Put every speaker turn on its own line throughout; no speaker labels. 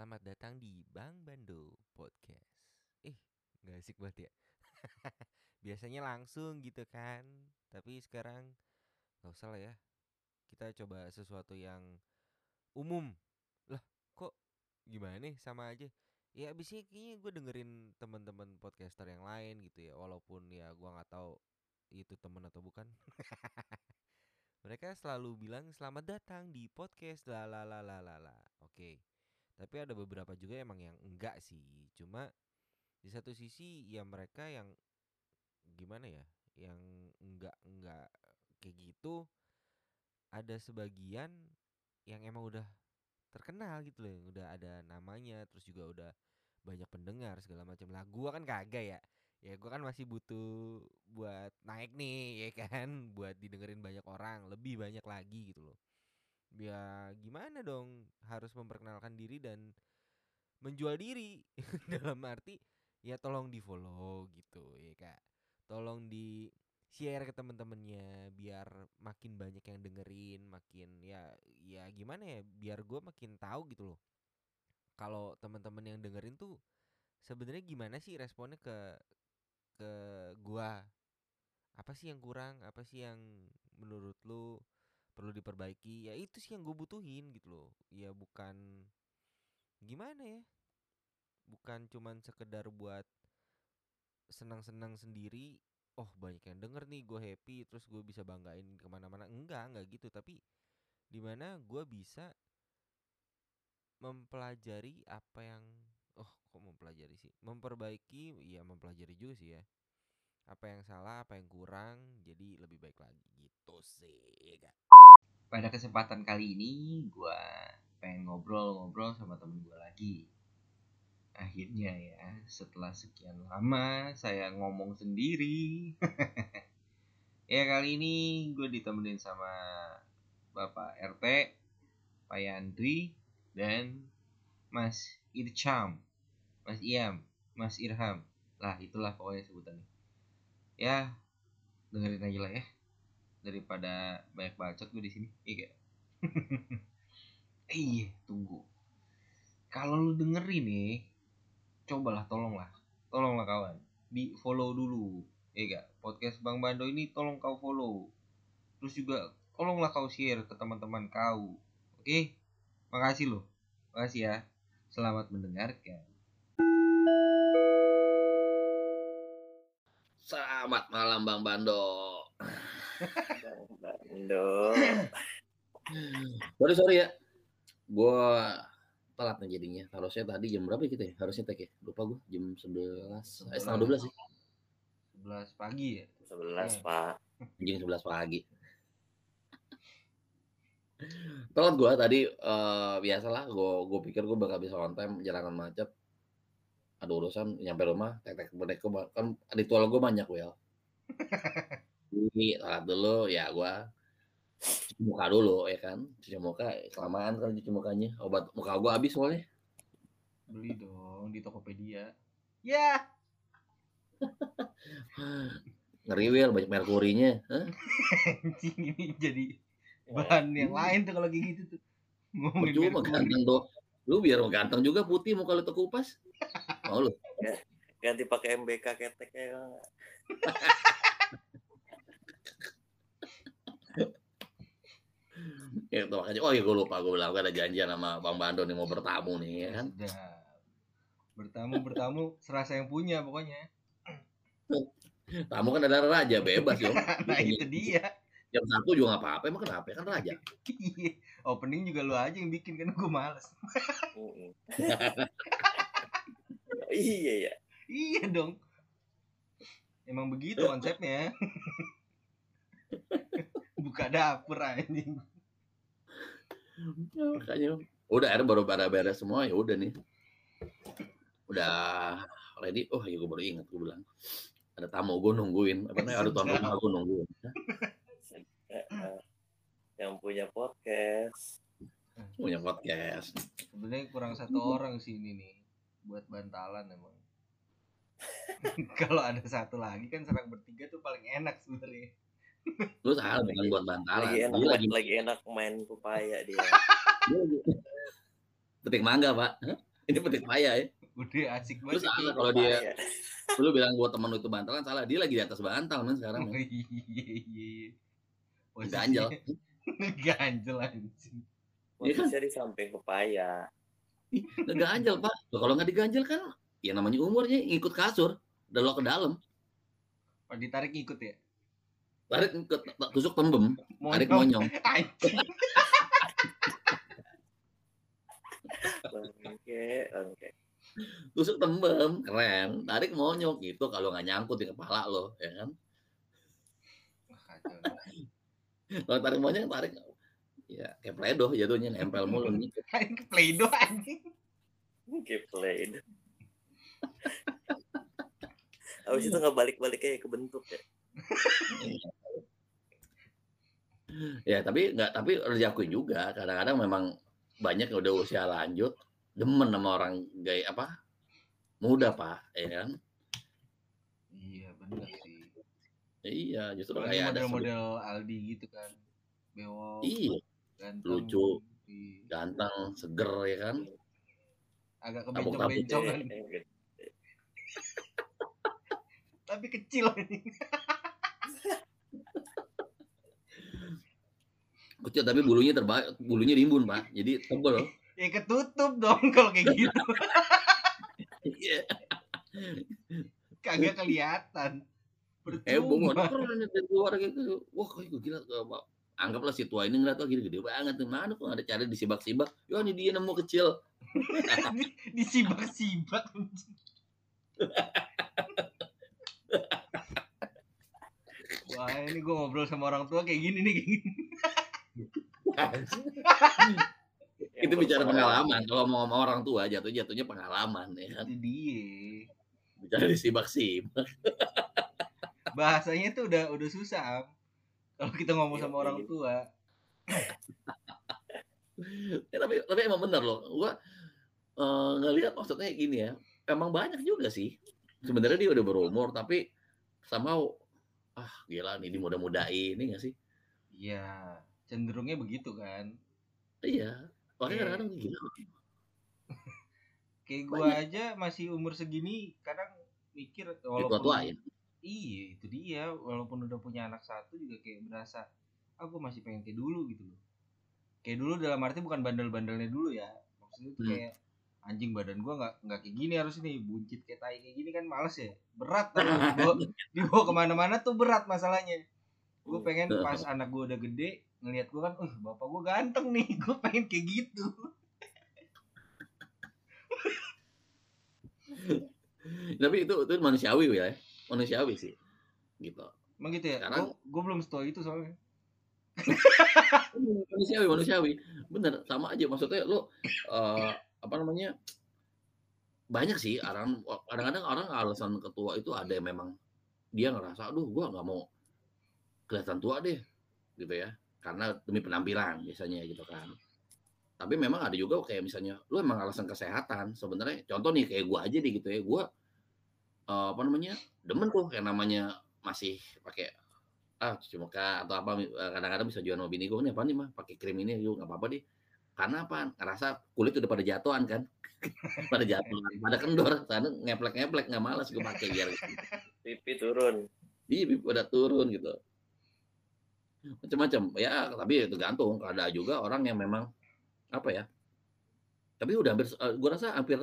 Selamat datang di Bang Bando Podcast. Eh, nggak asik banget ya. Biasanya langsung gitu kan, tapi sekarang nggak usah lah ya. Kita coba sesuatu yang umum. Lah, kok gimana nih sama aja? Ya abisnya kayaknya gue dengerin teman-teman podcaster yang lain gitu ya, walaupun ya gua nggak tahu itu temen atau bukan. Mereka selalu bilang selamat datang di podcast la. Oke. Tapi ada beberapa juga emang yang enggak sih. Cuma di satu sisi ya mereka yang gimana ya? Yang enggak enggak kayak gitu ada sebagian yang emang udah terkenal gitu loh, yang udah ada namanya, terus juga udah banyak pendengar segala macam. Lah gua kan kagak ya. Ya gua kan masih butuh buat naik nih ya kan, buat didengerin banyak orang, lebih banyak lagi gitu loh ya gimana dong harus memperkenalkan diri dan menjual diri. Dalam arti ya tolong di follow gitu ya kak. Tolong di share ke temen-temennya biar makin banyak yang dengerin makin ya ya gimana ya biar gue makin tahu gitu loh. Kalau teman-teman yang dengerin tuh sebenarnya gimana sih responnya ke ke gua? Apa sih yang kurang? Apa sih yang menurut lu perlu diperbaiki ya itu sih yang gue butuhin gitu loh. Ya bukan gimana ya bukan cuman sekedar buat senang-senang sendiri oh banyak yang denger nih gue happy terus gue bisa banggain ke mana-mana. Enggak enggak gitu. Tapi di mana gue bisa mempelajari apa yang oh kok mempelajari sih? Memperbaiki ya mempelajari juga sih ya. Apa yang salah apa yang kurang jadi lebih baik lagi. Gitu sih gak
pada kesempatan kali ini gue pengen ngobrol-ngobrol sama temen gue lagi. Akhirnya ya setelah sekian lama saya ngomong sendiri. Ya kali ini gue ditemenin sama bapak RT Pak Yandri dan Mas Ircham Mas Iam Mas Irham. Lah itulah pokoknya sebutannya. Ya dengerin aja lah ya daripada banyak bacot gue di sini. Iya. Iya tunggu. Kalau lu dengerin nih cobalah tolonglah. Tolonglah kawan. Di follow dulu. Iya podcast bang Bando ini tolong kau follow. Terus juga tolonglah kau share ke teman-teman kau. Oke? Makasih loh makasih ya. Selamat mendengarkan.
Selamat malam Bang Bando. Sorry sorry ya. Gua telat nih jadinya. Harusnya tadi jam berapa kita ya? Harusnya tag ya. Lupa gua jam 11. Eh setengah 12 sih.
11 pagi ya
11, Pak.
Anjing 11 pagi. Telat gua tadi eh, biasalah gua gua pikir gua bakal bisa on time jalanan macet. Ada urusan nyampe rumah tek tek berdek gua kan ritual gua banyak wel. Ini salat dulu ya gua cuci muka dulu ya kan? Cuci muka kelamaan kan cuci mukanya. Obat muka gua habis soalnya.
Beli dong di Tokopedia. Ya!
Ngeri wel banyak merkurinya Hah?
anjing ini jadi bahan yang lain tuh kalau kayak gitu tuh. Ngomongin merkuri.
ganteng tuh lu biar ganteng juga putih muka lu terkupas. Mau lu?
Ganti pakai MBK keteknya.
ya tuh makanya oh ya gue lupa. Gue bilang gua ada janjian sama bang Bando nih mau bertamu nih ya kan?
Sudah. bertamu bertamu serasa yang punya pokoknya.
Tamu kan ada raja bebas yo
nah itu dia.
jam satu juga nggak apa-apa. Emang kenapa? Kan raja.
Iya. opening juga lu aja yang bikin kan gue males.
Iya ya.
iya dong. Emang begitu konsepnya buka dapur anjing.
Makanya. Udah akhirnya baru pada beres semua ya udah nih. Udah ready. Oh ya gue baru ingat gue bilang. Ada tamu gue nungguin. Apa namanya? Ada rumah gue nungguin.
Yang punya podcast.
punya podcast.
Sebenarnya kurang satu orang sih ini nih. Buat bantalan emang. Kalau ada satu lagi kan serang bertiga tuh paling enak sebenarnya
lu salah bukan buat bantalan
Lagi enak,
dia lagi
lagi, enak main pupaya dia.
petik mangga pak Hah? Ini petik paya ya.
Udah asik banget.
salah
itu.
kalau dia lu bilang gua temen lu itu bantalan salah. Dia lagi di atas bantal men sekarang.
Oh, iya iya iya.
Ganjel.
Ganjel anjing.
Iya kan?
Posisinya di samping pepaya.
Nggak ganjel pak. Kalau nggak diganjel kan ya namanya umurnya ngikut kasur. Dan lo ke dalam.
Kalau ditarik ikut ya.
Tarik ikut tusuk tembem. Tarik
Monyong.
Oke, oke.
Tusuk tembem. Keren. Tarik monyong. Itu kalau nggak nyangkut di kepala lo. Ya kan. Kalau tarik monyong tarik. Ya kayak pledo jatuhnya. Nempel mulu.
Anjing ke Play-Doh anjing.
Oke, played. Habis itu nggak balik-balik kayak kebentuk ya.
Ya tapi nggak tapi harus diakui juga kadang-kadang memang banyak yang udah usia lanjut demen sama orang gaya apa muda pak ya kan
Iya bener sih.
iya justru kayak ada
model-model Aldi gitu kan. Bewok,
iya
ganteng.
lucu.
Iya.
ganteng seger ya kan
Agak kebencong-bencong kan. Tapi kecil anjing.
kecil tapi bulunya terbaik bulunya rimbun pak jadi tebel
Ya ketutup dong kalau kayak gitu.
Iya.
Kagak kelihatan.
eh
Percuma.
keren dari luar gitu wah gue gila tuh, anggaplah si tua ini ngeliat wah gini gede banget tuh mana kok ada cara disibak-sibak ya ini dia nemu kecil
Disibak-sibak. Wah ini gue ngobrol sama orang tua kayak gini nih kayak gini.
itu bicara pengalaman kalau mau sama orang tua jatuh jatuhnya pengalaman ya kan
Itu dia.
bicara disibak-sibak
Bahasanya tuh udah udah susah. Am. Kalau kita ngomong
Iya,
sama orang
iya.
tua.
ya, tapi tapi emang bener loh gua eh, ngelihat maksudnya gini ya emang banyak juga sih sebenarnya dia udah berumur tapi sama ah gila nih di muda-mudain ini gak sih
Iya, cenderungnya begitu kan.
iya makanya
Iya.
kadang-kadang gila
Kayak gua
Banyak.
aja masih umur segini kadang mikir
tua
walaupun
tuain
iya itu dia walaupun udah punya anak satu juga kayak berasa aku masih pengen kayak dulu gitu loh kayak dulu dalam arti bukan bandel-bandelnya dulu ya maksudnya tuh
Hmm.
kayak anjing badan gua nggak nggak kayak gini harus nih buncit kayak tai kayak gini kan males ya berat tapi dibawa, dibawa ke mana-mana tuh berat masalahnya gue pengen pas anak gua udah gede ngelihat gua kan uh bapak gua ganteng nih gue pengen kayak gitu.
Tapi itu itu manusiawi ya. Manusiawi sih gitu.
Emang gitu ya?
Sekarang-
gue belum setua itu soalnya.
Manusiawi manusiawi. Bener sama aja. Maksudnya lo eh, apa namanya banyak sih orang kadang-kadang orang alasan ketua itu ada yang memang dia ngerasa aduh gua nggak mau kelihatan tua deh gitu ya karena demi penampilan biasanya gitu kan. Tapi memang ada juga kayak misalnya lu emang alasan kesehatan. Sebenarnya contoh nih kayak gua aja deh gitu ya. Gua eh, apa namanya demen tuh kayak namanya masih pakai ah cuci muka atau apa eh, kadang-kadang bisa jual sama bini gue nih apa nih mah pakai krim ini yuk nggak apa-apa deh. Karena apa? Ngerasa kulit udah pada jatuhan kan? Pada jatuhan pada kendor sana ngeplek-ngeplek nggak malas gue pakai biar
pipi turun.
Iya pada turun gitu macam-macam ya tapi itu gantung ada juga orang yang memang apa ya tapi udah hampir gue rasa hampir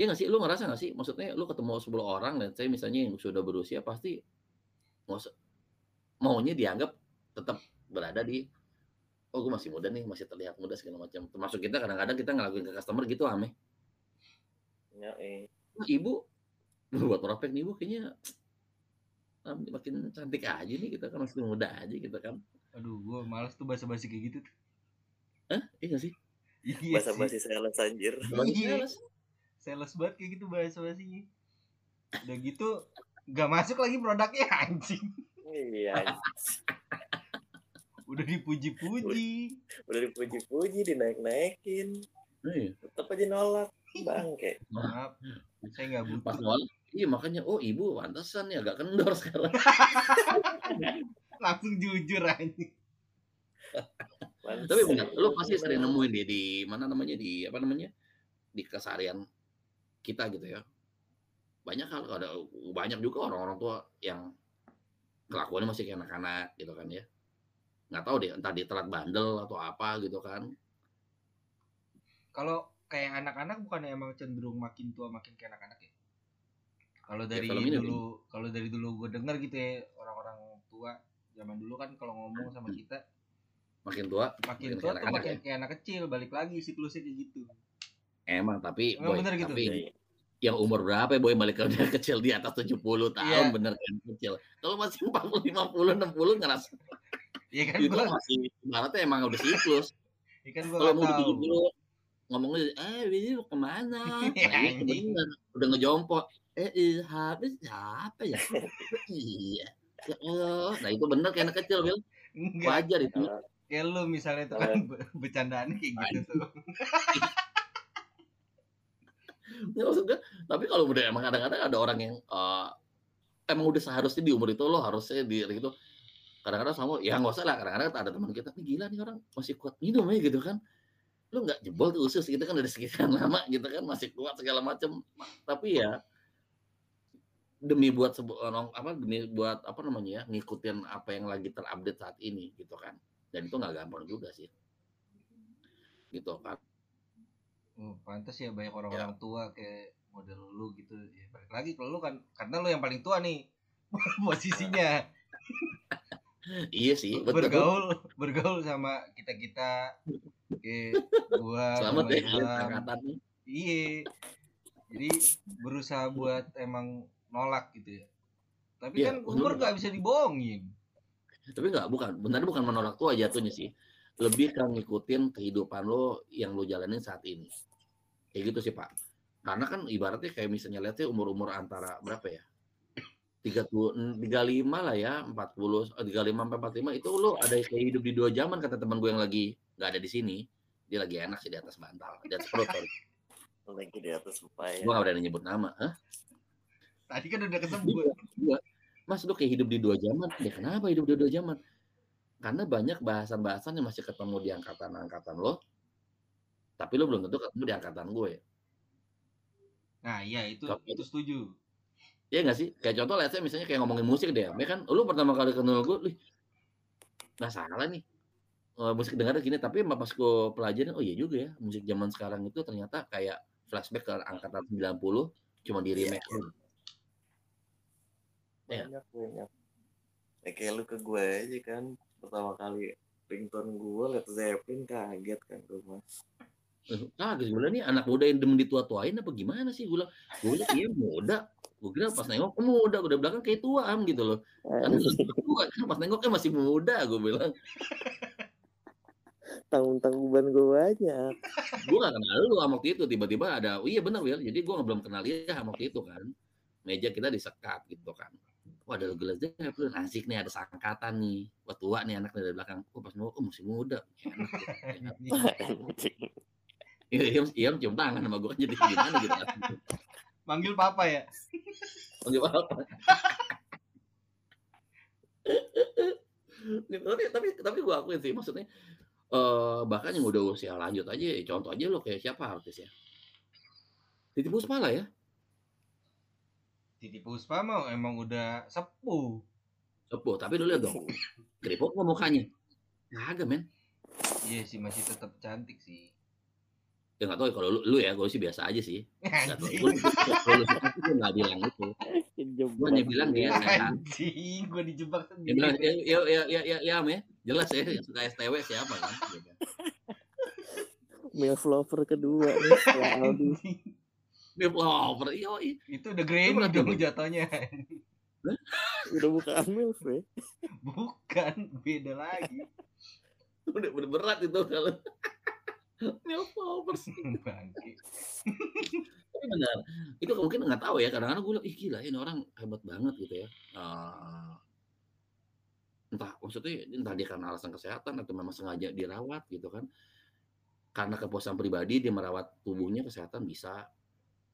ya nggak sih? Lu ngerasa nggak sih? Maksudnya lu ketemu 10 orang dan saya misalnya yang sudah berusia pasti mau maunya dianggap tetap berada di oh gue masih muda nih masih terlihat muda segala macam termasuk kita kadang-kadang kita ngelakuin ke customer gitu ame
ya eh
"Wah, ibu buat prospek nih ibu kayaknya makin cantik aja nih kita kan masih muda aja gitu kan.
Aduh gue males tuh bahasa-basi kayak gitu tuh.
Hah? iya sih?
Iya
bahasa basi sales anjir.
Iya. Sales? Banget kayak gitu bahasa-basinya udah gitu gak masuk lagi produknya anjing.
Iya
udah dipuji-puji.
Udah dipuji-puji dinaik-naikin.
Iya.
tetap aja nolak. Bangke.
Maaf. Saya nggak
pas
butuh.
awal iya makanya oh ibu pantesan nih agak kendor sekarang.
Langsung jujur anjing
tapi benar lu pasti sering nemuin dia di mana namanya di apa namanya di keseharian kita gitu ya. Banyak hal ada banyak juga orang-orang tua yang kelakuannya masih kayak anak-anak gitu kan ya. Nggak tahu deh entah dia telat bandel atau apa gitu kan.
Kalau kayak anak-anak bukan emang cenderung makin tua makin kayak anak-anak? ya? Kalau dari
ini
dulu, kalau dari dulu gue denger gitu ya orang-orang tua zaman dulu kan kalau ngomong sama kita
makin tua
makin
Makin
tua
kayak
tuh makin kayak anak kecil balik lagi siklusnya kayak gitu.
emang tapi
Emang
boy,
bener gitu?
tapi
Iya.
yang umur berapa ya boy balik ke udah kecil di atas 70 tahun
Iya.
bener kan kecil kalau masih 40 50 60 ngerasa
Iya kan
itu
gua,
masih ibaratnya emang udah siklus
iya kan gua
kalau mau
tahu.
70 ngomongnya eh ini mau ke mana
Iya,
nah, bener udah ngejompo eh eh, habis siapa ya iya ya Allah nah itu bener kayak anak kecil Bil.
Enggak,
wajar itu
kayak lu misalnya tuh kan be- bercandaannya kayak gitu tuh.
Ya, maksud gue, tapi kalau udah emang kadang-kadang ada orang yang eh, emang udah seharusnya di umur itu lo harusnya di gitu. Kadang-kadang sama ya nggak usah lah. Kadang-kadang ada teman kita nih gila nih orang masih kuat minum ya gitu kan. Lu nggak jebol tuh usus gitu kan udah sekian lama gitu kan masih kuat segala macam. Tapi ya demi buat sebu- orang- apa demi buat apa namanya ya ngikutin apa yang lagi terupdate saat ini gitu kan. Dan itu nggak gampang juga sih. Gitu kan.
Oh, pantas ya banyak orang-orang tua kayak model lu gitu. Ya, balik lagi kalau lu kan karena lu yang paling tua nih posisinya
Iya sih, betul.
bergaul bergaul sama kita kita kayak gua
Selamat
sama
ya
iya jadi berusaha buat emang nolak gitu ya. Tapi
Iya,
kan umur nggak bisa dibohongin.
Tapi nggak bukan. Benar bukan menolak tua jatuhnya sih. Lebih kan ngikutin kehidupan lo yang lo jalanin saat ini. Kayak gitu sih pak. Karena kan ibaratnya kayak misalnya lihat sih umur umur antara berapa ya? tiga tiga lima lah ya empat puluh tiga lima sampai empat lima itu lo ada kayak hidup di dua zaman kata teman gue yang lagi nggak ada di sini. Dia lagi enak sih di atas bantal. Di atas perut.
Lagi di atas upaya.
gue nggak berani nyebut nama Hah?
Tadi kan udah kesebut
Mas lu kayak hidup di dua zaman. Ya kenapa hidup di dua zaman? Karena banyak bahasan-bahasan yang masih ketemu di angkatan-angkatan lo. Tapi lo belum tentu ketemu di angkatan gue.
nah iya itu
Kalau-
itu setuju
Iya nggak sih? Kayak contoh let's say misalnya kayak ngomongin musik deh. Ya kan lu pertama kali kenal gue, lih nggak salah nih. Eh, musik dengar gini, tapi pas gue pelajarin, oh iya juga ya, musik zaman sekarang itu ternyata kayak flashback ke angkatan 90 cuma di remake. Iya.
Banyak banyak. Ya kayak lu ke gue aja kan pertama kali ringtone gue liat Zeppelin kaget kan gue mas
Eh, Kaget gue bilang nih anak muda yang demen ditua-tuain apa gimana sih? Gue bilang gue bilang iya muda. Gue kira pas nengok "Oh, muda. Udah belakang kayak tua am gitu loh. Karena tua kan pas nengoknya masih muda gue bilang.
Tanggung tanggungan gue banyak.
Gue gak kenal lu sama waktu itu. Tiba-tiba ada oh iya benar Will jadi gue belum kenal dia sama waktu itu kan. Meja kita disekat gitu kan wah ada gelas Zeppelin asik nih ada sangkatan nih. Wah tua nih anak dari belakang. Oh pas nengok oh masih muda. Enak gitu iya iya iya cium tangan sama gue jadi gimana gitu?
Manggil papa ya?
Oke, apa? tapi tapi tapi gue akuin sih maksudnya eh bahkan yang udah usia lanjut aja ya contoh aja lo kayak siapa artis ya? Titi Puspa lah ya
Titi Puspa mah emang udah sepuh.
Sepuh tapi lu lihat dong. Keriput kok mukanya? Kagak men.
Iya sih masih tetap cantik sih.
Ya nggak tahu ya, kalau lu, lu ya gue sih biasa aja sih. Nggak tahu gue nggak bilang itu. Gue hanya bilang dia sehat
anjing gue dijebak
dia bilang
sendiri
ya ya ya ya ya, ya, jelas ya yang suka STW siapa kan?
Milf lover kedua nih Aldi
dia lover. Iya
itu udah Grammy
berat
dong jatuhnya.
Udah bukan milf ya
bukan beda lagi.
Udah bener berat itu kalau. Lovers
bangke
tapi benar. Itu mungkin nggak tahu ya kadang-kadang gue bilang ih gila ini orang hebat banget gitu ya. Eh, entah maksudnya entah dia karena alasan kesehatan atau memang sengaja dirawat gitu kan. Karena kepuasan pribadi dia merawat tubuhnya kesehatan bisa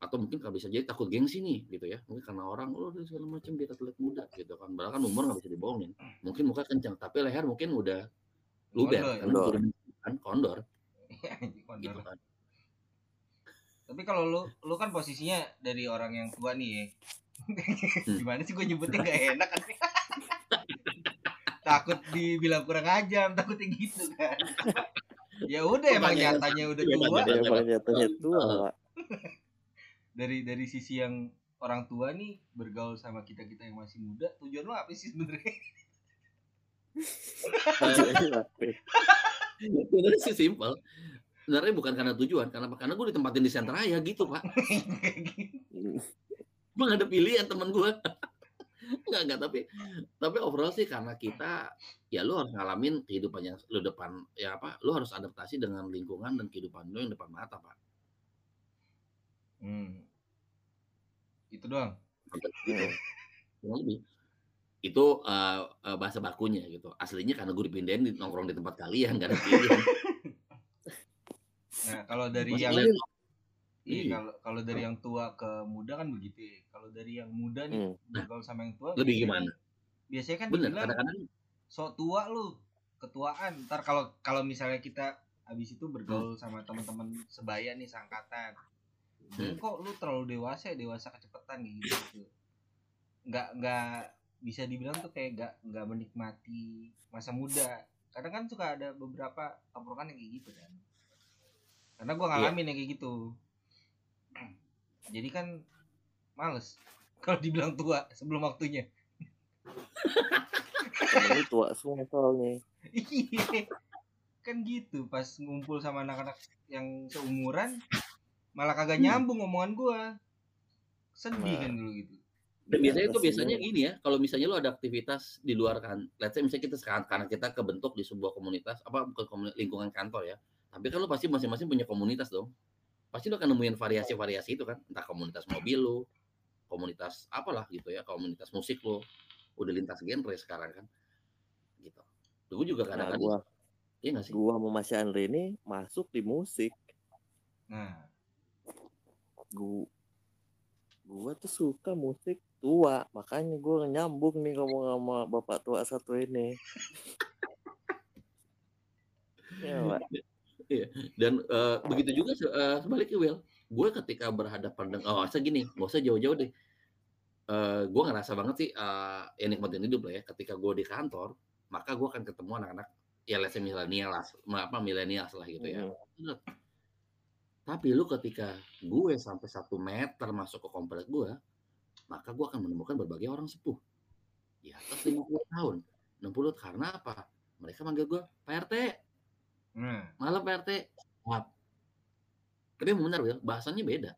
atau mungkin kalau bisa jadi takut gengsi nih gitu ya mungkin karena orang oh dia segala macam dia terlihat muda gitu kan padahal kan umur nggak bisa dibohongin mungkin muka kencang tapi leher mungkin udah luber
Kondor.
kan
Kondor.
udah kan gitu kan
Tapi kalau lu lu kan posisinya dari orang yang tua nih ya.
Hmm.
Gimana sih gue nyebutnya gak enak kan? takut dibilang kurang ajar, takutnya gitu kan. ya udah emang nyatanya udah tua.
emang jatuhnya tua.
Dari dari sisi yang orang tua nih bergaul sama kita-kita yang masih muda, tujuan lu apa sih sebenarnya?
Sebenarnya sih simpel. Sebenarnya bukan karena tujuan, karena? Karena gue ditempatin di center raya gitu pak. Gue gak ada pilihan temen gue. Enggak, enggak, tapi tapi overall sih karena kita ya lu harus ngalamin kehidupan yang lu depan ya apa lu harus adaptasi dengan lingkungan dan kehidupan lu yang depan mata pak
hmm. Itu doang.
Sampai gitu. Kurang lebih. itu eh, eh, bahasa bakunya gitu aslinya karena gue dipindahin di nongkrong di tempat kalian gak ada pilihan
Nah, kalau dari
Maksudnya,
yang
Iya.
Iya, kalau kalau dari yang tua ke muda kan begitu ya. Kalau dari yang muda nih
Hmm.
bergaul sama yang tua
lebih gimana?
Biasanya kan
bener
dibilang
kadang-kadang
sok tua lu, ketuaan. Ntar kalau kalau misalnya kita habis itu bergaul sama teman-teman sebaya nih sangkatan. Dan
Hmm.
kok lu terlalu dewasa ya, dewasa kecepatan gitu. gitu. Nggak nggak bisa dibilang tuh kayak nggak nggak menikmati masa muda. Kadang kan suka ada beberapa tongkrongan yang kayak gitu kan. Karena gua ngalamin yang kayak gitu. Jadi kan males kalau dibilang tua sebelum waktunya.
Temen lu tua semua soalnya.
Iya. kan gitu pas ngumpul sama anak-anak yang seumuran malah kagak nyambung omongan gua. Sedih
Nah.
kan dulu gitu.
Dan biasanya itu
Atasnya-
biasanya gini ya, kalau misalnya lo ada aktivitas di luar kan, let's say misalnya kita sekarang karena kita kebentuk di sebuah komunitas, apa bukan lingkungan kantor ya, tapi kan lo pasti masing-masing punya komunitas dong. Pasti lo akan nemuin variasi-variasi itu kan, entah komunitas mobil lo, komunitas apalah gitu ya, komunitas musik lo, udah lintas genre sekarang kan, gitu. Gue juga
Nah,
kadang-kadang,
gua
iya nggak sih?
gua sama Mas Andre ini masuk di musik.
Nah,
Gua gua tuh suka musik tua, makanya gua nyambung nih ngomong sama bapak tua satu ini. ya, Pak.
Dan eh, begitu juga eh, sebaliknya Will, gue ketika berhadapan dengan, oh gini, gak usah jauh-jauh deh. Eh gue ngerasa banget sih eh ya nikmatin hidup lah ya. Ketika gue di kantor, maka gue akan ketemu anak-anak ya say milenial lah, apa milenial lah gitu ya.
Mm.
Tapi lu ketika gue sampai satu meter masuk ke komplek gue, maka gue akan menemukan berbagai orang sepuh. Di atas 50 tahun, 60 karena apa? Mereka manggil gue Pak RT,
nah,
malam Pak RT. Maaf. Tapi benar Will, bahasanya beda.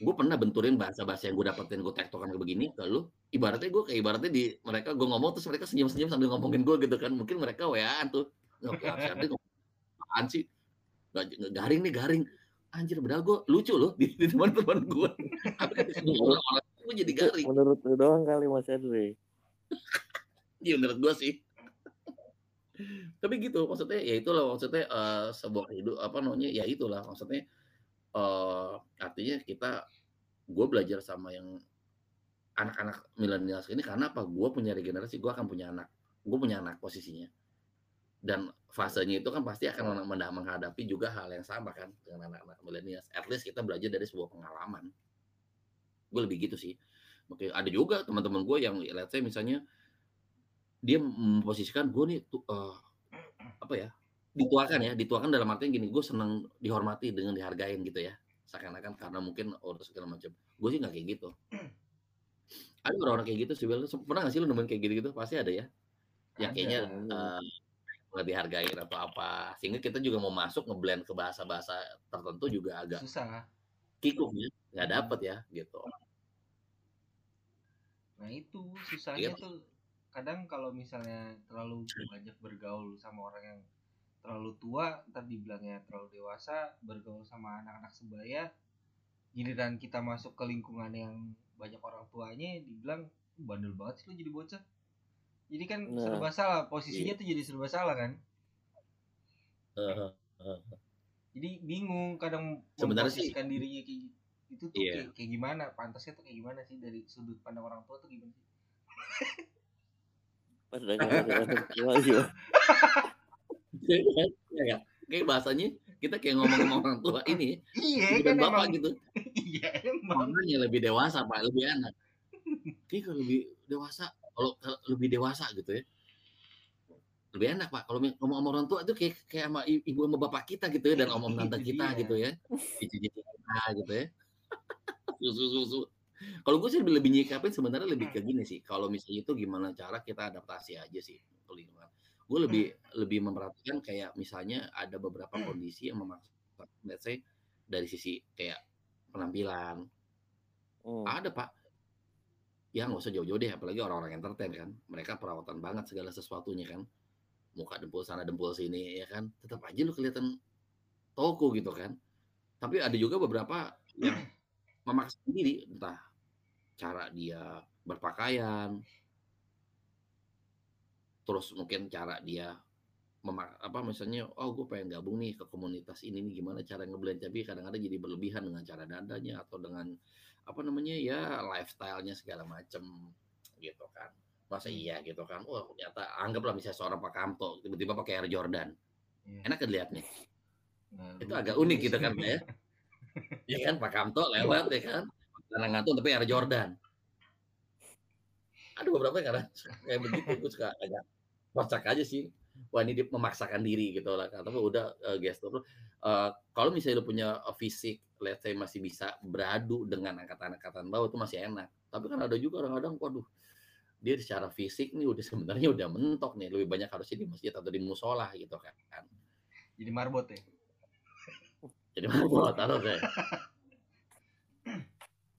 Gue pernah benturin bahasa-bahasa yang gue dapetin gue tektokan kayak begini ke lu. Ibaratnya gue kayak ibaratnya di mereka gue ngomong terus mereka senyum-senyum sambil ngomongin gue gitu kan. Mungkin mereka WA-an tuh. Oke, RT apaan sih? Garing nih garing. Anjir, padahal gue lucu loh di, di teman-teman gue. Orang-orang gue jadi garing.
Menurut lu doang kali Mas Andre.
Iya menurut gue sih. Tapi gitu maksudnya ya itulah maksudnya eh, sebuah hidup apa namanya ya itulah maksudnya eh artinya kita gue belajar sama yang anak-anak milenial ini karena apa? Gue punya regenerasi, gue akan punya anak, gue punya anak posisinya. Dan fasenya itu kan pasti akan men- menghadapi juga hal yang sama kan dengan anak-anak milenial. At least kita belajar dari sebuah pengalaman. Gue lebih gitu sih. Oke, ada juga teman-teman gue yang let's say misalnya dia memposisikan gue nih tuh, eh, apa ya dituakan ya dituakan dalam artian gini gue senang dihormati dengan dihargain gitu ya seakan-akan karena mungkin urus segala macam gue sih nggak kayak gitu ada orang-orang kayak gitu sih pernah nggak sih lu nemuin kayak gitu gitu pasti ada ya yang kayaknya
Ada.
Nggak dihargain atau apa sehingga kita juga mau masuk ngeblend ke bahasa-bahasa tertentu juga agak
susah.
kikuk ya nggak dapet ya gitu
Nah, itu susahnya
Iya.
tuh kadang kalau misalnya terlalu banyak bergaul sama orang yang terlalu tua, ntar dibilangnya terlalu dewasa, bergaul sama anak-anak sebaya, giliran kita masuk ke lingkungan yang banyak orang tuanya dibilang "Uh, bandel banget sih lu jadi bocah. Jadi kan
Nah.
serba salah, posisinya tuh jadi serba salah kan.
Eh,
Jadi bingung kadang
Sebenarnya sih-
dirinya kayak gitu. Itu tuh
Iya.
kayak, kayak gimana? Pantasnya tuh kayak gimana sih dari sudut pandang orang tua tuh gimana sih?
Ya, ya. kayak bahasanya kita kayak ngomong sama orang tua ini
iya kan
bapak
emang
gitu
iya emang
makanya lebih dewasa pak lebih enak Kayak lebih dewasa kalau lebih dewasa gitu ya. Lebih enak pak. Kalau ngomong sama orang tua itu kayak kayak sama ibu sama bapak kita gitu ya dan om om tante
Itu
kita gitu ya. Kita gitu ya. Susu susu kalau gue sih lebih, lebih nyikapin sebenarnya lebih ke gini sih. Kalau misalnya itu gimana cara kita adaptasi aja sih lingkungan. Gue lebih lebih memperhatikan kayak misalnya ada beberapa kondisi yang memaksa let's say dari sisi kayak penampilan.
Hmm.
ada pak ya nggak usah jauh-jauh deh apalagi orang-orang entertain kan. Mereka perawatan banget segala sesuatunya kan. Muka dempul sana dempul sini ya kan. Tetap aja lu kelihatan toko gitu kan. Tapi ada juga beberapa yang memaksa diri. Entah cara dia berpakaian. Terus mungkin cara dia memak apa misalnya oh gue pengen gabung nih ke komunitas ini nih gimana cara ngeblend tapi kadang-kadang jadi berlebihan dengan cara dadanya atau dengan apa namanya ya lifestyle-nya segala macem gitu kan. Masa iya gitu kan. Wah ternyata anggaplah misalnya seorang Pak Kamto tiba-tiba pakai Air Jordan.
Iya.
enak kan liatnya
Nah,
itu agak unik gitu kan ya. Ya kan Pak Kamto lewat ya kan. Karena ngantuk tapi Air Jordan. Ada beberapa yang kadang kayak begitu gue suka agak kocak aja sih wah ini dia memaksakan diri gitu lah tapi udah uh, gestur uh, kalau misalnya lu punya uh, fisik let's say masih bisa beradu dengan angkatan-angkatan bawah itu masih enak. Tapi kan ada juga kadang-kadang waduh dia secara fisik nih udah sebenarnya udah mentok nih lebih banyak harusnya di masjid atau di musola gitu kan.
Jadi marbot ya?
Jadi taruh deh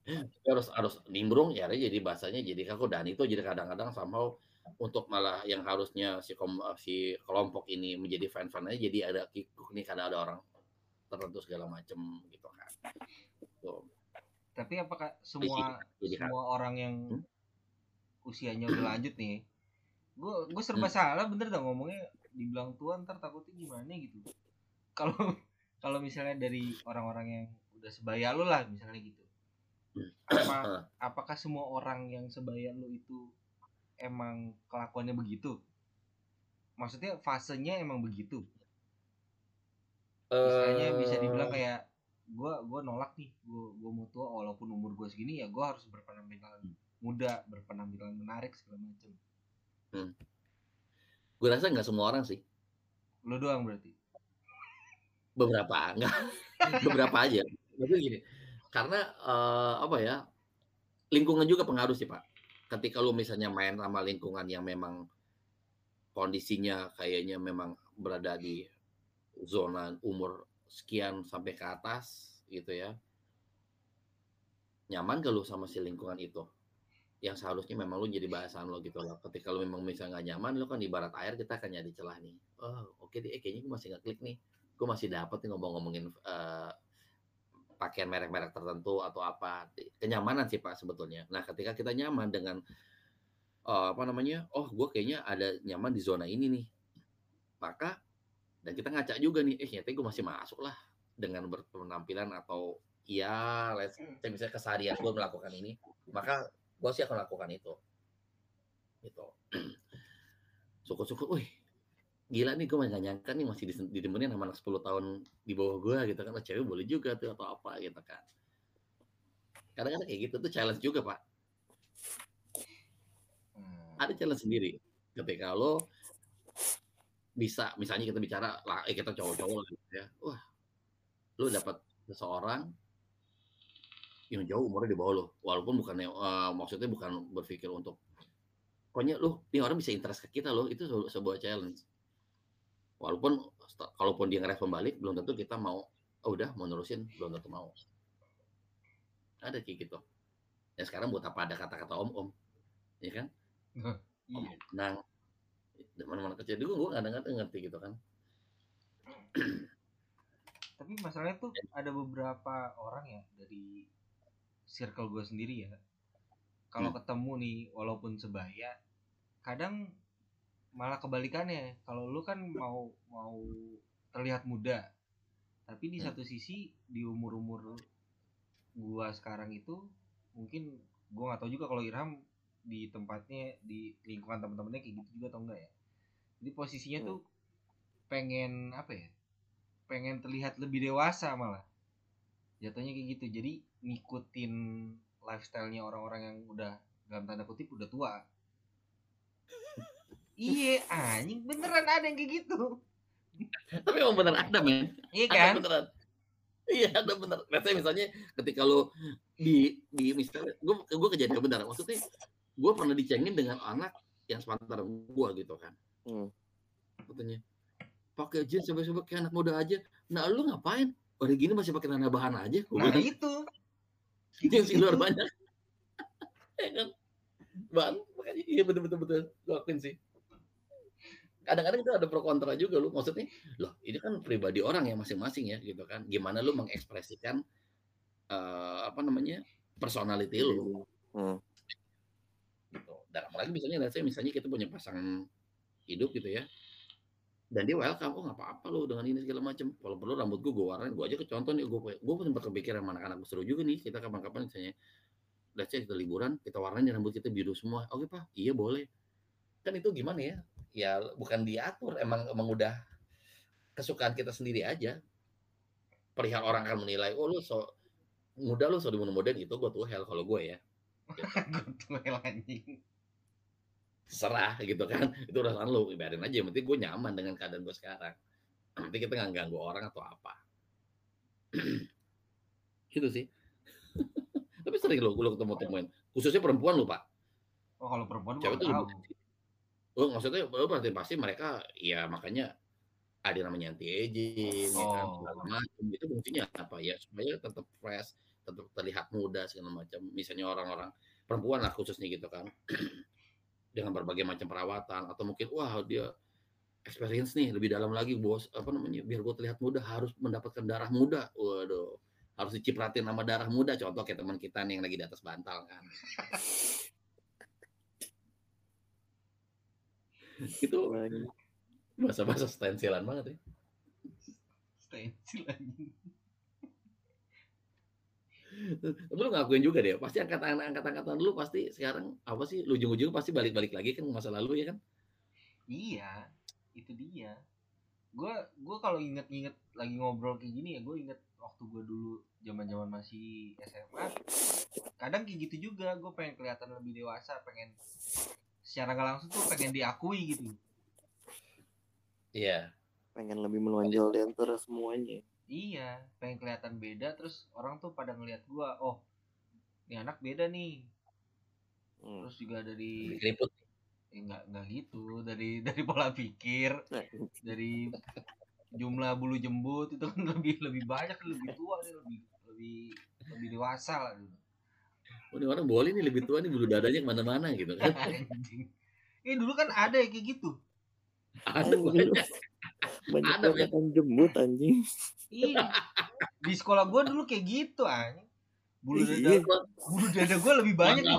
Tapi harus harus nimbrung ya jadi bahasanya jadi kaku. Dan itu jadi kadang-kadang somehow untuk malah yang harusnya si kom, si kelompok ini menjadi fan-fan aja jadi ada kikuk nih karena ada orang tertentu segala macem gitu kan Tuh.
tapi apakah semua
jadi kan
semua orang yang
Hmm?
usianya udah lanjut nih gue gue serba
Hmm.
salah bener dah ngomongnya dibilang tua ntar takutnya gimana gitu kalau kalau misalnya dari orang-orang yang udah sebaya lu lah misalnya gitu apa apakah semua orang yang sebaya lu itu emang kelakuannya begitu? Maksudnya fasenya emang begitu? Istilahnya bisa dibilang
Eh,
kayak gua gua nolak nih gua gua mau tua walaupun umur gua segini ya gua harus berpenampilan muda berpenampilan menarik segala macem.
Gue rasa nggak semua orang sih.
Lu doang berarti?
Beberapa enggak beberapa aja. Tapi gini karena eh, apa ya lingkungan juga pengaruh sih pak ketika lu misalnya main sama lingkungan yang memang kondisinya kayaknya memang berada di zona umur sekian sampai ke atas gitu ya nyaman gak lu sama si lingkungan itu? Yang seharusnya memang lu jadi bahasan lo gitu loh. Ketika lu memang misalnya nggak nyaman lu kan ibarat air kita akan nyari celah nih. Oh oke deh eh, kayaknya gue masih nggak klik nih. Gue masih dapat nih ngomong-ngomongin eh, pakaian merek-merek tertentu atau apa kenyamanan sih pak sebetulnya. Nah ketika kita nyaman dengan eh, apa namanya oh gue kayaknya ada nyaman di zona ini nih maka dan kita ngaca juga nih eh ternyata gue masih masuk lah dengan berpenampilan atau ya let's say misalnya keseharian gue melakukan ini maka gue sih akan lakukan itu. Gitu. Syukur-syukur wih gila nih gue gak nyangka nih masih ditemenin sama anak 10 tahun di bawah gue gitu kan. Oh, cewek boleh juga tuh atau apa gitu kan. Kadang-kadang kayak gitu tuh challenge juga pak.
Hmm.
ada challenge sendiri. Ketika lo bisa misalnya kita bicara lah eh kita cowok-cowok lah gitu ya. Wah lo dapat seseorang yang jauh umurnya di bawah lo. Walaupun bukan maksudnya bukan berpikir untuk pokoknya lo ini orang bisa interest ke kita lo itu sebu- sebuah challenge walaupun kalaupun dia ngerespon balik belum tentu kita mau oh, udah mau nerusin belum tentu mau. Ada kayak gitu. Dan sekarang buat apa ada kata-kata om-om? Ya kan?
Iya.
nang mana-mana kecil. Dulu gue kadang-kadang ngerti gitu kan.
Tapi masalahnya tuh ada beberapa orang ya dari circle gue sendiri ya. Kalau
Hmm.
ketemu nih walaupun sebaya kadang malah kebalikannya. Kalau lu kan mau mau terlihat muda. Tapi di
Hmm.
satu sisi di umur umur gua sekarang itu mungkin gua nggak tahu juga kalau Irham di tempatnya di lingkungan teman-temannya kayak gitu juga atau enggak ya. Jadi posisinya
Hmm.
tuh pengen apa ya pengen terlihat lebih dewasa malah. Jatuhnya kayak gitu. Jadi ngikutin lifestyle-nya orang-orang yang udah dalam tanda kutip udah tua iya anjing beneran ada yang kayak gitu
Tapi emang bener ada men.
iya
Ada
kan
beneran. Iya ada bener. Biasanya misalnya ketika lo di di misalnya gue gue kejadian benar. Maksudnya gue pernah dicengin dengan anak yang sepantaran gue gitu kan.
Hmm.
Katanya pakai jeans sampai-sampai kayak anak muda aja. Nah lu ngapain? Udah gini masih pakai nana bahan aja. Gue
nah itu
jeans di luar banyak. ya kan? Ban, makanya iya betul betul betul. Gue akuin sih. Kadang-kadang itu ada pro kontra juga lu. Maksudnya, loh ini kan pribadi orang ya masing-masing ya gitu kan. Gimana lu mengekspresikan eh, apa namanya personality lu
Hmm.
gitu. Dan apalagi misalnya let's say misalnya kita punya pasangan hidup gitu ya. Dan dia welcome, oh nggak apa-apa lo dengan ini segala macam. Kalau perlu rambut gue gue warnain, gue aja ke contoh nih, gue gue pun sempat kepikiran anak-anak seru juga nih. Kita kapan-kapan misalnya, let's say kita liburan, kita warnain rambut kita biru semua. Oke pak, iya boleh. Kan itu gimana ya? Ya bukan diatur, emang emang udah kesukaan kita sendiri aja. Perihal orang akan menilai, oh lu so muda lu so dimudah-mudahan itu gue tuh hell kalau gue ya.
gue tuh anjing.
Serah gitu kan. Itu urusan lu biarin aja yang penting gue nyaman dengan keadaan gue sekarang. Nanti kita nggak ganggu orang atau apa. Gitu sih. Tapi sering lo gue ketemu temuin khususnya perempuan lu pak.
Oh kalau perempuan
cewek tuh lebih oh maksudnya lo berarti pasti mereka ya makanya ada namanya anti aging ya kan
Oh.
segala macam. Itu fungsinya apa ya? Supaya tetap fresh tetap terlihat muda segala macam. Misalnya orang-orang perempuan lah khususnya gitu kan dengan berbagai macam perawatan atau mungkin wah dia experience nih lebih dalam lagi bos apa namanya biar gue terlihat muda harus mendapatkan darah muda. Waduh harus dicipratin nama darah muda. Contoh kayak teman kita nih yang lagi di atas bantal kan itu bahasa-bahasa stensilan banget ya.
Stensil anjing
Tapi lu ngakuin juga deh pasti angkatan angkatan lu pasti sekarang apa sih lu ujung-ujung pasti balik-balik lagi kan ke masa lalu ya kan?
Iya itu dia. Gue gue kalau inget-inget lagi ngobrol kayak gini ya gue inget waktu gue dulu zaman-zaman masih SMA kadang kayak gitu juga gue pengen kelihatan lebih dewasa pengen secara nggak langsung tuh pengen diakui gitu.
Iya.
Pengen lebih menonjol di antara semuanya.
Iya pengen kelihatan beda terus orang tuh pada ngelihat gue oh ini anak beda nih.
Hmm.
terus juga dari
keriput.
Eh, nggak nggak gitu dari dari pola pikir dari jumlah bulu jembut itu kan lebih lebih banyak lebih tua nih lebih lebih lebih dewasa lah dulu
oh, ini orang boleh nih lebih tua nih bulu dadanya ke mana-mana gitu kan.
Ini dulu kan ada yang kayak gitu.
Ada banyak.
Banyak
Ada,
banget yang jembut anjing.
Iya. Di sekolah gua dulu kayak gitu anjing. Bulu
Iya.
dada bulu dada gua lebih banyak nih.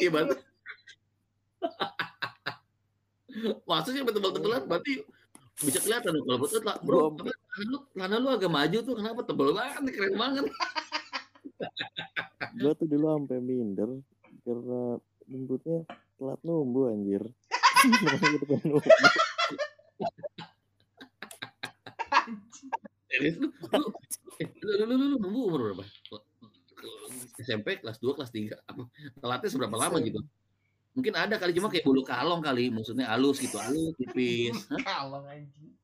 iya banget maksudnya betul-betulan berarti bisa kelihatan kalau betul lah bro. Lana lu lu agak maju tuh kenapa tebel banget nih, keren banget
gua tuh dulu sampai minder karena jembutnya telat numbuh anjir.
Serius lu lu lu lu lu, lu nunggu umur berapa? SMP kelas 2 kelas 3 apa? Telatnya seberapa lama gitu? Mungkin ada kali cuma kayak bulu kalong kali maksudnya halus gitu halus tipis.
Kalau anjing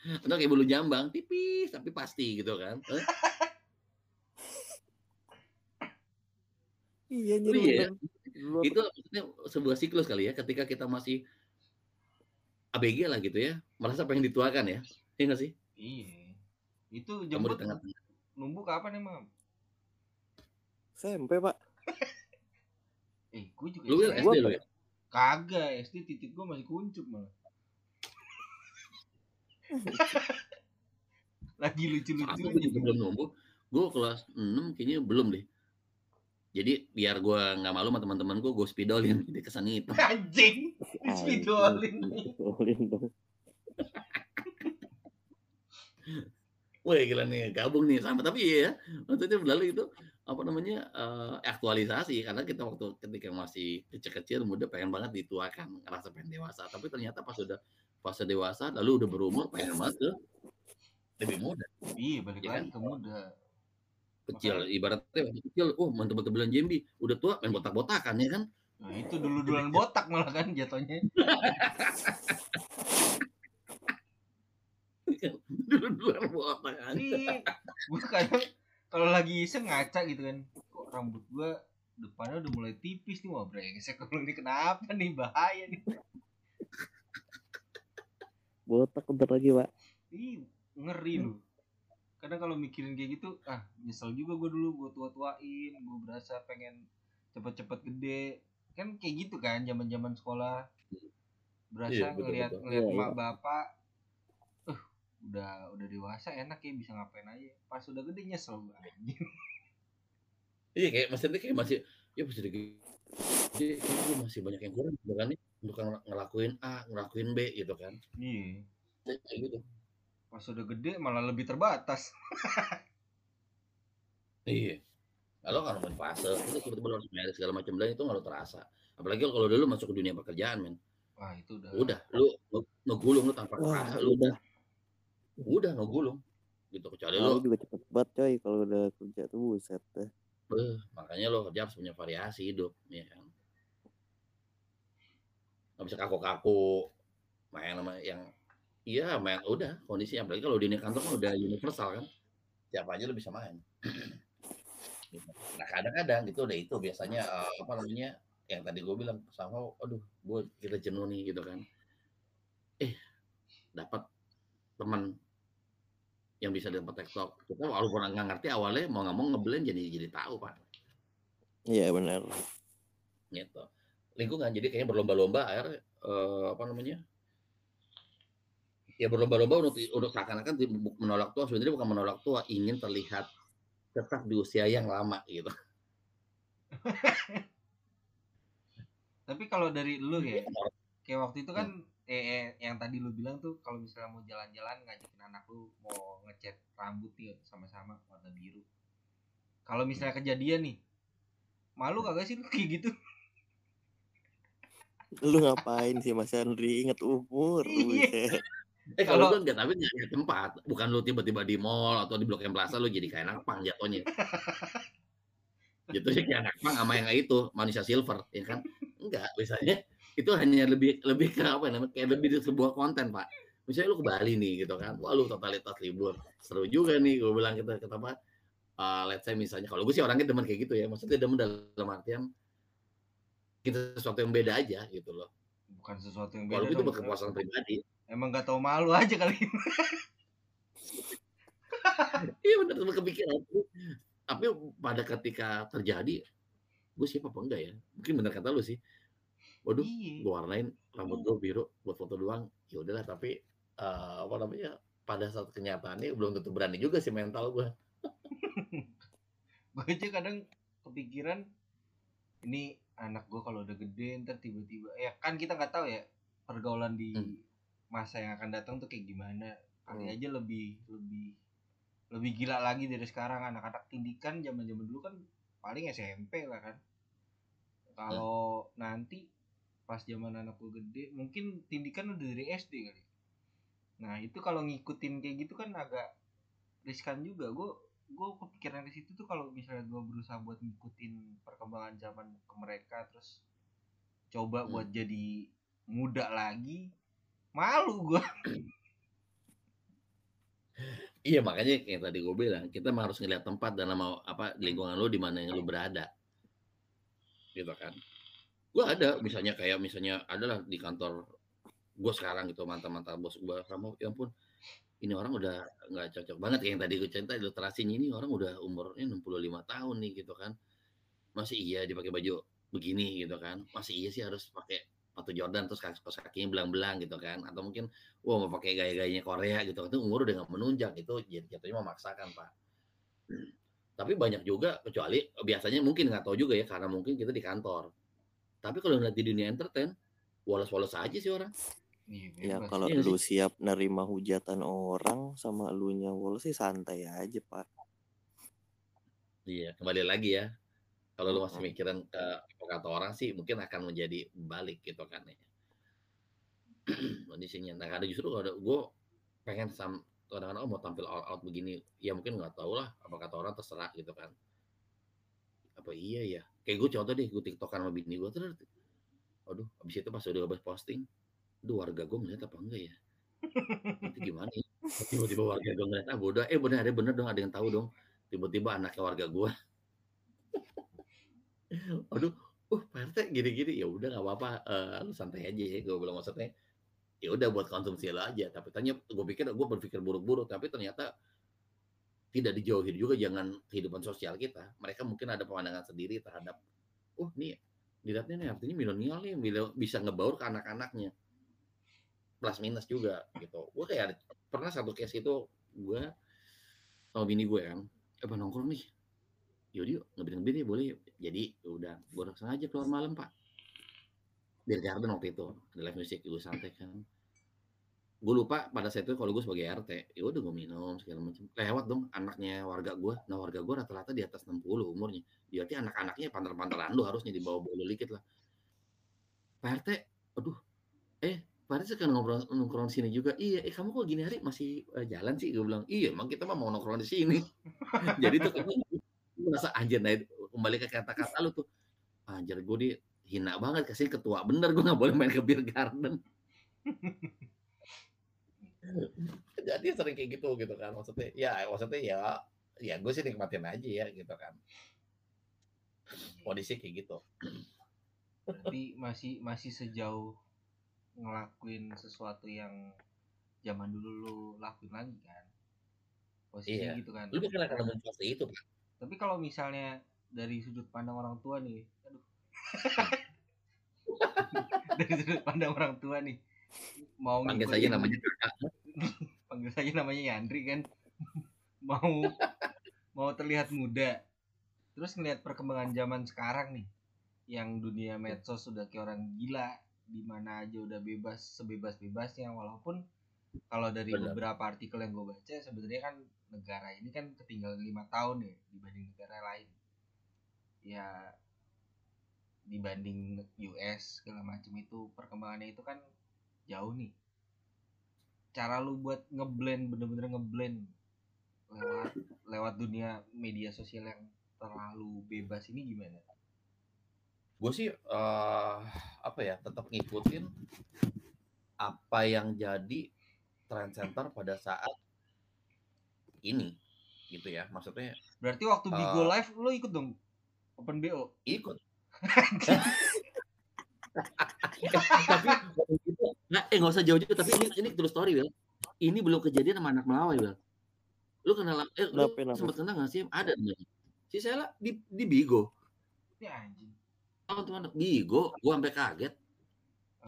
atau kayak bulu jambang tipis tapi pasti gitu kan.
Iya anjir
Iya. itu maksudnya sebuah siklus kali ya ketika kita masih ABG lah gitu ya merasa pengen dituakan ya. Iya nggak sih?
Iya. Itu
kamu di
jembut
tengah-tengah.
numbuh kapan emang
SMP pak.
Eh gua juga
lu
SD.
SD lu ya?
Kagak SD titik gua masih kuncup malah lagi
Aku
lucu-lucu
juga belum numbuh. Gue kelas 6 kayaknya belum deh. Jadi biar gue nggak malu sama teman-teman gue, gue spidolin di kesan itu.
anjing spidolin
spidolin dong
Wah gila nih gabung nih sama tapi iya ya. Maksudnya berlalu itu apa namanya eh, aktualisasi karena kita waktu ketika masih kecil-kecil muda pengen banget dituakan ngerasa pengen dewasa tapi ternyata pas sudah fase dewasa lalu udah berumur pengen banget ke lebih muda
Iya, balik
Iya
lagi
kan?
ke muda.
kecil
Makanya.
ibaratnya waktu kecil oh mantep belan Jambi udah tua main botak-botakan ya kan
Nah, itu dulu-duluan botak malah kan jatuhnya.
dulu duluan botakan
Ini gue kadang kalau lagi iseng ngaca gitu kan. Kok rambut gua depannya udah mulai tipis nih wah brengsek kalau ini kenapa nih bahaya nih.
Botak bentar lagi, Pak.
Ih, ngeri lu. Kadang kalau mikirin kayak gitu, ah nyesel juga gue dulu gue tua-tuain, gue berasa pengen cepet-cepet gede. Kan kayak gitu kan zaman-zaman sekolah. Berasa
Iya, betul,
ngelihat
betul.
ngelihat
Iya,
bapak uh, udah udah dewasa enak ya bisa ngapain aja. Pas udah gede nyesel gue
iya kayak maksudnya kayak masih ya masih gue masih banyak yang kurang kan nih untuk ngel- ngelakuin A ngelakuin B gitu kan
Iya.
kayak gitu
Pas udah gede malah lebih terbatas.
iya kalau kalau main fase itu tiba-tiba lu harus merit segala macam dan itu nggak lu terasa apalagi kalau dulu masuk ke dunia pekerjaan men
Wah, itu udah.
udah lu nge- ngegulung lu tanpa
Wah,
terasa lu
udah.
udah ngegulung gitu kecuali
Lalu
lu
juga cepet banget coy kalau udah kerja tuh buset dah.
eh, makanya lo kerja harus punya variasi hidup ya kan nggak bisa kaku-kaku. Main sama yang iya main udah kondisinya. Apalagi kalau di dunia kantor kan udah universal kan. Siapa aja lo bisa main. Nah kadang-kadang gitu udah itu biasanya eh, apa namanya yang tadi gue bilang sama aduh gue kita jenuh nih gitu kan. Eh dapat teman yang bisa dapat TikTok kita walaupun nggak ngerti awalnya mau nggak mau ngeblend jadi jadi tahu pak.
Iya benar.
gitu lingkungan jadi kayaknya berlomba-lomba akhirnya eh, apa namanya ya berlomba-lomba untuk untuk seakan-akan menolak tua sebenarnya bukan menolak tua ingin terlihat tetap di usia yang lama gitu
Tapi kalau dari lu ya,
Iya.
kayak waktu itu kan eh, eh, yang tadi lu bilang tuh kalau misalnya mau jalan-jalan ngajakin anak lu mau ngecat rambut nih sama-sama warna biru. Kalau misalnya kejadian nih, malu kagak sih lu kayak gitu?
Lu ngapain sih Mas Andri? Ingat umur.
Iya.
eh kalau lu enggak tapi nggak tempat. Bukan lu tiba-tiba di mall atau di blok M Plaza lu jadi kayak anak pang jatuhnya. Gitu sih kayak anak pang sama yang itu manusia silver ya kan? Enggak biasanya itu hanya lebih lebih ke apa namanya kayak lebih di sebuah konten pak. Misalnya lu ke Bali nih gitu kan? Wah lu totalitas libur seru juga nih gue bilang kita kita apa uh, let's say misalnya kalau gue sih orangnya demen kayak gitu ya. Maksudnya demen dalam artian kita sesuatu yang beda aja gitu loh.
Bukan sesuatu yang beda
walaupun itu
dong.
berkepuasan pribadi.
Emang gak tau malu aja kali.
iya benar cuma kepikiran. Tapi pada ketika terjadi gue siapa apa enggak ya? Mungkin benar kata lu sih. Waduh
Iya.
gue warnain rambut gue biru buat foto doang. Ya udahlah tapi eh, apa namanya pada saat kenyataannya belum tentu berani juga sih mental gue
gue aja kadang kepikiran ini anak gue kalau udah gede ntar tiba-tiba ya kan kita nggak tahu ya pergaulan di
Hmm.
masa yang akan datang tuh kayak gimana. Kali
Hmm.
aja lebih lebih lebih gila lagi dari sekarang. Anak-anak tindikan zaman zaman dulu kan paling SMP lah kan. Kalau nanti pas zaman anak gue gede mungkin tindikan udah dari SD kali. Nah itu kalau ngikutin kayak gitu kan agak riskan juga. Gue gue kepikiran ke situ tuh kalau misalnya gue berusaha buat ngikutin perkembangan zaman ke mereka terus coba
Hmm.
buat jadi muda lagi malu gue
iya makanya kayak tadi gue bilang kita harus ngeliat tempat dan nama apa lingkungan lu di mana yang lu berada. Gitu kan. Gue ada misalnya kayak misalnya adalah di kantor gue sekarang gitu mantan mantan bos gue kamu ya ampun ini orang udah nggak cocok banget kayak yang tadi gue cerita ilustrasinya ini orang udah umurnya 65 tahun nih gitu kan. Masih iya dipakai baju begini gitu kan. Masih iya sih harus pakai sepatu Jordan terus kaki kaos kakinya belang-belang gitu kan. Atau mungkin wah mau pakai gaya-gayanya Korea gitu itu umur udah nggak menunjang itu jat- jatuhnya memaksakan pak. Tapi banyak juga kecuali biasanya mungkin nggak tahu juga ya karena mungkin kita di kantor. Tapi kalau ngeliat di dunia entertain walas-walas aja sih orang
Ya
bebas.
kalau
Iya
lu siap nerima hujatan orang sama lu nyawol sih santai aja pak.
Iya, kembali lagi ya. Kalau lu masih mikirin ke apa kata orang sih mungkin akan menjadi balik gitu kan ya. kondisinya. Nah, ada justru ada gue pengen sam kadang-kadang oh, mau tampil all out begini, ya mungkin nggak tahu lah apa kata orang terserah gitu kan. Apa iya ya? Kayak gue contoh deh, gue tiktokan sama bini gue terus, aduh, abis itu pas udah habis posting, aduh warga gue ngeliat apa enggak ya? Nanti gimana ya? Tiba-tiba warga gue ngeliat, ah bodoh, eh bener ada bener dong, ada yang tahu dong. Tiba-tiba anaknya warga gue, aduh, uh Pak gini-gini, ya udah nggak apa-apa, eh, lu santai aja ya, gue bilang maksudnya, ya udah buat konsumsi lo aja. Tapi ternyata gue pikir gue berpikir buruk-buruk, tapi ternyata tidak dijauhin juga jangan kehidupan sosial kita. Mereka mungkin ada pandangan sendiri terhadap, oh nih dilihatnya nih artinya milenial nih bisa ngebaur ke anak-anaknya. Plus minus juga gitu. Gue kayak ada- pernah satu case itu gue sama bini gue kan, apa nongkrong nih. Yaudah yuk, ngebir-ngebir ya boleh. Jadi udah, gue sengaja keluar malam pak. Biar garden waktu itu, ada live music, gue santai kan gue lupa pada saat itu kalau gue sebagai RT ya udah gue minum segala macam lewat dong anaknya warga gue nah warga gue rata-rata di atas 60 umurnya berarti anak-anaknya pantar-pantaran lu harusnya di bawah bawah dikit lah Pak RT aduh eh Pak RT sekarang ngobrol nongkrong di sini juga. Iya eh kamu kok gini hari masih eh, jalan sih? Gue bilang iya emang kita mah mau nongkrong di sini. Jadi tuh kayaknya gue merasa anjir nah itu, kembali ke kata-kata lu tuh. Anjir gue di hina banget kasih ketua bener gue nggak boleh main ke beer garden. Jadi sering kayak gitu gitu kan. Maksudnya ya maksudnya ya ya gue sih nikmatin aja ya gitu kan. Kondisi kayak gitu.
Tapi masih masih sejauh ngelakuin sesuatu yang zaman dulu lu lakuin lagi kan. Posisi
Iya.
gitu kan.
lu bukan akan nemu fase itu Pak.
Tapi kalau misalnya dari sudut pandang orang tua nih, aduh. dari sudut pandang orang tua nih, mau
panggil saja namanya kakak
panggil saja namanya Yandri kan, mau mau terlihat muda, terus ngelihat perkembangan zaman sekarang nih, yang dunia medsos sudah kayak orang gila, di mana aja udah bebas sebebas bebasnya, walaupun kalau dari
Benar.
beberapa artikel yang gue baca sebenarnya kan negara ini kan ketinggalan lima tahun ya dibanding negara lain ya dibanding US segala macam itu perkembangannya itu kan jauh nih cara lu buat ngeblend bener-bener ngeblend lewat lewat dunia media sosial yang terlalu bebas ini gimana?
Gue sih eh apa ya tetap ngikutin apa yang jadi trend center pada saat ini gitu ya. Maksudnya
Berarti waktu Bigo
Eh.
Live lu ikut dong? Open BO.
ikut. Tapi nggak eh nggak usah jauh-jauh tapi ini ini true story Will ini belum kejadian sama anak Melawai Will lu kenal eh lu sempat kenal nggak sih? Ada namanya si Sela di di Bigo
Ya anjing.
Oh teman Bigo gua sampai kaget.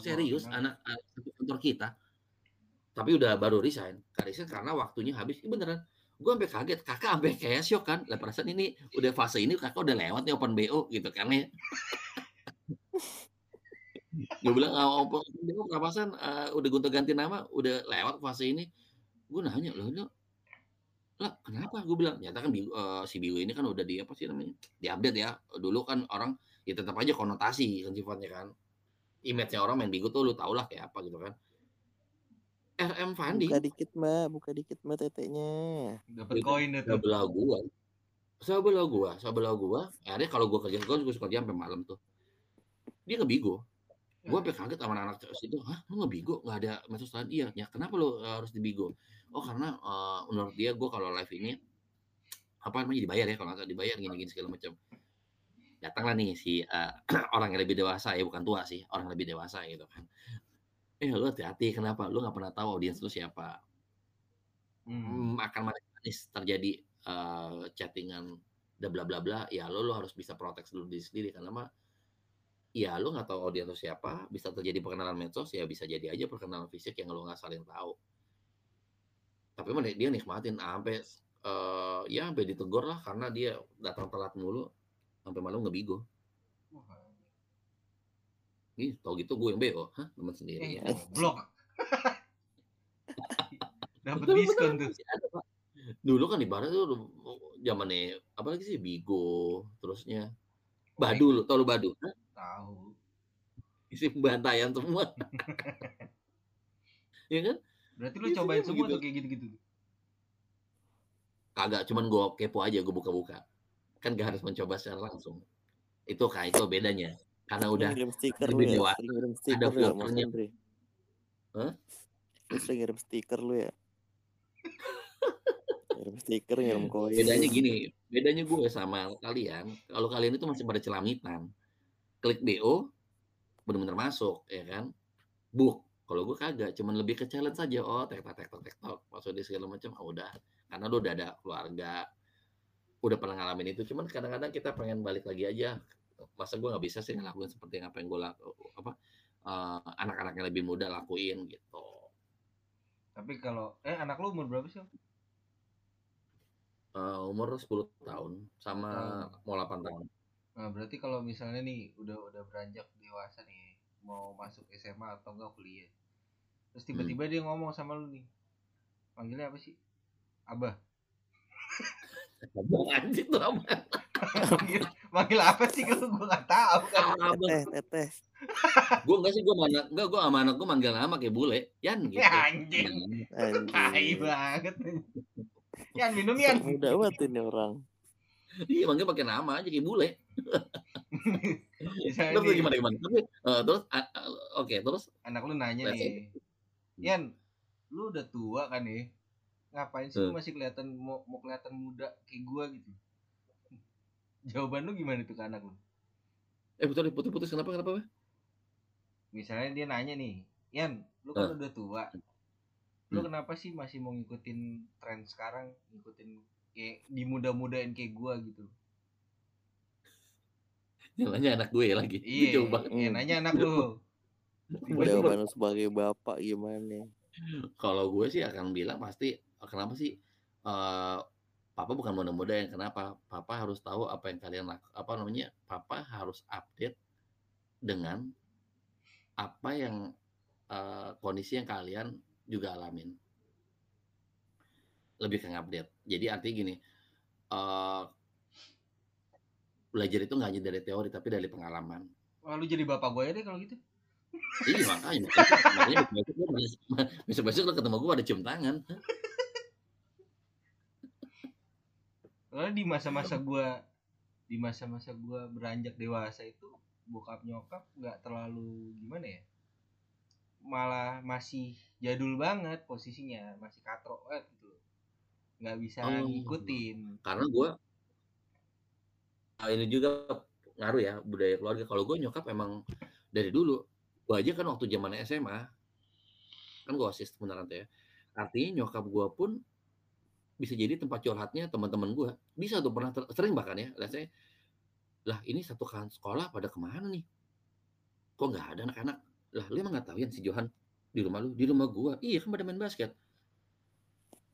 Serius
kenal.
anak, anak kantor kita. Tapi udah baru resign. Karena resign karena waktunya habis. Ini beneran. Gue sampai kaget. Kakak sampai kayak syok kan. Lah perasaan ini udah fase ini kakak udah lewat nih open bo gitu kan ya. Gue bilang ah, open bo kapasan eh, udah gonta ganti nama udah lewat fase ini. Gue nanya loh lo lah kenapa? Gue bilang nyata kan Bigo- eh, si Bigo ini kan udah di apa sih namanya di update ya. Dulu kan orang ya tetap aja konotasi kan sifatnya kan. Image-nya orang main Bigo tuh lu tau lah kayak apa gitu kan. RM Fandi.
Buka dikit mbak, buka dikit mbak teteknya.
Dapat
Itu
koin itu.
sebelah gua. Sebelah gua sebelah gua. Akhirnya kalau gua kerja gua juga suka kerja sampai malam tuh. Dia ke Bigo gua sampai kaget sama anak situ. Hah lu nge Bigo nggak ada medsos lain? Iya ya kenapa lu uh, harus di Bigo oh karena uh, menurut dia gua kalau live ini apa namanya dibayar ya kalau nggak dibayar gini-gini segala macam datanglah nih si uh, orang yang lebih dewasa ya bukan tua sih orang yang lebih dewasa gitu kan. Eh lu hati-hati kenapa? Lu nggak pernah tahu audiens lu siapa.
Hmm.
hmm, akan manis terjadi eh, chattingan dan bla bla bla ya lo lo harus bisa protek dulu diri sendiri karena mah ya lo nggak tahu audiens lo siapa bisa terjadi perkenalan medsos ya bisa jadi aja perkenalan fisik yang lo nggak saling tahu. Tapi mah dia nikmatin sampai eh, ya sampai ditegur lah karena dia datang telat mulu sampai malam ngebigo ih tau gitu gue yang beo hah? Teman
Eh,
sendiri ya
goblok. Dapat diskon tuh.
Dulu kan ibarat tuh zamannya apalagi sih Bigo, terusnya. Badu lu, tau lu Badu?
Tahu.
Isi pembantaian semua. ya kan?
Berarti lu
Biasanya
cobain semua tuh kayak gitu-gitu.
kagak cuman gue kepo aja gue buka-buka kan gak harus mencoba secara langsung. Itu kak itu bedanya. Karena udah
ngirim stiker
lebih
lu ya ngirim stiker lu ya
filternya.
Hendri.
Hah?
sering ngirim stiker lu ya. Ngirim stiker ngirim koin.
Bedanya gini bedanya gue sama kalian kalau kalian itu masih pada celamitan klik bo benar-benar masuk ya kan? Book. Kalau gue kagak cuman lebih ke challenge saja oh tek tek tek tek tek di segala macam. Oh, udah. Karena lu udah ada keluarga udah pernah ngalamin itu cuman kadang-kadang kita pengen balik lagi aja masa gue nggak bisa sih ngelakuin seperti yang apa yang gue laku apa eh, anak-anak yang lebih muda lakuin gitu
Tapi kalau eh anak lu umur berapa sih?
Eh, umur 10 tahun sama mau 8 tahun
Nah, berarti kalau misalnya nih udah udah beranjak dewasa nih, mau masuk SMA atau enggak kuliah. Terus tiba-tiba dia ngomong sama lu nih. Panggilnya apa sih? Abah.
ngomong anjir tuh apa
manggil, apa sih? Kalau gua nggak tahu kan.
Teteh teteh.
Gue enggak sih gue sama anak enggak gue sama anak gue manggil nama kayak bule. Yan gitu.
Ya anjing. Tai
anjing.
banget. Yan minum Yan.
muda banget ini orang.
Iya manggil pakai nama aja kayak bule. Terus gimana gimana? Tapi eh, terus ah, oke terus?
Anak lu nanya nih. Yan, lu udah tua kan nih? Ngapain sih lu
Hmm.
masih kelihatan mau, mau kelihatan muda kayak gua gitu? Jawaban lu gimana tuh ke anak lu?
eh betul putus putus kenapa kenapa
misalnya dia nanya nih, Yan, lu kan udah tua, lu
Hmm.
kenapa sih masih mau ngikutin tren sekarang, ngikutin kayak di muda-mudain kayak gua gitu?
Nyalanya anak gue lagi
Iya,
jauh banget
iya,
Hmm.
nanya anak lu.
Jawaban lu sebagai bapak gimana
kalau gue sih akan bilang pasti kenapa sih eh papa bukan muda-muda yang kenapa? Papa harus tahu apa yang kalian laku, apa namanya papa harus update dengan apa yang eh, kondisi yang kalian juga alamin. Lebih ke update jadi artinya gini eh belajar itu nggak hanya dari teori tapi dari pengalaman.
Wah lu jadi bapak gue deh kalau gitu.
Iya makanya. Makanya besok besok lo ketemu gue ada cium tangan.
Soalnya di masa-masa gua di masa-masa gua beranjak dewasa itu bokap nyokap nggak terlalu gimana ya malah masih jadul banget posisinya masih katro banget gitu nggak bisa
Oh.
ngikutin
Karena gue ini juga ngaruh ya budaya keluarga. Kalau gue nyokap emang dari dulu gue aja kan waktu zaman SMA kan gue osis beneran tuh ya. Artinya nyokap gue pun bisa jadi tempat curhatnya teman-teman gue. Bisa tuh pernah sering bahkan ya. Lihat saya lah ini satu kan sekolah pada ke mana nih? Kok nggak ada anak-anak? Lah lu emang nggak tahu ya si Johan di rumah lu? Di rumah gua. Iya kan pada main basket.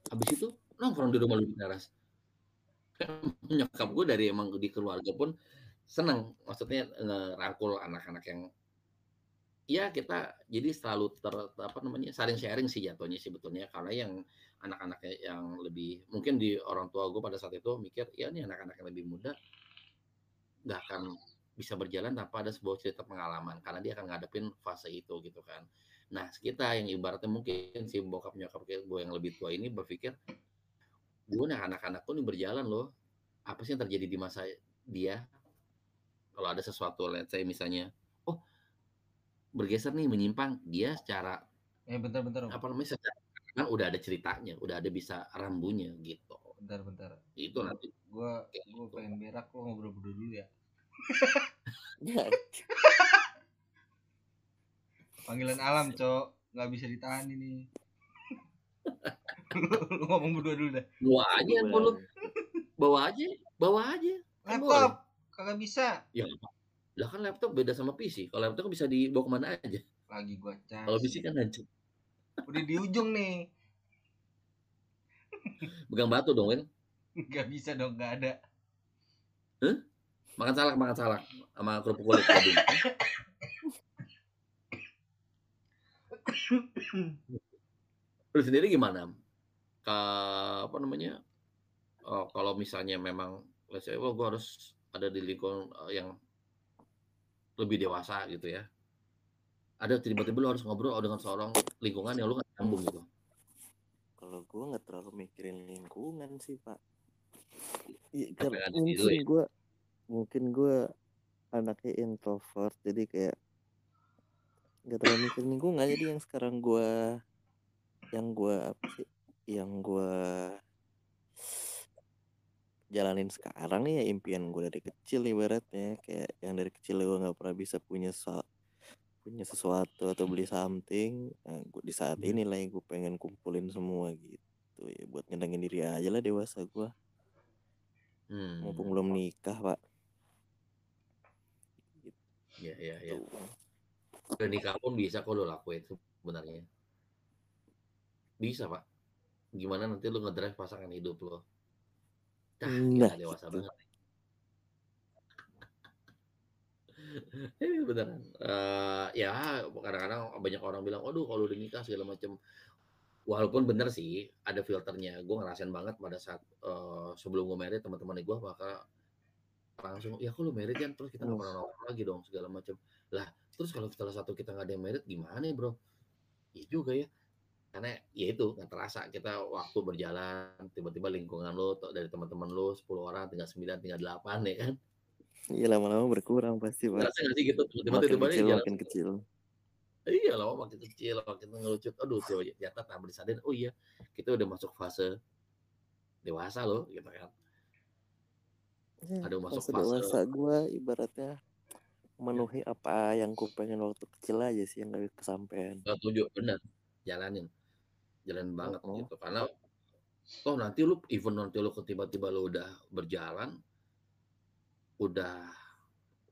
Habis itu nongkrong di rumah lu di teras. Kan nyokap gue dari emang di keluarga pun senang maksudnya ngerangkul anak-anak yang ya kita jadi selalu ter apa namanya saling sharing sih jatuhnya sebetulnya karena yang anak-anaknya yang lebih mungkin di orang tua gue pada saat itu mikir ya ini anak-anak yang lebih muda nggak akan bisa berjalan tanpa ada sebuah cerita pengalaman karena dia akan ngadepin fase itu gitu kan. Nah kita yang ibaratnya mungkin si bokap nyokap gue yang lebih tua ini berpikir gue nih anak-anakku nih berjalan loh. Apa sih yang terjadi di masa dia? Kalau ada sesuatu let's say misalnya oh bergeser nih menyimpang. Dia secara
eh bentar bentar Om.
apa namanya secara kan udah ada ceritanya udah ada bisa rambunya gitu.
Bentar bentar.
Itu nanti.
gua gua
gitu.
pengen berak lo ngobrol berdua dulu ya. Panggilan alam cok. Nggak bisa ditahan ini. Lu ngomong berdua dulu dah.
Bawa aja handphone lu bawa aja bawa aja. Kan
laptop kagak bisa.
Ya lah kan laptop beda sama PC kalau laptop kan bisa dibawa ke mana aja.
Lagi gua cas
kalau PC kan hancur
udah di ujung nih.
Pegang batu dong kan
nggak bisa dong nggak ada.
Makan salak makan salak. Sama kerupuk kulit tadi lu sendiri gimana? Ke apa namanya? Oh, kalau misalnya memang let's say oh, gue harus ada di lingkungan eh, yang lebih dewasa gitu ya ada tiba-tiba lu harus ngobrol dengan seorang lingkungan yang lu nggak nyambung gitu
Kalau gue nggak terlalu mikirin lingkungan sih pak. Iya,
lu
mungkin
ya?
gue mungkin gue anaknya introvert jadi kayak nggak terlalu mikirin lingkungan jadi yang sekarang gue yang gue apa sih yang gue jalanin sekarang nih ya impian gue dari kecil ibaratnya kayak yang dari kecil gue nggak pernah bisa punya so- punya sesuatu atau beli something nah, gua, di saat
Hmm.
ini lah gue pengen kumpulin semua gitu ya buat nyenengin diri aja lah dewasa gue
hmm.
mumpung belum nikah pak.
Ya ya ya
tuh
udah nikah pun bisa kok lo lakuin sebenarnya. Bisa pak. Gimana nanti lu ngedrive pasangan hidup lo Dah,
Nah,
dewasa
gitu.
banget Eh, beneran. Eh, ya kadang-kadang banyak orang bilang, aduh kalau udah nikah segala macam. Walaupun bener sih ada filternya. Gue ngerasain banget pada saat eh, sebelum gue married teman-teman gue maka langsung ya kalau married kan terus kita nggak pernah nongkrong lagi dong segala macam. Lah terus kalau salah satu kita nggak ada yang married gimana ya bro? Iya juga ya. Karena ya itu nggak terasa kita waktu berjalan tiba-tiba lingkungan lo dari teman-teman lo 10 orang tinggal 9 tinggal 8 ya kan.
Iya lama-lama berkurang pasti pak
Ngerasa nggak sih gitu tiba-tiba
makin
tiba-tiba
kecil
jalan
makin kecil
Iya loh, makin kecil, makin ngelucut. Aduh, tuh ternyata tak disadar. Oh iya, kita udah masuk fase dewasa loh, gitu kan.
Ya,
Ada masuk
fase
fase-
dewasa gue ibaratnya memenuhi apa yang gue pengen waktu kecil aja sih yang gak kesampaian
Gak setuju, bener. Jalanin, jalanin banget
Oh.
gitu. Karena toh nanti lu, even nanti lu tiba-tiba lu udah berjalan, udah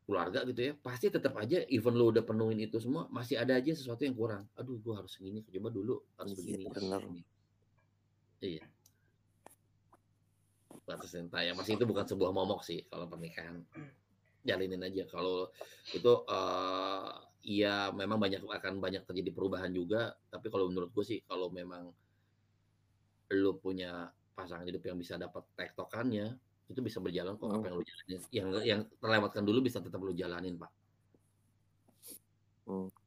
keluarga gitu ya, pasti tetap aja even lu udah penuhin itu semua, masih ada aja sesuatu yang kurang. Aduh, gua harus segini, coba dulu harus
Iya,
begini. harus begini. Iya. batas cinta ya masih itu bukan sebuah momok sih kalau pernikahan jalinin aja kalau itu ya memang banyak akan banyak terjadi perubahan juga tapi kalau menurut gue sih kalau memang lu punya pasangan hidup yang bisa dapat tektokannya itu bisa berjalan kok apa
Hmm.
yang lu jalanin. Yang yang terlewatkan dulu bisa tetap lu jalanin pak.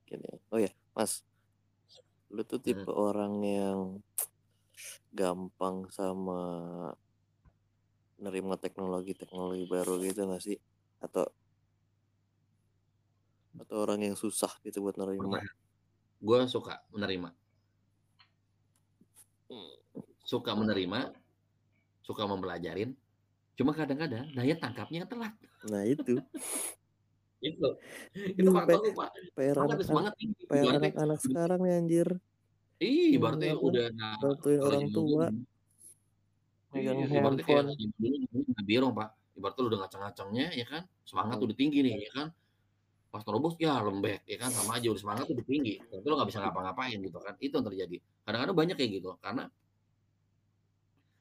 Ya oh ya mas. Lu tuh tipe orang yang gampang sama nerima teknologi teknologi baru gitu gak sih? Atau atau orang yang susah gitu buat nerima?
Gue suka menerima. Suka menerima suka mempelajarin cuma kadang-kadang daya tangkapnya telat
nah itu
itu itu
Ini
faktor lu pak
PR anak-anak
semangat tinggi.
PR
Ibaratnya-
anak-anak sekarang nih anjir
Ih, ibaratnya
Iya,
udah nah,
orang tua megang
Iya, ibaratnya kayak
handphone
nggak birong pak. Ibaratnya lu udah ngacang-ngacangnya ya kan, semangat
Hmm.
udah tinggi nih ya kan. Pas terobos ya lembek ya kan sama aja udah semangat udah tinggi. Tapi lu nggak bisa ngapa-ngapain gitu kan. Itu yang terjadi. Kadang-kadang banyak kayak gitu karena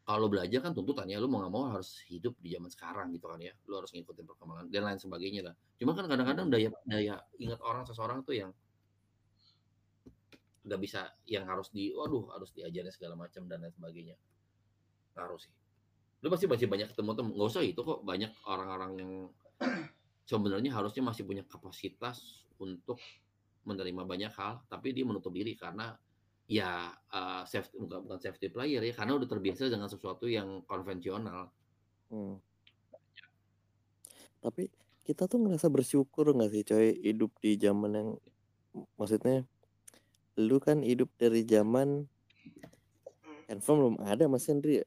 kalau belajar kan tuntutannya lu mau nggak mau harus hidup di zaman sekarang gitu kan ya. Lu harus ngikutin perkembangan dan lain sebagainya lah. Cuma kan kadang-kadang daya daya ingat orang seseorang tuh yang nggak bisa yang harus di waduh harus diajarin segala macam dan lain sebagainya ngaruh sih lu pasti masih banyak ketemu temen nggak usah itu kok banyak orang-orang yang sebenarnya harusnya masih punya kapasitas untuk menerima banyak hal tapi dia menutup diri karena ya eh, safety bukan bukan safety player ya karena udah terbiasa dengan sesuatu yang konvensional
Hmm. Tapi kita tuh ngerasa bersyukur nggak sih coy hidup di zaman yang maksudnya lu kan hidup dari zaman handphone belum ada Mas Hendri ya?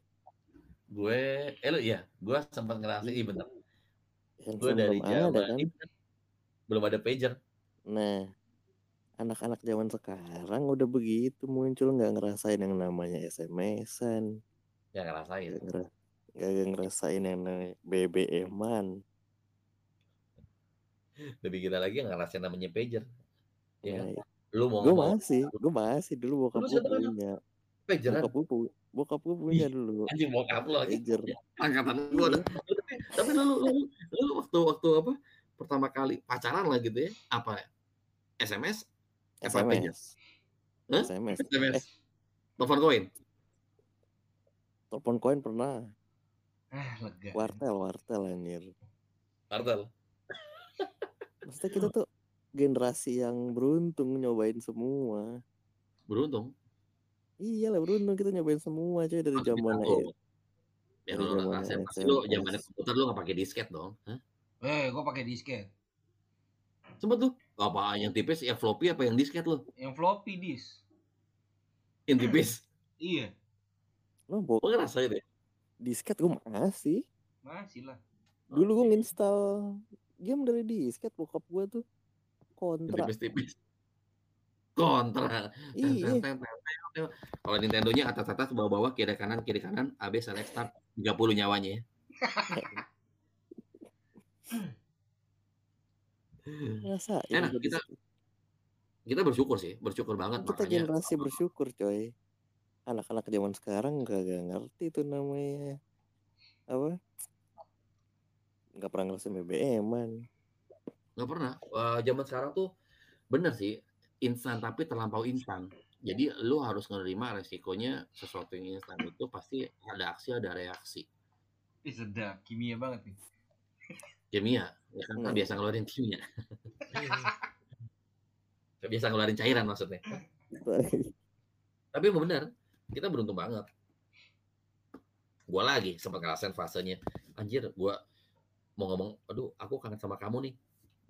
gue eh lu ya gue sempat ngerasain iya bener gue
Handphone
dari
belum ada
zaman
kan?
ini kan belum ada pager
Nah, anak-anak zaman sekarang udah begitu muncul nggak ngerasain yang namanya SMS-an,
ya ngerasain.
Nggak ngera- nggak ngerasain yang namanya BBM-an.
lebih gila lagi yang ngerasain namanya pager ya kan?
Nah,
lu mau
gue
nggak
masih, gue masih dulu bokap gue
kan?
punya,
pageran
bokap gue pu- bokap gue punya dulu.
anjing bokap lo
pager.
angkatan gua
Iya.
dah. tapi, tapi lu, lu, lu, lu waktu waktu apa? Pertama kali pacaran lah gitu ya apa? SMS pager
SMS,
Hah?
SMS,
SMS
Eh.
telepon koin
telepon koin pernah,
Ah, lega.
wartel, wartel anjir.
Artel
Maksudnya kita tuh generasi yang beruntung nyobain semua.
beruntung
Iya lah beruntung kita nyobain semua coy dari zaman.
Biar
dari
lu
zaman
ngerasain. Pasti lu
SMS.
zamannya komputer lu nggak pakai disket dong. Hah?
Eh, gua pakai disket.
Sempet tuh. Apa yang tipis yang floppy apa yang disket lu?
Yang floppy disk.
Yang tipis.
Iya,
Lo bo
Lu ngerasain deh.
disket gue masih.
masih lah.
Dulu gue nginstal game dari disket bokap gue tuh kontra.
tipis-tipis. Kontra.
Iya.
Kalau Nintendo-nya atas-atas, bawah-bawah, kiri kanan, kiri kanan, AB select start 30 nyawanya ya.
Rasain
Enak,
gua
kita kita bersyukur sih, bersyukur banget
Kita
makanya
generasi bersyukur coy. Anak-anak zaman sekarang gak, gak ngerti tuh namanya apa? Gak pernah ngerasain BBM-an.
nggak pernah. Eh, zaman sekarang tuh bener sih instan tapi terlampau instan. Jadi lu harus menerima resikonya sesuatu yang instan itu pasti ada aksi ada reaksi.
Ih, sedap. Kimia banget nih.
Kimia, ya kan,
Hmm.
biasa ngeluarin kimia. biasa ngeluarin cairan maksudnya. Tapi emang bener, kita beruntung banget. Gua lagi sempat ngerasain fasenya, anjir, gua mau ngomong, aduh, aku kangen sama kamu nih.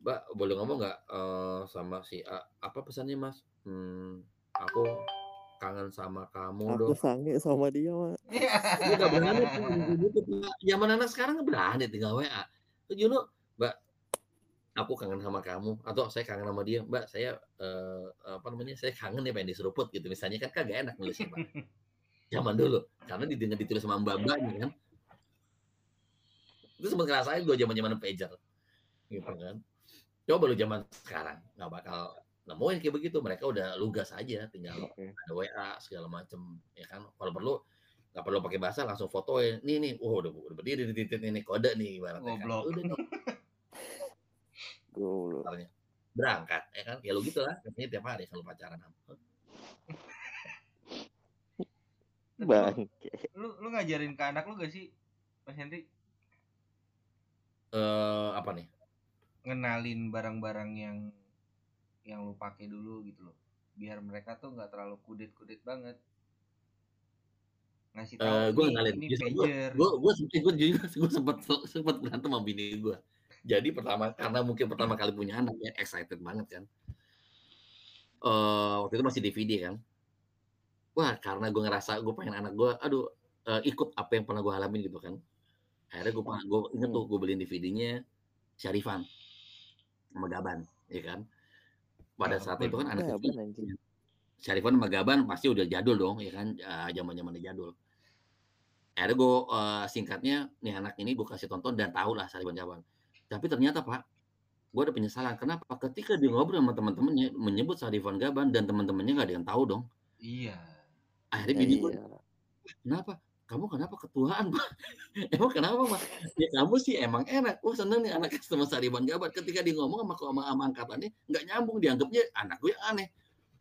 Mbak, boleh ngomong nggak eh, sama si A? Apa pesannya, Mas? Hmm, aku kangen sama kamu
Aku
dong.
sange sama dia mah.
Gue gak berani tuh. Zaman anak sekarang nggak berani tinggal WA. Mbak, aku kangen sama kamu atau saya kangen sama dia, Mbak, saya eh, apa namanya? Saya kangen nih pengen diseruput gitu. Misalnya kan kagak enak nulisnya, Pak. Zaman dulu, karena didengar ditulis sama mbak-mbaknya kan. Itu sempat ngerasain gue zaman-zaman pager. Gitu kan. Coba lu zaman sekarang, nggak bakal nemuin kayak begitu. Mereka udah lugas aja, tinggal ada WA segala macem ya kan kalau perlu nggak perlu pakai bahasa langsung fotoin nih nih oh udah, udah berdiri di titik ini kode nih ibaratnya kan udah. misalnya. berangkat ya kan ya lu gitu lah katanya tiap hari kalau pacaran
Tapi lu,
Bangke.
lu, lu ngajarin ke anak lu gak sih, Mas Henry?
eh apa nih
Ngenalin barang-barang yang yang lu pakai dulu gitu loh. Biar mereka tuh nggak terlalu kudet-kudet banget. Ngasih tahu
Eh, gua
"Nih,
ngenalin.
ini
Justru
pager.
gue gue gue juga gue sempat sempat berantem sama bini gue jadi pertama karena mungkin pertama kali punya anak ya excited banget kan. Eh waktu itu masih DVD kan. Wah karena gue ngerasa gue pengen anak gue aduh eh, ikut apa yang pernah gue alamin gitu kan. Akhirnya gue gue inget tuh gue beliin DVD-nya Syarifan sama Gaban ya kan. Pada
Ah,
saat itu kan anak kecil. Syarifan sama Gaban pasti udah jadul dong ya kan. Zaman zamannya jadul. Akhirnya gue singkatnya nih anak ini gue kasih tonton dan tahu lah Syarifan Gaban tapi ternyata pak gue ada penyesalan. Kenapa? Ketika dia ngobrol sama teman-temannya menyebut Syarifan Gaban dan teman-temannya nggak ada yang tahu dong.
Iya.
akhirnya
Ya,
bini gue
iya.
kenapa? Kamu kenapa ketuaan pak? Emang kenapa mas ya kamu sih emang enak. Oh seneng nih anak sama Syarifan Gaban. Ketika dia ngomong sama sama, sama angkatannya nggak nyambung dianggapnya anak gue yang aneh.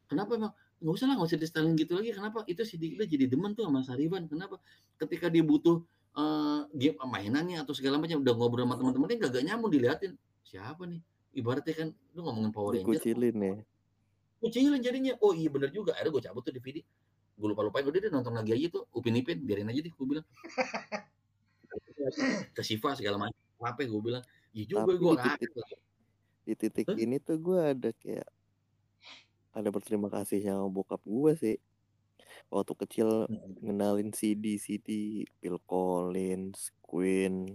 Kenapa emang nggak usah lah nggak usah di gitu lagi. Kenapa? Itu si Dikla jadi demen tuh sama Sariban kenapa? Ketika dia butuh eh, game mainannya atau segala macam udah ngobrol sama teman-temannya nggak gak nyambung diliatin. Siapa nih? Ibaratnya kan lu ngomongin Power Ranger
Dikucilin ya.
kucilin jadinya. Oh iya bener juga. Akhirnya gue cabut tuh DVD gue lupa lupain udah deh nonton lagi aja tuh. Upin ipin biarin aja deh gue bilang. Ke Siva segala macam apa gue bilang. Iya juga gue
titik di titik
Hah?
ini tuh gue ada kayak ada berterima kasih sama bokap gue sih. Waktu kecil ngenalin CD CD Phil Collins, Queen,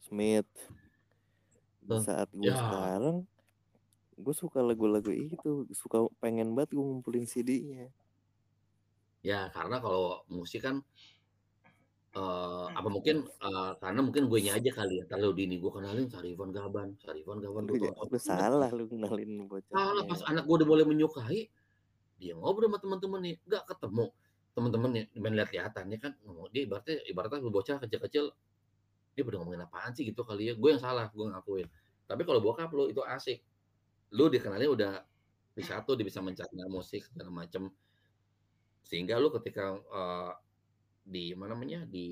Smith. Di saat gue
ya.
sekarang gue suka lagu-lagu itu, suka pengen banget gue ngumpulin CD-nya.
Ya karena kalau musik kan eh apa mungkin eh, karena mungkin gue aja kali ya terlalu dini gue kenalin Sarifan Gaban Sarifan Gaban
Lu,
gue
ja- lu salah lu kenalin
salah pas anak gue udah mulai menyukai dia ngobrol sama teman-teman nih nggak ketemu. Teman-temannya main lihat lihatan ya kan? Ngomong dia ibaratnya ibaratnya bocah kecil-kecil dia pada ngomongin apaan sih gitu kali ya? Gue yang salah gue ngakuin. Tapi kalau bokap lu itu asik. Lu dikenalnya udah di satu dia bisa mencerna musik segala macem. Sehingga lu ketika eh, di mana namanya di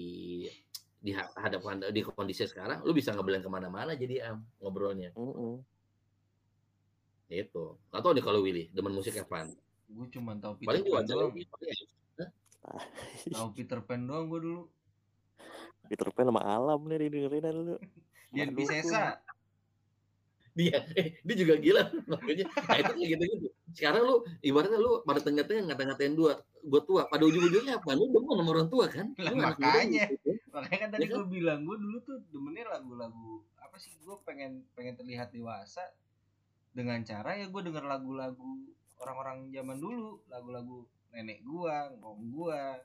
di ha- hadapan di kondisi sekarang lu bisa ngebeleng ke mana-mana jadi am ngobrolnya.
Mm-mm.
itu atau nih kalau Willy demen musik apaan
gue cuma tahu Peter
paling
Pan doang.
Ya,
tahu Peter Pan doang gue dulu.
Peter Pan sama alam nih dengerin lu.
Dian
Aduh,
Piscesa
dia eh, dia juga gila makanya. Nah itu kayak gitu gitu sekarang lu ibaratnya lu pada tengah-tengah ngata-ngatain dua gue tua. Pada ujung-ujungnya apa lu demen sama orang tua kan?
Lah, makanya.
gitu.
makanya kan tadi
Ya kan?
gue bilang gue dulu tuh demennya lagu-lagu apa sih gue pengen pengen terlihat dewasa. Dengan cara ya gue denger lagu-lagu orang-orang zaman dulu lagu-lagu nenek gua om gua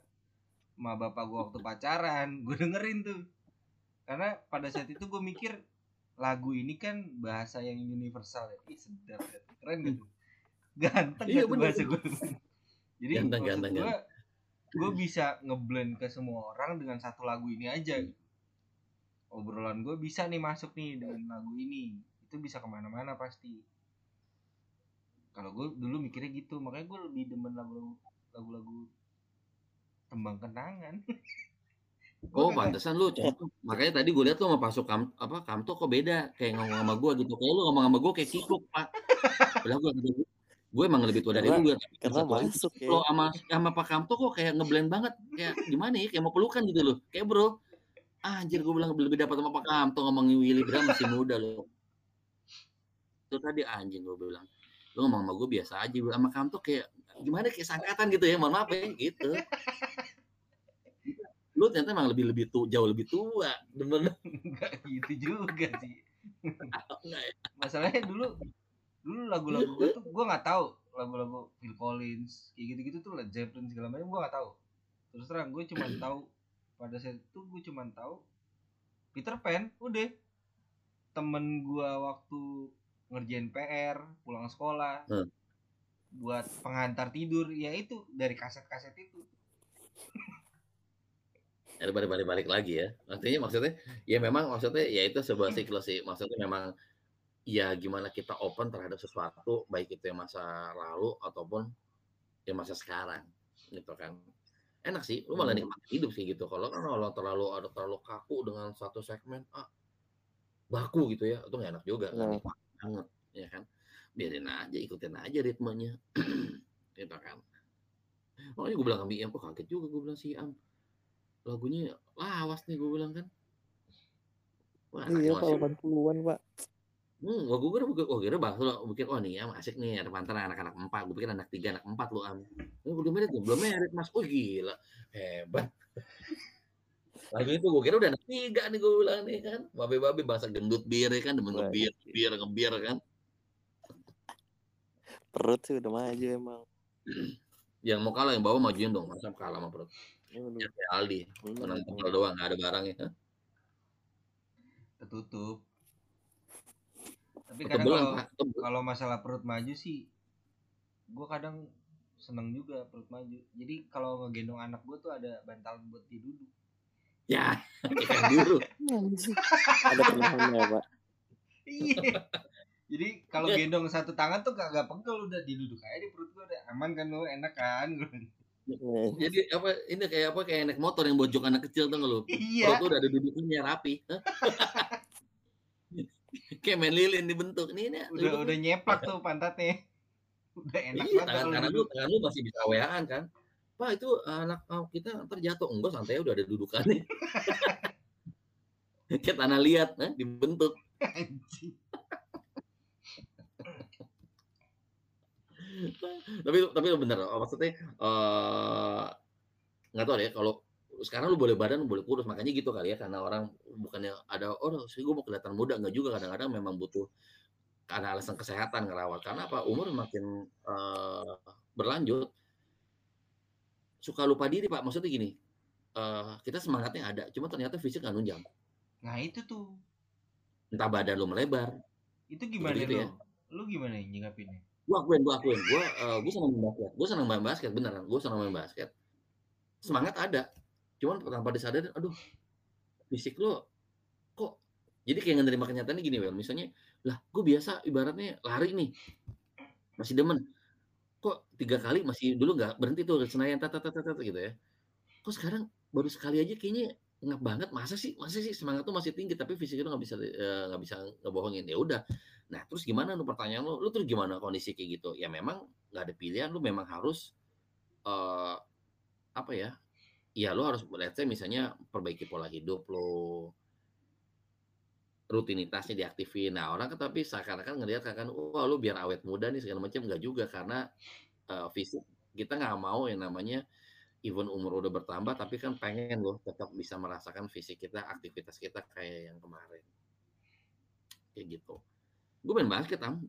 sama bapak gua waktu pacaran gue dengerin tuh karena pada saat itu gue mikir lagu ini kan bahasa yang universal ya ih sedap ya. keren gitu ganteng
Iya,
gitu
bener.
bahasa gue jadi
Ganteng,
maksud
ganteng,
gue gue bisa ngeblend ke semua orang dengan satu lagu ini aja gitu. obrolan gue bisa nih masuk nih dengan lagu ini itu bisa ke mana-mana pasti kalau gue dulu mikirnya gitu makanya gue lebih demen lagu lagu-lagu tembang kenangan
Oh, pantesan lu. Makanya tadi gue lihat lu sama Pasuk Kam, apa Kamto kok beda kayak ngomong sama gue gitu. Kayak lu ngomong sama gue kayak kikuk, Pak. Padahal gue gue emang lebih tua dari lu.
karena
lagi,
masuk ya.
Lo sama sama Pak Kamto kok kayak ngeblend banget. Kayak gimana ya? Kayak mau pelukan gitu loh. Kayak bro. Ah, anjir gue bilang lebih dapat sama Pak Kamto ngomongin Willy Bram masih muda loh. Itu tadi anjing gue bilang. Lu ngomong sama gue biasa aja. Sama Kamto kayak gimana kayak sangkatan gitu ya. Mohon maaf ya gitu. Lu ternyata emang lebih lebih tu, jauh lebih tua. Bener
nggak gitu juga sih
ya?
masalahnya dulu dulu lagu-lagu gue tuh gue nggak tahu lagu-lagu Phil Collins kayak gitu-gitu tuh Led Zeppelin segala macam gue nggak tahu terus terang gue cuma tahu pada saat itu gue cuma tahu Peter Pan udah temen gue waktu ngerjain PR pulang sekolah
Hmm.
buat pengantar tidur ya itu dari kaset-kaset itu
Ya, balik balik balik lagi ya. Artinya maksudnya ya memang maksudnya ya itu sebuah siklus sih. Maksudnya memang ya gimana kita open terhadap sesuatu baik itu yang masa lalu ataupun yang masa sekarang gitu kan. Enak sih, lu malah
Hmm.
nikmatin hidup sih gitu. Kalau kan kalau terlalu ada terlalu kaku dengan satu segmen ah baku gitu ya, itu nggak enak juga, nggak
Nah.
nikmat banget ya kan. Biarin aja, ikutin aja ritmenya. gitu kan. Makanya gue bilang sama Iam, kok kaget juga gue bilang si Am lagunya lawas nih gue bilang kan. Wah,
Iya,
masih
80-an, Pak.
Hmm, gua gue kira, oh kira bahas lo, mikir oh nih am asik nih ada mantan anak-anak empat, gue pikir anak tiga, anak empat lo am. Oh, belum merit, belum merit mas, oh gila, hebat. Lagu itu gue kira udah anak tiga nih gue bilang nih kan, babe-babe bahasa gendut bir ya kan, demen ngebir, bir, ngebir kan.
Perut sih udah maju emang.
Yang mau kalah yang bawa majuin dong, masa kalah sama perut. Ya kayak Aldi,
bener.
menang tunggal doang, nggak ada barangnya. Hah?
ketutup tapi kadang kalau kalau masalah perut maju sih gue kadang seneng juga perut maju jadi kalau ngegendong anak gue tuh ada bantal buat dia duduk
Ya, ikan buru.
Ada penahannya, Pak.
iya jadi kalau gendong satu tangan tuh kagak pegel udah diduduk aja di perut gue udah aman kan lu enak kan
Eh,
Jadi apa ini kayak apa kayak naik motor yang bojok anak kecil tuh lu?
iya
Perut tuh udah ada duduknya rapi. Kayak main lilin dibentuk. Nih, ini
udah udah nyeplak tuh pantatnya udah enak
iya,
banget
tangan kanan lu, tangan lu masih bisa weaan kan? Pak itu anak kita ntar jatuh enggak santai udah ada dudukannya. kayak tanah liat, eh, dibentuk. Tapi tapi lu bener, oh, maksudnya eh nggak tahu deh kalau sekarang lu boleh badan boleh kurus makanya gitu kali ya karena orang bukannya ada oh sih gue mau kelihatan muda nggak juga kadang-kadang memang butuh karena alasan kesehatan ngerawat karena apa umur makin eh, berlanjut suka lupa diri pak. Maksudnya gini eh, kita semangatnya ada cuma ternyata fisik nggak nunjang.
Nah itu tuh.
Entah badan lu melebar.
Itu gimana
Gitu
lu?
ya.
lu gimana nyingapinnya
gua akuin gua akuin. Gua eh, gua senang main basket. Gua senang main basket beneran. Gua senang main basket. Semangat ada. Cuman tanpa disadari aduh fisik lo kok jadi kayak nggak nerima kenyataan gini Wel. Misalnya lah gue biasa ibaratnya lari nih. Masih demen kok tiga kali masih dulu nggak berhenti tuh Senayan tata tata tata gitu ya. Kok sekarang baru sekali aja kayaknya ngap banget masa sih masa sih semangat tuh masih tinggi tapi fisik itu nggak bisa eh, nggak bisa ngebohongin. Ya udah. Nah terus gimana lu pertanyaan lu lu terus gimana kondisi kayak gitu? Ya memang nggak ada pilihan lu memang harus eh apa ya? Ya lu harus say misalnya perbaiki pola hidup lu rutinitasnya diaktifin. Nah orang kan tapi seakan-akan ngelihat kan wah lu biar awet muda nih segala macam nggak juga karena eh, fisik kita nggak mau yang namanya even umur udah bertambah tapi kan pengen loh tetap bisa merasakan fisik kita aktivitas kita kayak yang kemarin. Kayak gitu. Gue main basket am.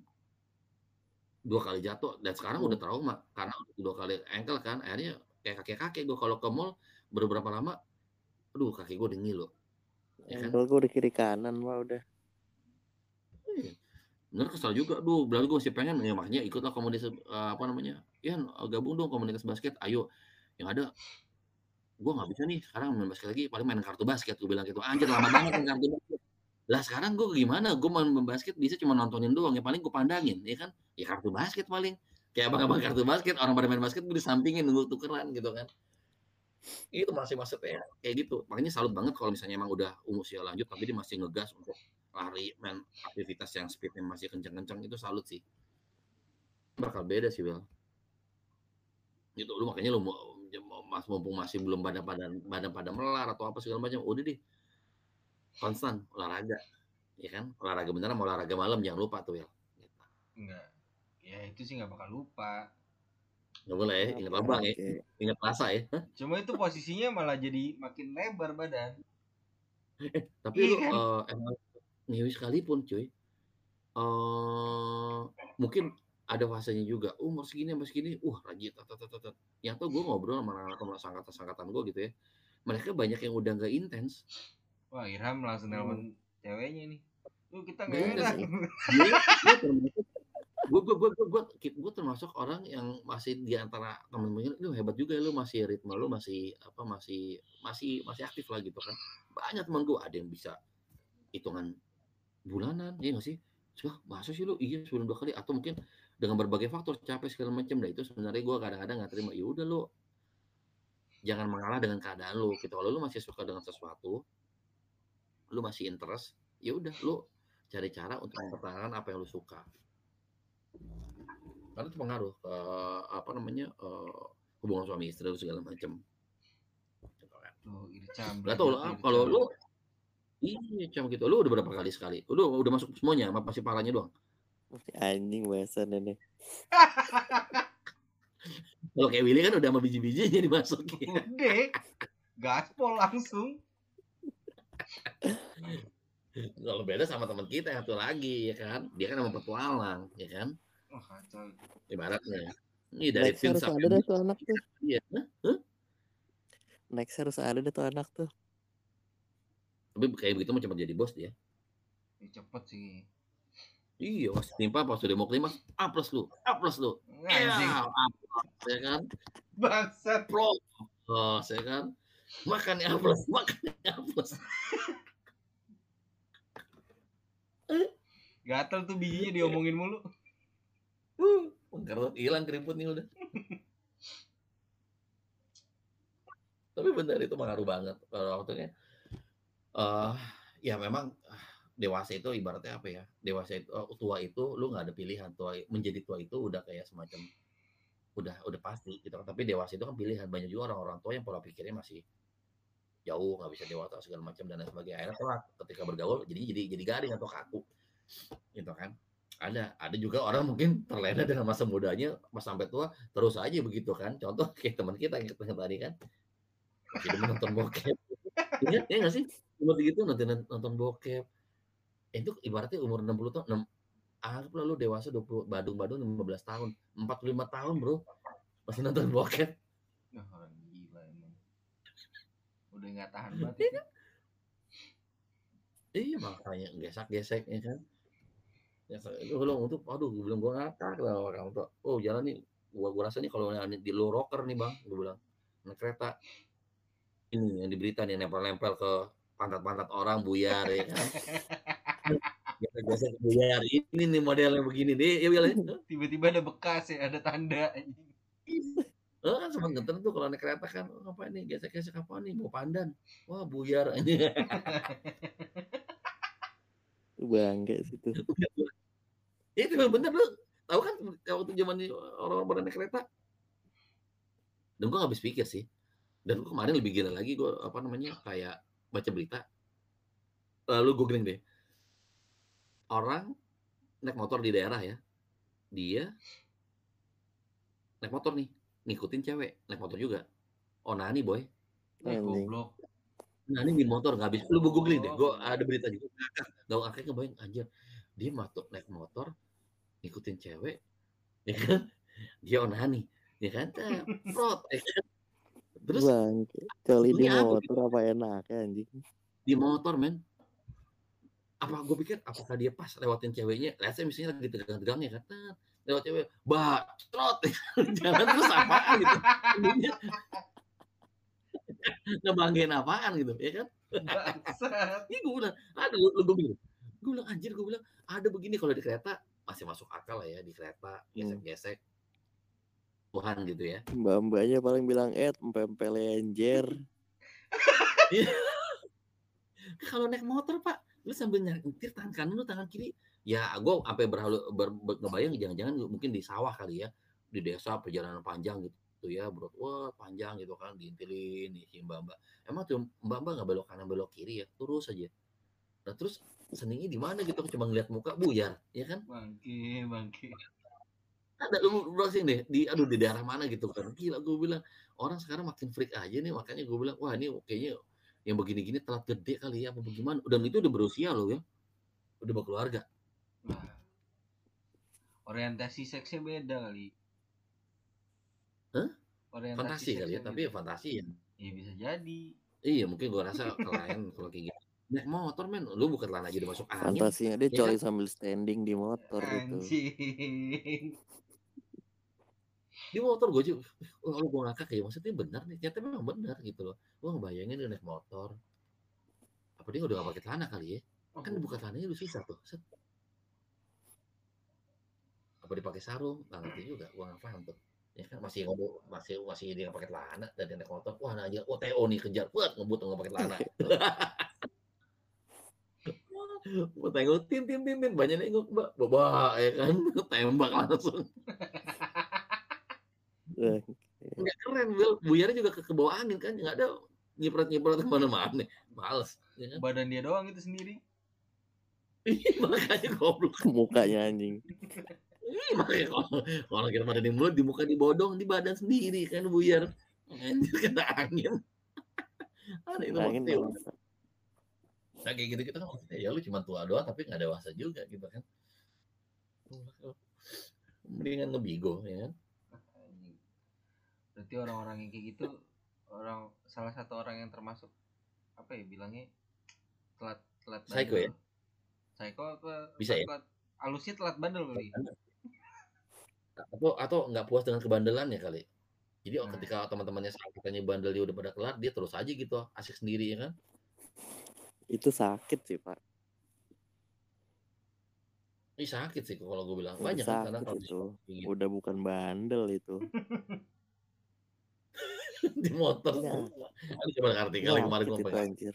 Dua kali jatuh dan sekarang udah trauma karena dua kali ankle kan akhirnya kayak kakek kakek gue kalau ke mall beberapa lama aduh kaki gue dingin loh ya kan?
Gue udah kiri kanan mah udah.
Iya. bener kesal juga duh. Berarti gue masih pengen ya makanya ikutlah komunitas eh, apa namanya ya gabung dong komunitas basket ayo. Yang ada gue nggak bisa nih sekarang main basket lagi paling main kartu basket gue bilang gitu. Anjir lama banget main kartu basket. Lah sekarang gue gimana? Gue main basket bisa cuma nontonin doang ya paling gue pandangin ya kan? Ya kartu basket paling. Kayak abang-abang kartu basket orang pada main basket gue disampingin nunggu tukeran gitu kan itu masih maksudnya kayak gitu makanya salut banget kalau misalnya emang udah umur usia lanjut tapi dia masih ngegas untuk lari main aktivitas yang speednya masih kenceng-kenceng itu salut sih bakal beda sih Bel gitu lu makanya lu mau mas mumpung masih belum badan badan badan pada melar atau apa segala macam udah deh konstan olahraga ya kan olahraga beneran mau olahraga malam jangan lupa tuh ya gitu.
Enggak. Ya itu sih nggak bakal lupa.
Nggak boleh ya ingat abang ya ingat rasa ya?
Cuma itu posisinya malah jadi makin lebar badan.
tapi
Iya
lu
kan?
eh, emang ngewi sekalipun cuy eh mungkin ada fasenya juga umur segini sampai segini uh rajin tat, tat, tat, tat. yang tuh gue ngobrol sama anak-anak sangkatan sangkatan gue gitu ya mereka banyak yang udah nggak intens
Wah Irham langsung nelfon ceweknya nih. Tuh kita nggak enak.
gue gue gue gue gue termasuk orang yang masih di antara temen-temen lu hebat juga ya lu masih ritme lu masih apa masih masih masih aktif lah gitu kan. Banyak teman gue ada yang bisa hitungan bulanan ya nggak sih? Wah, masa sih lu? Iya sebelum dua kali atau mungkin dengan berbagai faktor capek segala macam nah itu sebenarnya gue kadang-kadang nggak terima. Ya udah lu jangan mengalah dengan keadaan lu gitu. Kalau lu masih suka dengan sesuatu lu masih interest ya udah lu cari cara untuk mempertahankan apa yang lu suka karena itu pengaruh ke apa namanya eh, hubungan suami istri segala macam gitu kan
Tuh Ircam.
Gak tau lah kalau lu iya cuma gitu lu udah berapa kali sekali lu udah masuk semuanya apa masih palanya doang
anjing bahasan ini.
kalau kayak Willy kan udah sama biji-bijinya dimasukin
Udah. Gaspol langsung.
kalau beda sama teman kita yang satu lagi ya kan dia kan sama petualang ya kan
Wah kacau.
ibaratnya ini dari
Next harus ada deh tuh anak tuh.
dia Hah?
Next harus ada deh tuh anak tuh.
tapi kayak begitu mau cepat jadi bos dia
Ya, cepet sih.
iya pas timpa pas udah mau kelima A plus lu A plus lu ya
Anjing.
A plus ya kan
Bangsat.
pro oh, saya kan makan A plus makan A plus
Gatel tuh bijinya diomongin mulu.
Uh karena hilang keriputnya udah. Tapi benar itu pengaruh banget. Kalau waktunya eh ya memang ah, dewasa itu ibaratnya apa ya dewasa itu eh, tua itu lu nggak ada pilihan. Tua menjadi tua itu udah kayak semacam udah udah pasti gitu kan. Tapi dewasa itu kan pilihan. Banyak juga orang-orang tua yang pola pikirnya masih jauh nggak bisa dewasa segala macam dan lain sebagainya. Akhirnya telat. Ketika bergaul jadi jadi jadi garing atau kaku. Gitu kan ada ada juga orang mungkin terlena dengan masa mudanya pas sampai tua terus aja begitu kan. Contoh kayak teman kita yang tadi kan. Demen nonton bokep. Ya ya nggak sih? Umur segitu nonton nonton bokep. Itu ibaratnya umur 60 tahun enam anggaplah lu dewasa 20 badung-badung 15 tahun. 45 tahun bro. Masih nonton bokep.
Wah, orang gila emang. Udah nggak tahan banget itu.
iya makanya gesek-gesek ya kan ya itu belum untuk aduh gue bilang gue ngakak lah orang tua. Oh jalan nih. Gua gua rasa nih kalau yang di low rocker nih bang gue bilang naik kereta. Ini yang di berita nih nempel-nempel ke pantat-pantat orang buyar ya kan? Gesek buyar. Ini nih modelnya begini deh ya bilang
Tiba-tiba ada bekas ya, ada tanda.
Eh, kan sempat ngeten tuh kalau naik kereta kan, "Oh, apa ini gesek-gesek apa nih? Mau pandan." Wah, buyar anjing.
Bangga sih.
Itu memang bener lu tahu kan waktu zaman orang-orang pada naik kereta. Dan gua nggak habis pikir sih. Dan gua kemarin lebih gila lagi gua apa namanya kayak baca berita. Lalu googling deh. Orang naik motor di daerah ya. Dia naik motor nih, ngikutin cewek naik motor juga. Onani boy.
Eh,
Anjing.
goblok.
Nah ini di motor nggak habis. Lu googling deh. Gua
Oh.
ada berita juga. Ngakak. Gak ngakak ngebayang anjir. Dia masuk naik motor ngikutin cewek. Ya kan? Dia onani. Ya kan? Prot. Ya kan? Terus
Bangke. Coli di
Ini apa
motor apa enak ya anjing.
di motor men. Apa gue pikir apakah dia pas lewatin ceweknya? Lihat saya misalnya lagi tegang-tegangnya kan. Tet, Lewat cewek, bah, trot. Jalan terus apaan gitu. Ngebanggain apaan gitu, ya kan? Ini gue bilang, ada lu, gue bilang, gue bilang anjir, gue bilang ada begini kalau di kereta masih masuk akal lah ya di kereta gesek-gesek. Tuhan gitu ya.
Mbak-mbaknya paling bilang, "Eh, empe-empe lenjer."
Kalau naik motor pak, lu sambil nyetir tangan kanan lu tangan kiri, ya gue sampai berhalu ber, ber- ngebayang jangan-jangan mungkin di sawah kali ya, di desa perjalanan panjang gitu ya, bro, wah panjang gitu kan, diintilin nih si mbak mbak. Emang tuh mbak mbak nggak belok kanan belok kiri ya, terus aja. Nah terus seninya di mana gitu, cuma ngeliat muka buyar, ya kan?
Bangke, bangke.
ada lu browsing deh di aduh di daerah mana gitu kan gila gue bilang orang sekarang makin freak aja nih makanya gue bilang wah ini kayaknya yang begini-gini telat gede kali ya apa bagaimana dan itu udah berusia loh ya udah berkeluarga
Wah. Orientasi seksnya beda kali.
Hah?
Orientasi
fantasi kali ya tapi ya fantasi ya.
Ya bisa jadi.
iya mungkin gue rasa kelain kalau kayak gitu. Naik motor men. Lu bukan celana aja udah masuk angin.
Fantasinya dia
Iya
coli sambil standing di motor gitu.
Anjing.
di motor gue juga oh, gue ngakak ya maksudnya benar nih. Ternyata memang benar gitu loh. Gue ngebayangin dia naik motor. Apa dia udah gak pakai celana kali ya?
Oh,
kan buka celananya udah susah tuh Set. apa dipakai sarung? Nggak ngerti juga gua nggak paham tuh ya kan masih ngobrol masih masih dia pakai celana dan dia naik motor wah nah aja oh TO nih kejar buat ngebut nggak pakai celana. Mau tengok tin tin tin tin banyak nengok mbak. Bawa ya kan? Tembak langsung. Nggak keren Will buyarnya juga ke, ke bawah angin kan? Nggak ada nyiprat nyiprat ke mana-mana. Males ya kan?
Badan dia doang itu sendiri.
makanya goblok.
Mukanya anjing.
Ih, makanya kalau kalau kira pada di mulut, di muka dibodong, di badan sendiri kan buyar. Anjir kena angin. Aneh itu
Angin
maksudnya. Nah, kayak gitu kita kan maksudnya ya lu cuma tua doang tapi nggak dewasa juga gitu kan. Mendingan ngebigo ya kan.
Berarti orang-orang yang kayak gitu orang salah satu orang yang termasuk apa ya bilangnya telat telat
Psycho
bandel.
ya?
Psycho apa?
Bisa ya?
telat, Alusnya telat bandel kali.
Atau atau nggak puas dengan kebandelannya kali. Jadi oh,
Nah.
ketika teman-temannya katanya bandel dia udah pada kelar, dia terus aja gitu asik sendiri ya kan.
Itu sakit sih, Pak.
Ih sakit sih kalau gue bilang. Banyak kan
sakit
kalau
itu.
gitu.
Udah bukan bandel itu.
di motor.
Iya.
Ada coba artikel yang kemarin gue
anjir.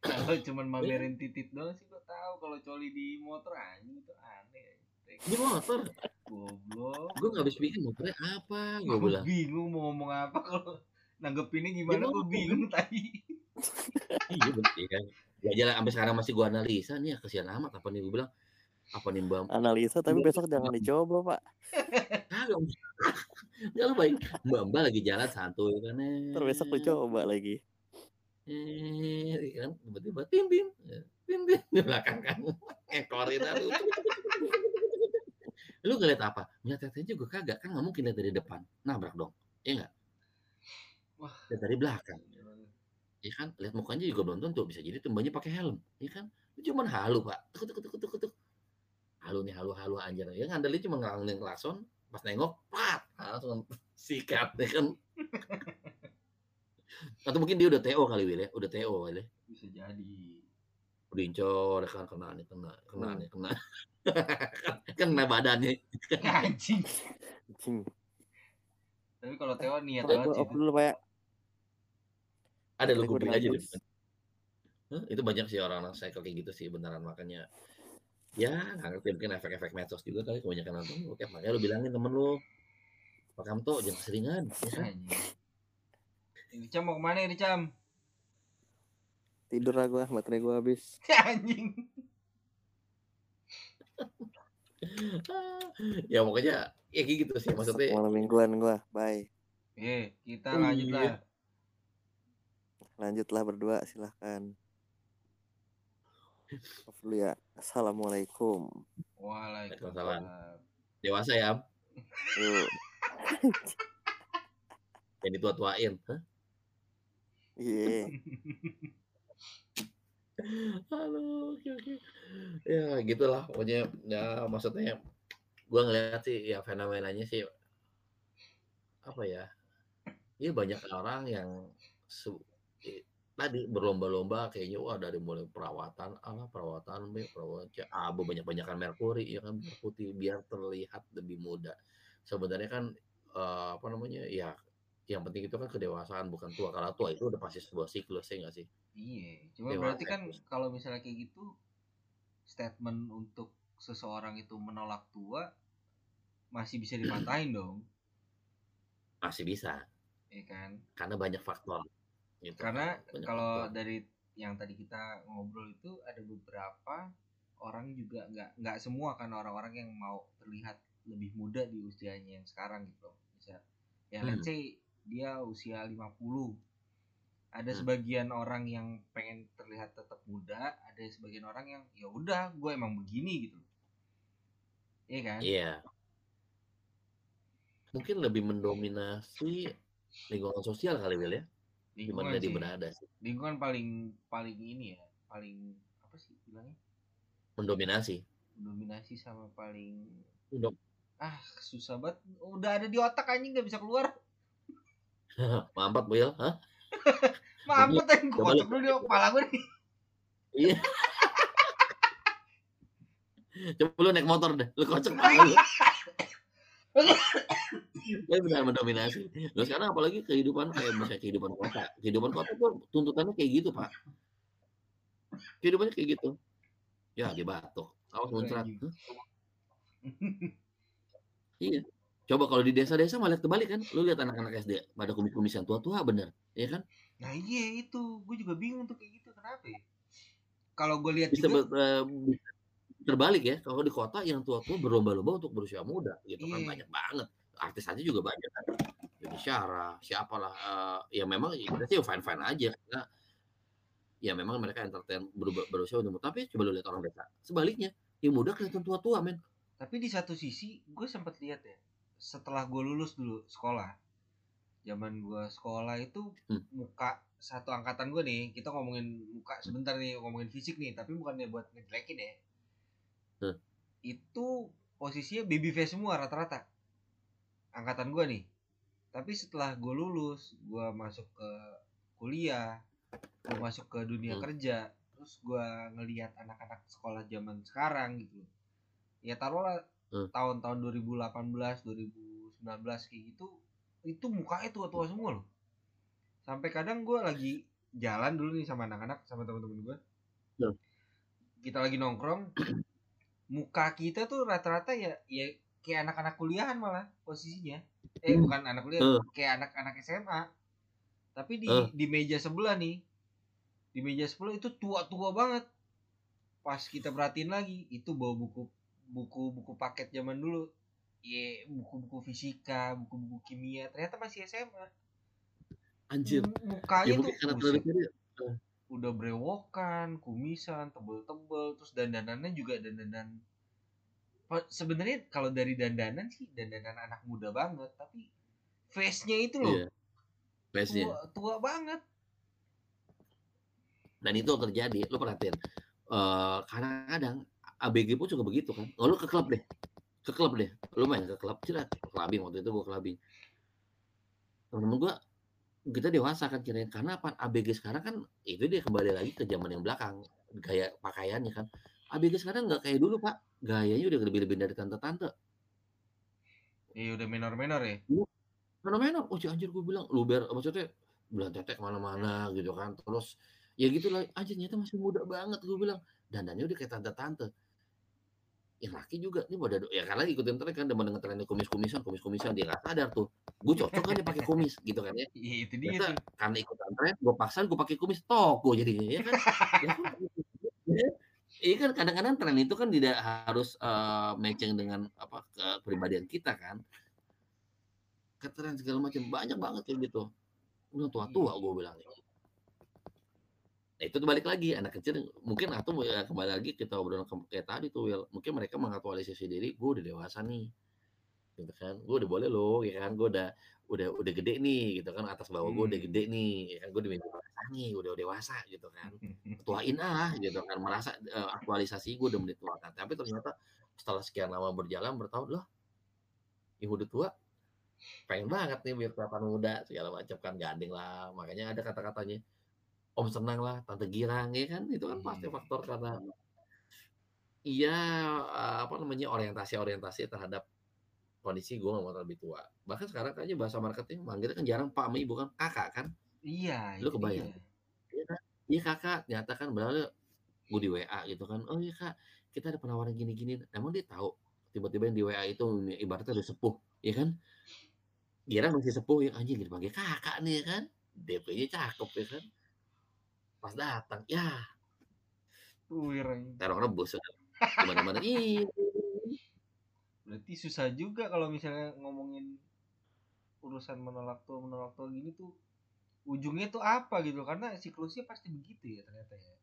Kalau cuman mamerin titit doang sih gua tahu kalau coli di motor anjing itu aneh.
Di motor.
Goblok.
gue nggak habis pikir motornya apa gue
Gua
bilang
bingung mau ngomong apa kalau nanggepinnya gimana
Gimana?
gue bingung tadi.
iya bener ya kan ya jalan sampai sekarang masih gue analisa nih ya kesian amat apa nih gue bilang apa nih mbak
Analisa tapi
Iya.
besok jangan dicoba, Pak.
kagak lu baik mbak mbak lagi jalan santuy kan
Ntar besok lu coba lagi.
eh kan tiba-tiba tim tim tim tim di belakang kan ekorin aduh lu ngeliat apa? Ngeliat tetenya juga kagak kan nggak mungkin lihat dari depan. Nabrak dong iya nggak?
Wah.
lihat dari belakang. Ya kan? Lihat mukanya juga belum tentu bisa jadi tuh mbaknya pakai helm ya kan? Itu cuman halu pak. Tuk tuk tuk tuk tuk halu nih halu halu anjir. Ya ngandelin cuma ngelanggeng klakson pas nengok pat! Langsung sikat ya kan? Atau mungkin dia udah TO kali Wil ya? Udah TO kali.
Bisa jadi.
Udah incor ya kan kena nih kena kena
Hmm.
nih kena kena badannya
Anjing.
Anjing.
Tapi kalau Teo niat banget sih
dulu Pak ya.
Ada lu kuping aja deh. Itu banyak sih orang-orang cycle kayak gitu sih beneran makanya ya nggak ngerti mungkin efek-efek medsos juga kali kebanyakan nonton oke makanya lu bilangin temen lu Pak Kamto jangan keseringan ya kan?
Anjing. Ini Cam mau ke mana ini Cam?
Tidur lah gue, baterai gue habis.
Anjing.
ya pokoknya ya kayak gitu sih maksudnya
malam mingguan gue, bye.
Eh, kita lanjut
iya.
lah.
Lanjutlah berdua, silahkan. Off dulu ya. Assalamualaikum.
Waalaikumsalam.
dewasa ya
Yuk.
yang ditua-tuain Hah?
Iya.
Halo, oke oke. Ya gitulah pokoknya ya maksudnya gua ngeliat sih ya fenomenanya sih apa ya? Ya banyak orang yang su- tadi berlomba-lomba kayaknya wah dari mulai perawatan A, perawatan B, perawatan C, A, banyak-banyakan merkuri ya kan putih biar terlihat lebih muda. Sebenarnya kan eh, apa namanya? Ya yang penting itu kan kedewasaan bukan tua. Kalau tua itu udah pasti sebuah siklus ya nggak sih?
Iya, cuma
Dewasa
berarti kan kalau misalnya kayak gitu statement untuk seseorang itu menolak tua masih bisa dipatahin dong,
Masih bisa.
ya kan?
karena banyak faktor gitu.
Karena
Banyak
kalau
faktor.
dari yang tadi kita ngobrol itu ada beberapa orang juga nggak nggak semua kan orang-orang yang mau terlihat lebih muda di usianya yang sekarang gitu. Bisa ya
Hmm.
let's say dia usia 50. Ada
Hmm.
sebagian orang yang pengen terlihat tetap muda, ada sebagian orang yang ya udah gue emang begini gitu. Iya kan?
Iya. Mungkin lebih mendominasi lingkungan sosial kali Will ya.
Lingkungan
mana dia
sih.
berada sih.
Lingkungan paling paling ini ya, paling apa sih bilangnya?
Mendominasi.
Dominasi sama paling
Mendom-
ah susah banget udah ada di otak anjing nggak bisa keluar
Mampet Will, hah?
mampet yang gue
coba
kocok
lu-
dulu di kepala gue nih
Iya. Coba lu naik motor deh, lu kocok banget lu. Dia benar mendominasi. Lu sekarang apalagi kehidupan kayak misalnya kehidupan kota. Kehidupan kota tuh tuntutannya kayak gitu, Pak. Kehidupannya kayak gitu. Ya, dia batuk. Awas muncrat. Iya. Coba kalau di desa-desa malah kebalik kan. Lu lihat anak-anak SD pada kumis-kumisan tua-tua bener, ya kan?
Nah iya itu gue juga bingung tuh kayak gitu kenapa ya kalau gue lihat juga
ber- bisa terbalik ya. Kalau di kota yang tua-tua berlomba-lomba untuk berusia muda gitu kan
Iya.
banyak banget. Artis aja juga banyak kan. Jadi Syara, siapalah eh, ya memang kita sih fine-fine aja karena ya memang mereka entertain berubah berusia muda. Tapi coba lu lihat orang desa. Sebaliknya, yang muda kelihatan tua-tua, men.
tapi di satu sisi gue sempat lihat ya setelah gue lulus dulu sekolah zaman gue sekolah itu
Hmm.
muka satu angkatan gue nih kita ngomongin muka sebentar nih ngomongin fisik nih tapi bukannya buat ngejelekin ya
Hmm.
itu posisinya baby face semua rata-rata angkatan gue nih tapi setelah gue lulus gue masuk ke kuliah gue masuk ke dunia
Hmm.
kerja terus gue ngelihat anak-anak sekolah zaman sekarang gitu ya taruhlah
Hmm.
tahun-tahun 2018 2019 kayak gitu itu mukanya tua-tua semua loh sampai kadang gue lagi jalan dulu nih sama anak-anak sama teman-teman gue
Hmm.
kita lagi nongkrong muka kita tuh rata-rata ya ya kayak anak-anak kuliahan malah posisinya eh
Hmm.
bukan anak kuliah
Hmm.
kayak anak-anak SMA tapi di
Hmm.
di meja sebelah nih di meja sebelah itu tua-tua banget pas kita perhatiin lagi itu bawa buku buku-buku paket zaman dulu ya buku-buku fisika buku-buku kimia ternyata masih SMA
Anjir.
M- mukanya
Ya
tuh
karena
buset,
tradisinya
udah brewokan kumisan tebel-tebel terus dandanannya juga dandanan sebenarnya kalau dari dandanan sih dandanan anak muda banget tapi face-nya itu loh
Iya. Face-nya.
tua, tua banget
Dan itu terjadi, lu perhatiin. Eh kadang-kadang ABG pun juga begitu kan. Oh, lu ke klub deh. Ke klub deh. Lu main ke klub, cerat. Clubbing. Waktu itu gua clubbing. Temen-temen gua kita dewasa kan kirain karena apa? ABG sekarang kan itu dia kembali lagi ke zaman yang belakang. Gaya pakaiannya kan. ABG sekarang nggak kayak dulu pak. Gayanya udah lebih lebih dari tante-tante.
Ya udah menor-menor ya?
Fenomenal oh si anjir gue bilang lu biar maksudnya bilang tetek ke mana-mana gitu kan. Terus ya gitu lah. Anjir ternyata masih muda banget gue bilang. Dandannya udah kayak tante-tante yang laki juga. Nih pada ya karena ikutin tren kan demen dengan trennya kumis-kumisan kumis-kumisan dia nggak sadar tuh. Gue cocok kan dia pakai kumis gitu kan ya.
Iya itu dia
ternyata
tuh.
karena ikutan tren gue paksain gue pakai kumis toko jadinya ya kan. Ya kan? Iya. Kan kadang-kadang tren itu kan tidak harus eh, matching dengan apa kepribadian kita kan. Ketren segala macam banyak banget kayak gitu. Udah tua-tua gue bilang Nah itu balik lagi anak kecil mungkin atau ya kembali lagi kita obrolan ke- kayak tadi tuh Will mungkin mereka mengaktualisasi diri gue udah dewasa nih gitu kan. Gue udah boleh loh ya kan. Gue udah udah udah gede nih gitu kan. Atas bawah gue udah
Hmm.
gede nih ya kan. Gue udah dewasa nih udah dewasa gitu kan. Tuain ah gitu kan. Merasa eh, aktualisasi gue udah menit tua kan tapi ternyata setelah sekian lama berjalan bertahun loh yang udah tua pengen banget nih biar kelihatan muda segala macam kan. Gandeng lah. Makanya ada kata-katanya om senang lah tante girang ya kan itu kan pasti
Iya.
faktor karena iya apa namanya orientasi orientasi terhadap kondisi gue nggak mau lebih tua bahkan sekarang kayaknya bahasa marketing manggilnya kan jarang pak mi bukan kakak kan
Iya,
Lu kebayang? Iya kan? Iya kakak, ternyata kan benar gue di WA gitu kan. Oh iya kak, kita ada penawaran gini-gini. Emang dia tahu tiba-tiba yang di WA itu ibaratnya udah sepuh, ya kan? Kira masih sepuh ya anjing dipanggil kakak nih ya kan? DP-nya cakep ya kan? Pas datang, ya
Wih,
terong rebus udah. Gimana-mana ih.
Berarti susah juga kalau misalnya ngomongin urusan menolak tua menolak tua gini tuh ujungnya tuh apa gitu karena siklusnya pasti begitu ya ternyata ya.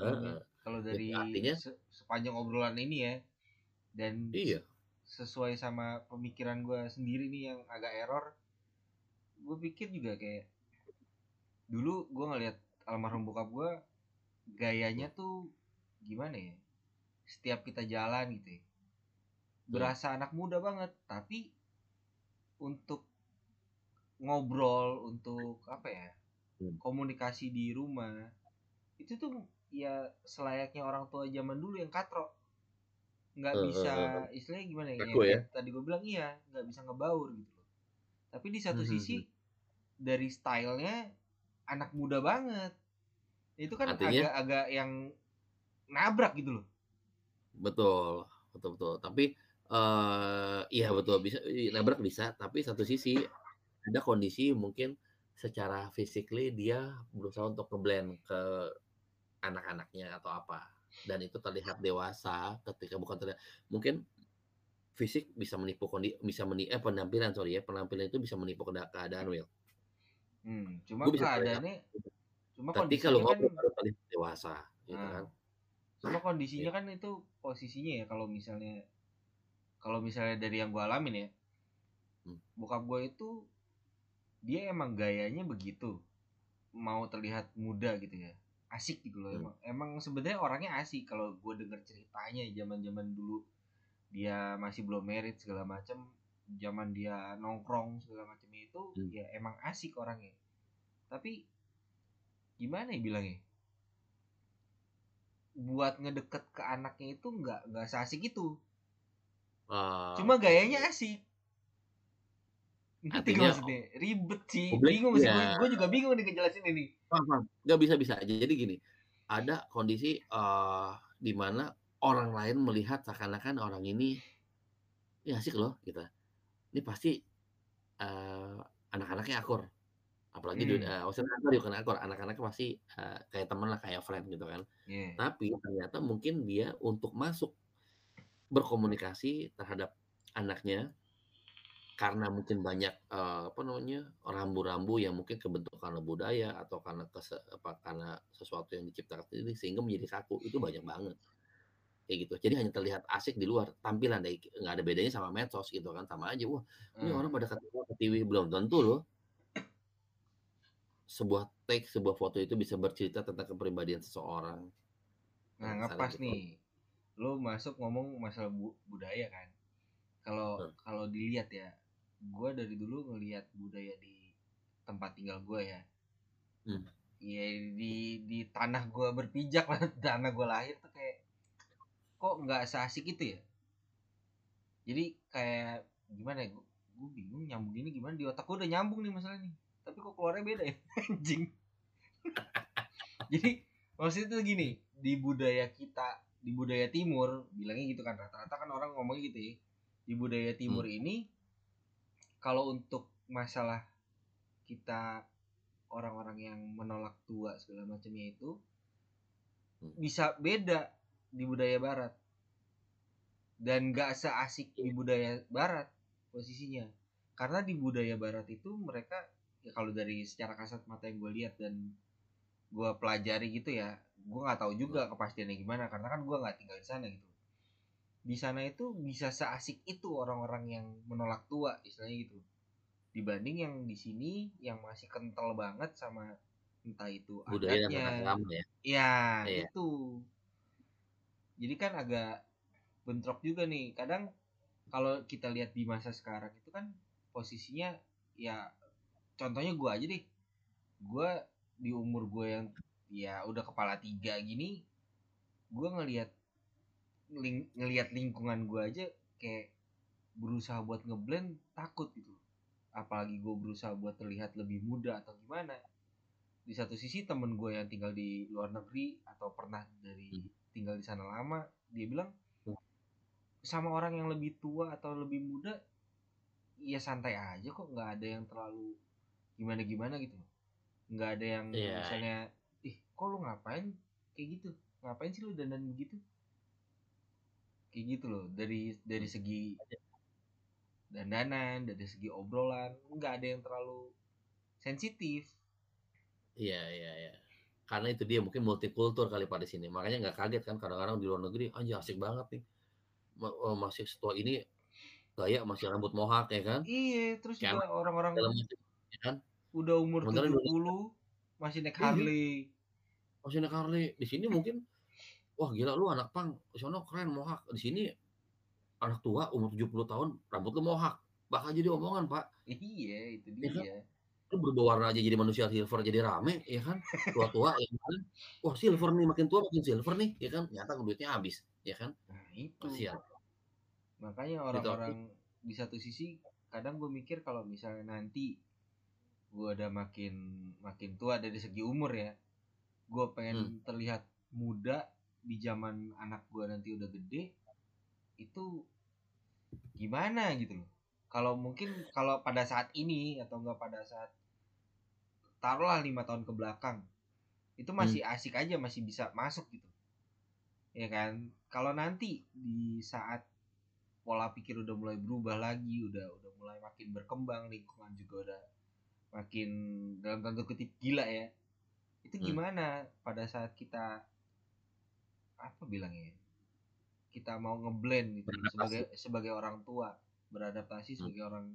Heeh.
Kalau dari
artinya-
se- sepanjang obrolan ini ya dan
Iya.
sesuai sama pemikiran gue sendiri nih yang agak error gue pikir juga kayak dulu gue ngeliat almarhum bokap gue gayanya tuh gimana ya? Setiap kita jalan gitu ya. Berasa anak muda banget tapi untuk ngobrol untuk apa ya?
Hmm.
komunikasi di rumah itu tuh ya selayaknya orang tua zaman dulu yang katro nggak
Eh,
bisa
eh,
istilahnya gimana ya?
Ya?
tadi gue bilang iya nggak bisa ngebaur gitu loh. Tapi di satu
Hmm,
sisi dari stylenya anak muda banget itu kan
Artinya?
agak-agak yang nabrak gitu loh
Betul, betul betul. Tapi eh iya betul bisa nabrak bisa, tapi satu sisi ada kondisi mungkin secara physically dia berusaha untuk ngeblend ke anak-anaknya atau apa. Dan itu terlihat dewasa ketika bukan terlihat mungkin fisik bisa menipu kondi bisa meni eh penampilan sorry ya penampilan itu bisa menipu keada- keadaan Will.
Hmm, cuma
Gua bisa
keadaannya cuma
Tapi
kondisinya
kalau
kan
ngobrol baru terlihat dewasa gitu
Nah,
kan.
cuma kondisinya kan itu posisinya ya kalau misalnya kalau misalnya dari yang gue alamin ya
Hmm.
bokap gue itu dia emang gayanya begitu mau terlihat muda gitu ya asik gitu loh
Hmm.
emang emang sebenarnya orangnya asik kalau gue denger ceritanya zaman zaman dulu dia masih belum merit segala macam zaman dia nongkrong segala macam itu
Hmm.
ya emang asik orangnya tapi gimana ya bilangnya buat ngedeket ke anaknya itu nggak nggak seasik itu
Ah,
cuma gayanya asik Ngerti
Artinya,
gak maksudnya ribet sih
publik-
bingung sih
iya.
gue juga bingung nih ngejelasin ini
paham, paham. Nggak bisa bisa aja. Jadi gini, ada kondisi eh di mana orang lain melihat seakan-akan orang ini ya asik loh gitu. Ini pasti eh anak-anaknya akur. Apalagi
Hmm.
di eh, maksudnya akur bukan akur, anak-anaknya pasti eh, kayak teman lah, kayak friend gitu kan.
Iya.
Tapi ternyata mungkin dia untuk masuk berkomunikasi terhadap anaknya karena mungkin banyak eh, apa namanya rambu-rambu yang mungkin kebentuk karena budaya atau karena kese, apa karena sesuatu yang diciptakan sendiri sehingga menjadi kaku itu banyak banget kayak gitu. Jadi hanya terlihat asik di luar tampilan. Deh nggak ada bedanya sama medsos gitu kan sama aja. Wah ini
Hmm.
orang pada ketawa ke TV belum tentu loh. Sebuah take sebuah foto itu bisa bercerita tentang kepribadian seseorang.
Nah ngepas
gitu.
nih. Lo masuk ngomong masalah bu- budaya kan. Kalau
Hmm.
kalau dilihat ya gue dari dulu ngelihat budaya di tempat tinggal gue ya.
Hmm.
ya di di tanah gue berpijak lah. Tanah gue lahir tuh kayak kok nggak seasik itu ya? Jadi kayak gimana ya? Gue bingung nyambung ini gimana? Di otak gue udah nyambung nih masalah nih tapi kok keluarnya beda ya? Anjing. Jadi maksudnya tuh gini di budaya kita di budaya timur bilangnya gitu kan rata-rata kan orang ngomongnya gitu ya. Di budaya timur ini kalau untuk masalah kita orang-orang yang menolak tua segala macamnya itu
Hmm.
bisa beda di budaya barat. Dan gak seasik di budaya barat posisinya. Karena di budaya barat itu mereka ya kalau dari secara kasat mata yang gue lihat dan gue pelajari gitu ya gue nggak tahu juga kepastiannya gimana. Karena kan gue nggak tinggal di sana gitu. Di sana itu bisa seasik itu orang-orang yang menolak tua istilahnya gitu. Dibanding yang di sini yang masih kental banget sama entah itu
budaya
adatnya
agama ya
Ya,
Iya.
itu. Jadi kan agak bentrok juga nih. Kadang kalau kita lihat di masa sekarang itu kan posisinya ya contohnya gua aja deh. Gua di umur gue yang ya udah kepala tiga gini, gua ngelihat ling, ngelihat lingkungan gua aja kayak berusaha buat ngeblend takut gitu. Apalagi gue berusaha buat terlihat lebih muda atau gimana di satu sisi temen gue yang tinggal di luar negeri atau pernah dari tinggal di sana lama dia bilang sama orang yang lebih tua atau lebih muda ya santai aja kok nggak ada yang terlalu gimana gimana gitu. Nggak ada yang
Iya.
misalnya ih kok lu ngapain kayak gitu? Ngapain sih lu dandan begitu kayak gitu loh dari dari segi dandanan dari segi obrolan nggak ada yang terlalu sensitif.
Iya iya iya. Karena itu dia mungkin multikultur kali pada sini. Makanya nggak kaget kan kadang-kadang di luar negeri aja asik banget nih. Oh, masih setua ini gaya masih rambut mohak ya kan.
Iya, terus
Kayak
juga orang-orang
ya kan.
udah umur
Sementara
70 masih naik
Iya.
Harley.
Masih naik Harley. Di sini mungkin wah gila lu anak pang. Sana keren mohak. Di sini anak tua umur 70 tahun rambut lu mohak. Bakal jadi omongan, Pak.
Iya, itu
Iya kan?
Dia.
Lu berubah warna aja jadi manusia silver jadi rame ya kan. Tua-tua ya kan. Wah, silver nih makin tua makin silver nih ya kan. Nyata duitnya habis ya kan.
Nah, itu.
Kasihan.
Makanya
Gitu.
orang-orang di satu sisi kadang gue mikir kalau misalnya nanti gue udah makin makin tua dari segi umur ya, gue pengen
Hmm.
terlihat muda di zaman anak gue nanti udah gede, itu gimana gitu loh. Kalau mungkin kalau pada saat ini atau enggak pada saat taruhlah lima tahun ke belakang, itu masih asik aja masih bisa masuk gitu, ya kan? Kalau nanti di saat pola pikir udah mulai berubah lagi, udah udah mulai makin berkembang, lingkungan juga udah makin dalam tanda kutip gila ya. Itu
Hmm.
gimana pada saat kita apa bilangnya? ya, Kita mau ngeblend gitu
Beradaptasi.
sebagai sebagai orang tua, beradaptasi
Hmm.
sebagai orang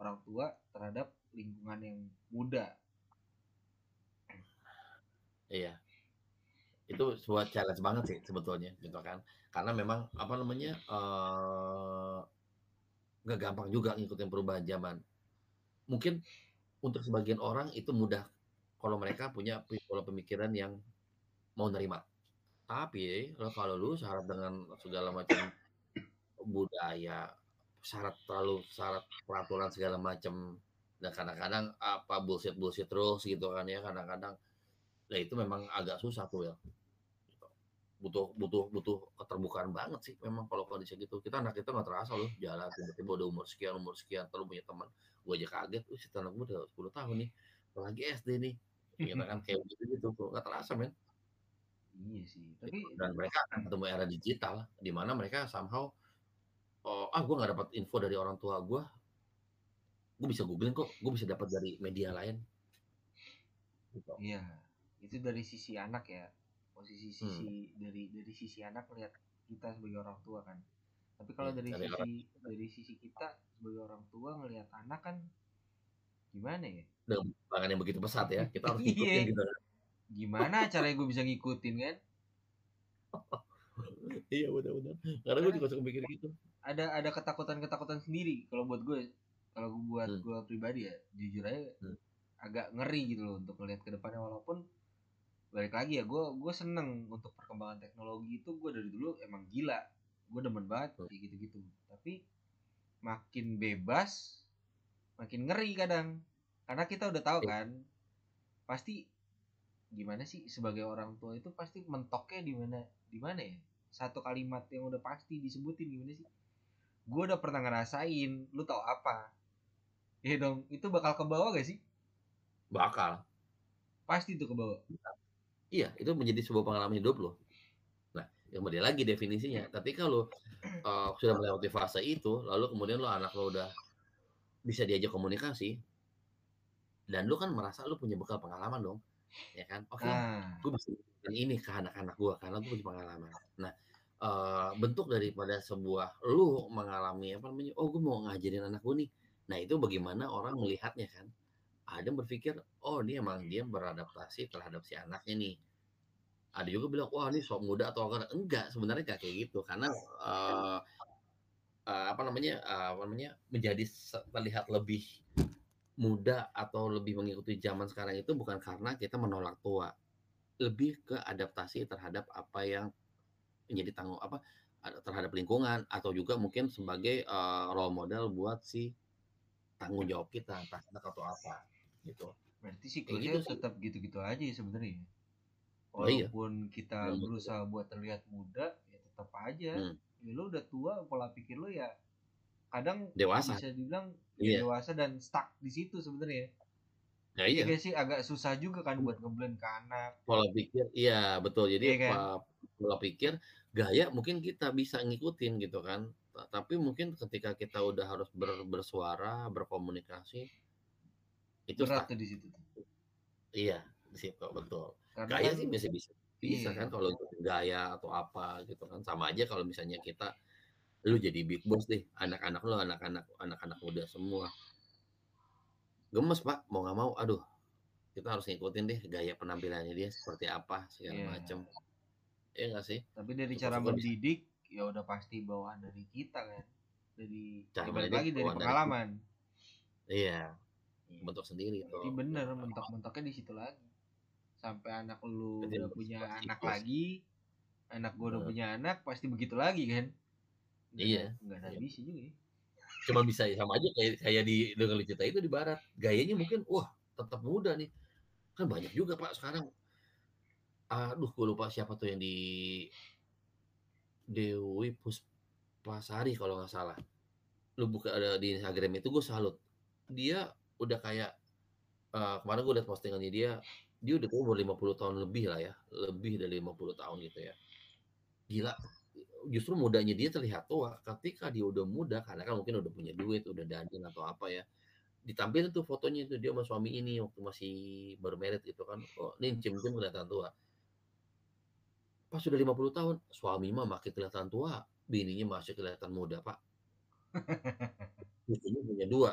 orang tua terhadap lingkungan yang muda.
Iya. Itu sebuah challenge banget sih sebetulnya gitu kan. Karena memang apa namanya eh nggak gampang juga ngikutin perubahan zaman. Mungkin untuk sebagian orang itu mudah kalau mereka punya pola pemikiran yang mau nerima. Tapi kalau lu syarat dengan segala macam budaya, syarat terlalu syarat peraturan segala macam dan kadang-kadang apa bullshit bullshit rules gitu kan ya kadang-kadang Nah itu memang agak susah tuh ya. Gitu. Butuh butuh butuh keterbukaan banget sih memang kalau kondisi gitu. Kita anak kita nggak terasa loh jalan tiba-tiba udah umur sekian umur sekian terus punya teman. Gue aja kaget, wih si anak gue udah 10 tahun nih. Apalagi SD nih. Kita kan kayak gitu gitu tuh nggak terasa men.
Iya sih. Tapi
Dan mereka akan ketemu era digital di mana mereka somehow oh, ah gue nggak dapat info dari orang tua gue. Gue bisa googling kok, gue bisa dapat dari media lain. Gitu.
Iya, itu dari sisi anak ya. Posisi sisi dari dari sisi anak melihat kita sebagai orang tua kan. Tapi kalau
Iya,
dari
dari
sisi dari sisi kita sebagai orang tua ngelihat anak kan gimana ya?
Dengan yang begitu pesat ya, kita harus
Iya.
ngikutin gitu.
Gimana caranya gue bisa ngikutin kan?
Iya benar-benar. Karena gue juga suka mikir gitu.
Ada ada ketakutan-ketakutan sendiri kalau buat gue. Kalau gue buat
Hmm.
gue pribadi ya, jujur aja
Hmm.
agak ngeri gitu loh untuk melihat ke depannya walaupun balik lagi ya gue gue seneng untuk perkembangan teknologi itu gue dari dulu emang gila. Gue demen banget kayak gitu gitu tapi makin bebas makin ngeri kadang. Karena kita udah tahu
Iya.
kan pasti gimana sih sebagai orang tua itu pasti mentoknya di mana di mana ya? Satu kalimat yang udah pasti disebutin gimana sih? Gue udah pernah ngerasain lu tahu apa? Ya dong itu bakal ke bawah gak sih?
Bakal.
Pasti tuh ke bawah
Iya, itu menjadi sebuah pengalaman hidup loh. Nah, yang beda lagi definisinya. Tapi kalau uh, sudah melewati fase itu, lalu kemudian lo anak lo udah bisa diajak komunikasi, dan lo kan merasa lo punya bekal pengalaman dong, ya kan? Oke,
nah
gue bisa ini ke anak-anak gue karena gue punya pengalaman. Nah, uh, bentuk daripada sebuah lo mengalami apa namanya? Oh, gue mau ngajarin anak gue nih. Nah, itu bagaimana orang melihatnya kan? Ada yang berpikir oh ini emang dia beradaptasi terhadap si anaknya nih. Ada juga bilang wah ini sok muda atau enggak? Enggak sebenarnya nggak kayak gitu. Karena uh, uh, apa namanya uh, apa namanya menjadi terlihat lebih muda atau lebih mengikuti zaman sekarang itu bukan karena kita menolak tua. Lebih ke adaptasi terhadap apa yang menjadi tanggung apa ada- terhadap lingkungan atau juga mungkin sebagai uh, role model buat si tanggung jawab kita entah atau apa gitu
berarti siklusnya
gitu
tetap gitu-gitu aja ya sebenarnya ya.
Oh iya.
walaupun kita
Hmm.
berusaha buat terlihat muda ya tetap aja
Hmm.
ya lu udah tua pola pikir lu ya kadang
dewasa
bisa dibilang
Iya.
ya dewasa dan stuck di situ sebenarnya
nah
Iya
iya
gak sih agak susah juga kan buat ngeblend ke anak
pola pikir iya betul jadi
Iya kan?
pola pikir gaya mungkin kita bisa ngikutin gitu kan Ta- tapi mungkin ketika kita udah harus ber- bersuara berkomunikasi itu
berat di situ
iya di situ betul.
Karena
gaya
kan
sih bisa bisa bisa
Iya.
kan kalau ikutin gaya atau apa gitu kan. Sama aja kalau misalnya kita lu jadi big boss deh anak-anak lu anak-anak anak-anak muda semua. Gemes pak mau nggak mau aduh. Kita harus ngikutin deh gaya penampilannya dia seperti apa segala
Iya.
macem. Ya nggak sih?
Tapi dari
Syukur-syukur
cara
bisa.
mendidik ya udah pasti bawaan dari kita kan. Dari
Cara
ya balik lagi dari
dari
pengalaman.
iya
Iya.
Bentuk sendiri tuh
Berarti bener mentok-mentoknya di situ lagi. Sampai anak lu udah punya anak lagi, anak gua udah punya anak, pasti begitu lagi kan? Nggak
Iya.
Nggak ada
Iya.
habisnya juga ya.
cuma bisa sama aja kayak kayak di dengan cerita itu di barat gayanya mungkin wah tetap muda nih kan banyak juga pak sekarang aduh gue lupa siapa tuh yang di Dewi Puspasari kalau nggak salah lu buka ada di Instagram itu gue salut dia udah kayak eh, kemarin gue liat postingannya dia dia udah umur 50 tahun lebih lah ya lebih dari 50 tahun gitu ya. Gila justru mudanya dia terlihat tua ketika dia udah muda karena kan mungkin udah punya duit udah dandan atau apa ya. Ditampilin tuh fotonya itu dia sama suami ini waktu masih baru married gitu kan. Oh ini cim cim kelihatan tua. Pas sudah 50 tahun suami mah makin kelihatan tua bininya masih kelihatan muda pak. Cucunya punya dua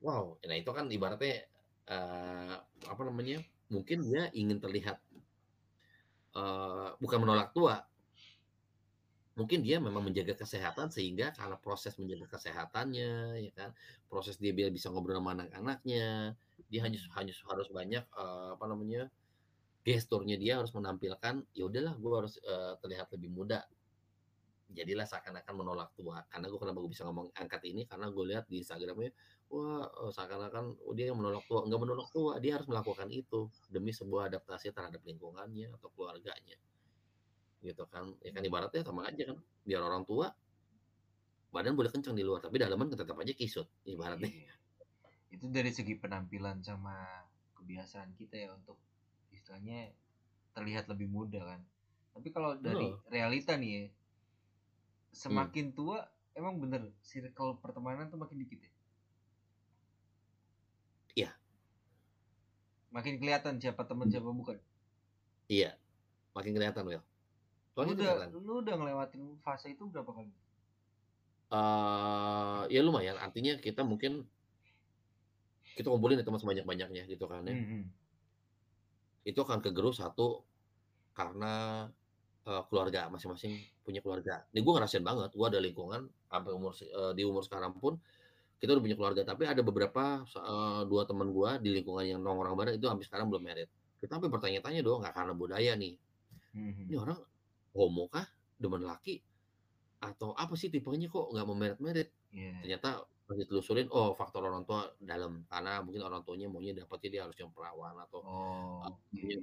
wow. Nah itu kan ibaratnya eh, apa namanya mungkin dia ingin terlihat eh, bukan menolak tua. Mungkin dia memang menjaga kesehatan sehingga karena proses menjaga kesehatannya ya kan proses dia biar bisa ngobrol sama anak-anaknya dia hanya hanya harus banyak eh, apa namanya gesturnya dia harus menampilkan ya udahlah gue harus eh, terlihat lebih muda jadilah seakan-akan menolak tua karena gue kenapa gue bisa ngomong angkat ini karena gue lihat di Instagramnya wah eh, seakan-akan oh, dia yang menolak tua nggak menolak tua dia harus melakukan itu demi sebuah adaptasi terhadap lingkungannya atau keluarganya gitu kan ya kan ibaratnya sama aja kan biar orang tua badan boleh kencang di luar tapi dalaman tetap aja kisut ibaratnya
Iya. Itu dari segi penampilan sama kebiasaan kita ya untuk istilahnya terlihat lebih muda kan. Tapi kalau dari
Betul.
realita nih ya,
Hmm.
semakin tua emang bener circle pertemanan tuh makin dikit ya.
Iya.
Makin kelihatan siapa teman siapa bukan.
iya makin kelihatan Will
Lu
Soalnya
udah
kelihatan.
lu udah ngelewatin fase itu berapa kali?
Eh, ya lumayan artinya kita mungkin kita kumpulin ya teman sebanyak-banyaknya gitu kan ya
Hmm, hmm.
itu akan kegerus satu karena eh, keluarga masing-masing punya keluarga. Ini gue ngerasain banget, gue ada lingkungan sampai umur eh, di umur sekarang pun kita udah punya keluarga. Tapi ada beberapa eh, dua teman gue di lingkungan yang nongkrong bareng itu sampai sekarang belum married. Kita sampai bertanya-tanya dong, nggak karena budaya nih.
Hmm, hmm.
Ini orang homo kah, demen laki, atau apa sih tipenya kok nggak mau merit-merit?
Iya.
Ternyata pas ditelusurin oh faktor orang tua dalam. Karena mungkin orang tuanya maunya dapetnya dia harus yang perawan atau
Oh,
uh,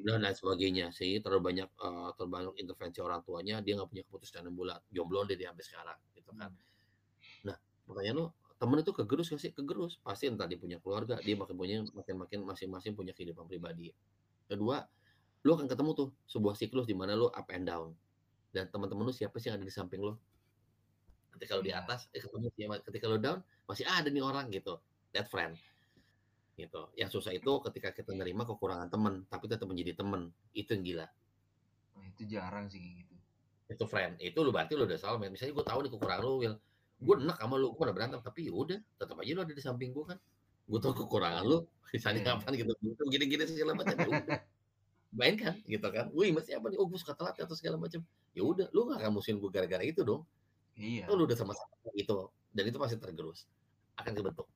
dan lain sebagainya sih. Terlalu banyak uh, terlalu banyak intervensi orang tuanya dia nggak punya keputusan yang bulat. Jomblo deh dia sampai sekarang gitu kan. Nah makanya lo temen itu kegerus gak sih? Kegerus. Pasti entah dia punya keluarga dia makin punya makin makin masing-masing punya kehidupan pribadi. Kedua lu akan ketemu tuh sebuah siklus di mana lu up and down. Dan teman-teman lu siapa sih yang ada di samping lu? Ketika lu di
Iya.
atas eh ketemu siapa? Ketika lu down masih ada nih orang gitu that friend. Gitu. Yang susah itu ketika kita nerima kekurangan temen tapi tetap menjadi temen. Itu yang gila.
Nah, itu jarang sih gitu.
itu friend. Itu lu berarti lu udah soulmate misalnya gue tahu nih kekurangan lu Will gue
Hmm.
enak sama lu gue pernah berantem. Tapi ya udah tetap aja lu ada di samping gue kan. Gue tahu kekurangan lu. Misalnya
Iya.
kapan gitu gitu gini-gini segala macam. Ya udah. Main kan gitu kan. Wih masih apa nih? Oh gue suka telat atau segala macam. Ya udah lu gak akan musuhin gue gara-gara itu dong.
Iya.
lu udah sama-sama itu dan itu pasti tergerus akan kebentuk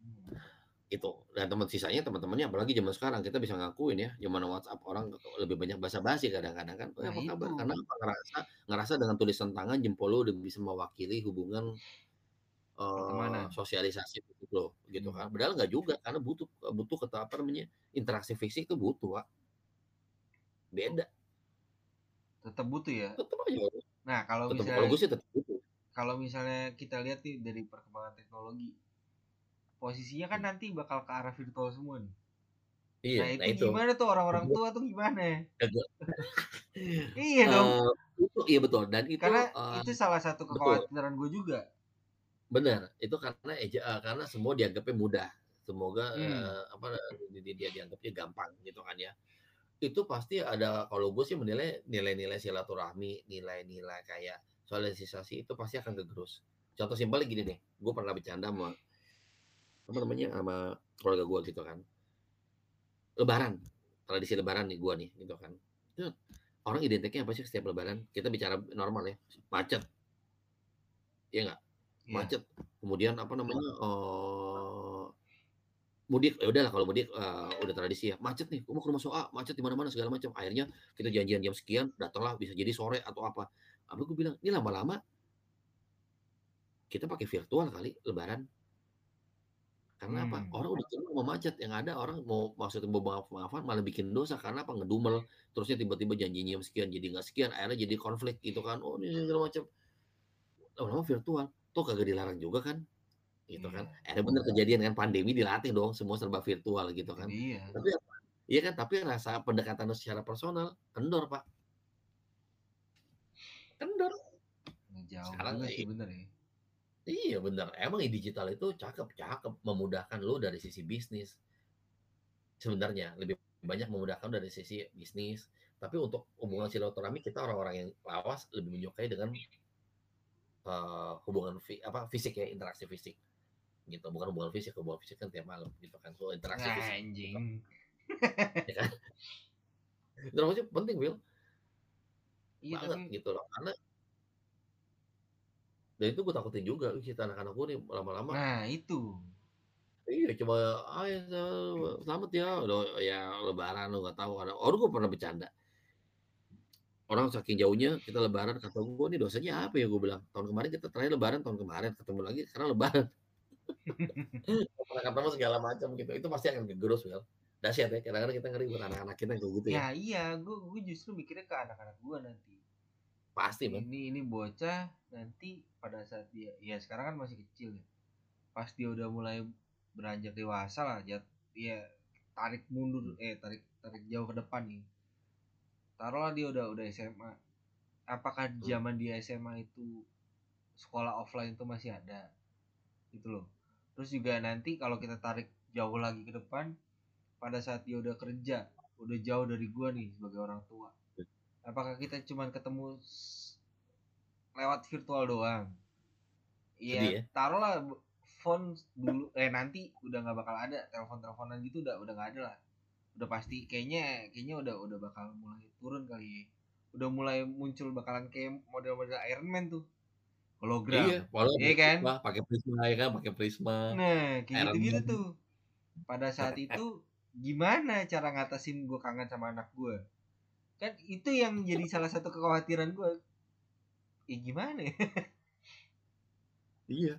Hmm.
itu dan teman sisanya teman-temannya apalagi zaman sekarang kita bisa ngakuin ya zaman WhatsApp orang lebih banyak basa-basi kadang-kadang kan "Eh,
Nah,
apa kabar
itu.
karena apa ngerasa ngerasa dengan tulisan tangan jempol lo udah bisa mewakili hubungan
Pertemanan.
sosialisasi fisik lo gitu
Hmm.
kan padahal nggak juga karena butuh butuh kata apa namanya interaksi fisik itu butuh Wak. beda
Tetap butuh ya.
tetap aja
Nah, kalau
tetap
misalnya
kalau gue sih tetap butuh
kalau misalnya kita lihat nih dari perkembangan teknologi, posisinya kan nanti bakal ke arah virtual semua nih.
iya
nah, itu,
nah itu
gimana tuh orang-orang tua tuh gimana?
Ya,
Iya dong.
Eh, itu iya betul dan itu
Karena
eh,
itu salah satu kekhawatiran gue juga.
Benar, itu karena eja eh, karena semua dianggapnya mudah. Semoga
Hmm.
eh, apa di- di- dia dianggapnya gampang gitu kan ya. Itu pasti ada kalau gue sih menilai nilai-nilai silaturahmi, nilai-nilai kayak sosialisasi itu pasti akan kegerus. Contoh simpelnya gini deh, gue pernah bercanda sama apa namanya sama keluarga gue gitu kan. Lebaran, tradisi Lebaran nih gue nih gitu kan. Itu orang identiknya apa sih setiap Lebaran? Kita bicara normal ya, macet, Iya nggak?
Iya.
macet kemudian apa namanya eh mudik ya udahlah kalau mudik eh, udah tradisi ya macet nih mau ke rumah soa macet di mana mana segala macam akhirnya kita janjian jam sekian datanglah bisa jadi sore atau apa apa gue bilang ini lama-lama kita pakai virtual kali lebaran. Karena apa?
Hmm.
orang udah jenuh sama macet. Yang ada orang mau maksudnya mau maaf maafan malah bikin dosa karena apa? Ngedumel. Terusnya tiba-tiba janjinya sekian jadi nggak sekian akhirnya jadi konflik gitu kan. Oh ini segala macam. Lama-lama virtual. Toh kagak dilarang juga kan? Gitu kan?
Iya.
akhirnya bener kejadian kan pandemi dilatih dong semua serba virtual gitu kan.
Iya.
tapi apa? Iya kan? Tapi rasa pendekatan secara personal kendor pak kendor.
Ngejauh
Sekarang
juga sih bener ya.
iya bener. Emang digital itu cakep cakep. Memudahkan lu dari sisi bisnis. Sebenarnya lebih banyak memudahkan dari sisi bisnis. Tapi untuk hubungan silaturahmi kita orang-orang yang lawas lebih menyukai dengan eh, hubungan fi- apa fisik ya interaksi fisik. Gitu. Bukan hubungan fisik hubungan fisik kan tiap malam gitu kan. So interaksi
Nah,
fisik
anjing.
ya kan? Interaksi penting Will
Iya
banget
tapi
gitu loh karena dan itu gue takutin juga "Ih, kita anak-anak gue nih lama-lama
nah itu.
iya coba ayo selamat ya. Udah ya lebaran lo nggak tahu ada orang gue pernah bercanda. Orang saking jauhnya kita lebaran kata gue nih dosanya apa ya? Gue bilang tahun kemarin kita terakhir lebaran tahun kemarin ketemu lagi sekarang lebaran. Ketemu segala macam gitu itu pasti akan kegerus Will dahsyat ya kadang-kadang kita ngeri buat anak-anak kita yang kayak gitu ya.
Ya iya, gue gue justru mikirnya ke anak-anak gue nanti.
Pasti man
Ini ini bocah nanti pada saat dia ya sekarang kan masih kecil ya. Pas dia udah mulai beranjak dewasa lah, ya tarik mundur eh tarik tarik jauh ke depan nih. Taruhlah dia udah udah SMA. Apakah zaman dia SMA itu sekolah offline itu masih ada? Gitu loh. Terus juga nanti kalau kita tarik jauh lagi ke depan pada saat dia udah kerja, udah jauh dari gua nih sebagai orang tua. Apakah kita cuman ketemu lewat virtual doang?
Sedih ya.
Iya, taruhlah phone dulu eh nanti udah nggak bakal ada telepon-teleponan gitu udah udah nggak ada lah. Udah pasti kayaknya kayaknya udah udah bakal mulai turun kali ya. Udah mulai muncul bakalan kayak model-model Iron Man tuh. Hologram.
iya
Iya kan?
Pakai prisma ya kan pakai prisma
Nah, kayak
Iron
gitu-gitu
Man.
tuh. Pada saat itu gimana cara ngatasin gue kangen sama anak gue? Kan itu yang jadi salah satu kekhawatiran gue. Ya gimana ya?
Iya.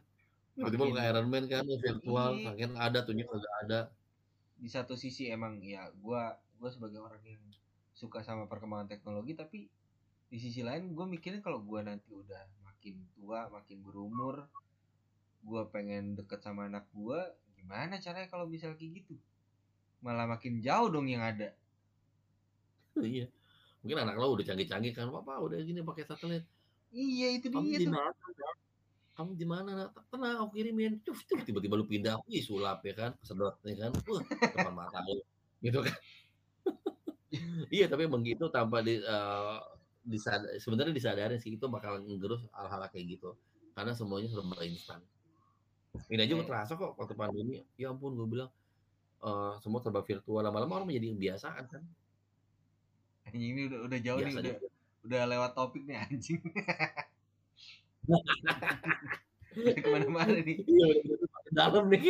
Tiba-tiba kayak Iron Man kan virtual, makin ada tuhnya kagak ada.
di satu sisi emang ya gua gua sebagai orang yang suka sama perkembangan teknologi tapi di sisi lain gue mikirnya kalau gua nanti udah makin tua makin berumur gua pengen deket sama anak gua gimana caranya kalau misal kayak gitu malah makin jauh dong yang ada
Iya. Mungkin anak lo udah canggih-canggih kan, papa udah gini pakai satelit.
iya itu
Kamu
dia
di mana? Kamu di mana? Nak? Tenang, aku kirimin. Cuf, cuf, tiba-tiba lu pindah, wih sulap ya kan, kesedot ya kan, wah depan mata lu, gitu kan. iya, tapi emang gitu tanpa di, eh, disad- sebenarnya disadarin sih itu bakal ngerus hal-hal kayak gitu, karena semuanya serba instan. Ini aja gue terasa kok waktu pandemi, ya ampun gue bilang eh, semua serba virtual, lama-lama orang menjadi kebiasaan kan.
Anjing ini udah udah jauh nih
Biasa
udah
juga.
udah lewat topik nih anjing udah ke mana-mana nih
Iya, makin dalam nih.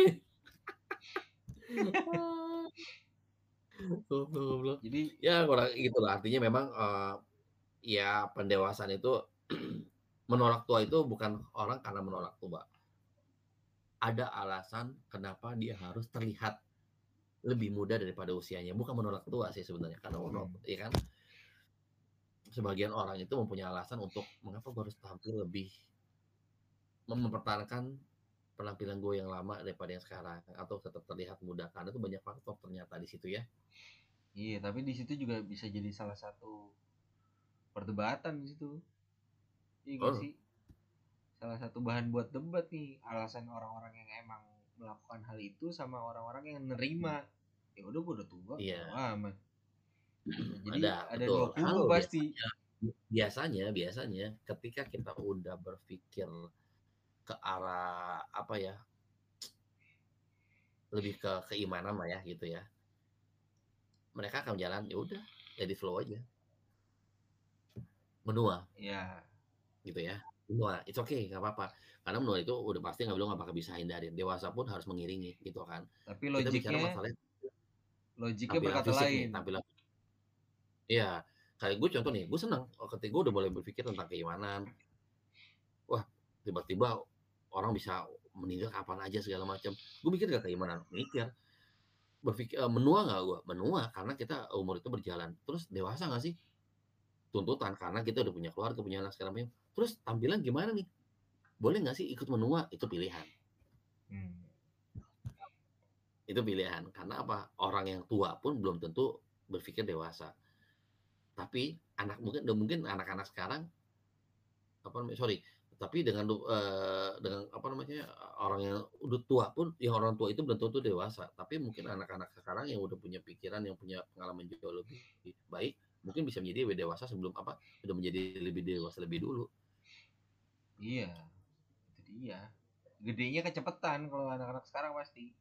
Jadi
Ya kurang gitu lah. Artinya memang eh, ya pendewasaan itu menolak tua itu bukan orang karena menolak tua. Ada alasan kenapa dia harus terlihat lebih muda daripada usianya. Bukan menolak tua sih sebenarnya. Karena menolak, ya kan sebagian orang itu mempunyai alasan untuk mengapa gue harus tampil lebih mem- mempertahankan penampilan gue yang lama daripada yang sekarang atau tetap terlihat muda karena itu banyak faktor ternyata di situ ya
Iya, tapi di situ juga bisa jadi salah satu perdebatan di situ. Iya
Oh.
sih? Salah satu bahan buat debat nih, alasan orang-orang yang emang melakukan hal itu sama orang-orang yang nerima. Ya udah gue udah tua,
Iya.
amat. Nah, jadi
Ada,
ada,
betul. Kalau
pasti.
biasanya biasanya ketika kita udah berpikir ke arah apa ya lebih ke keimanan lah ya gitu ya mereka akan jalan ya udah jadi flow aja. Menua.
Ya,
gitu ya menua. It's okay nggak apa-apa. Karena menua itu udah pasti nggak bilang nggak bakal bisa hindarin. Dewasa pun harus mengiringi gitu kan.
Tapi logiknya
masalah
logiknya berkata
fisik nih,
lain.
tampilan Iya, kayak gue contoh nih, gue senang ketika gue udah mulai berpikir tentang keimanan. Wah, tiba-tiba orang bisa meninggal kapan aja segala macam. Gue mikir gak keimanan, mikir. Berpikir eh, menua nggak gue? Menua karena kita umur itu berjalan. Terus dewasa nggak sih? Tuntutan karena kita udah punya keluarga, punya anak segala macam. Terus tampilan gimana nih? Boleh nggak sih ikut menua? Itu pilihan.
Hmm.
itu pilihan karena apa orang yang tua pun belum tentu berpikir dewasa tapi anak mungkin mungkin anak-anak sekarang apa namanya sorry tapi dengan eh, dengan apa namanya orang yang udah tua pun yang orang tua itu belum tentu dewasa tapi mungkin anak-anak sekarang yang udah punya pikiran yang punya pengalaman jauh lebih baik mungkin bisa menjadi lebih dewasa sebelum apa sudah menjadi lebih dewasa lebih dulu
Iya, itu dia. Gedenya kecepetan kalau anak-anak sekarang pasti.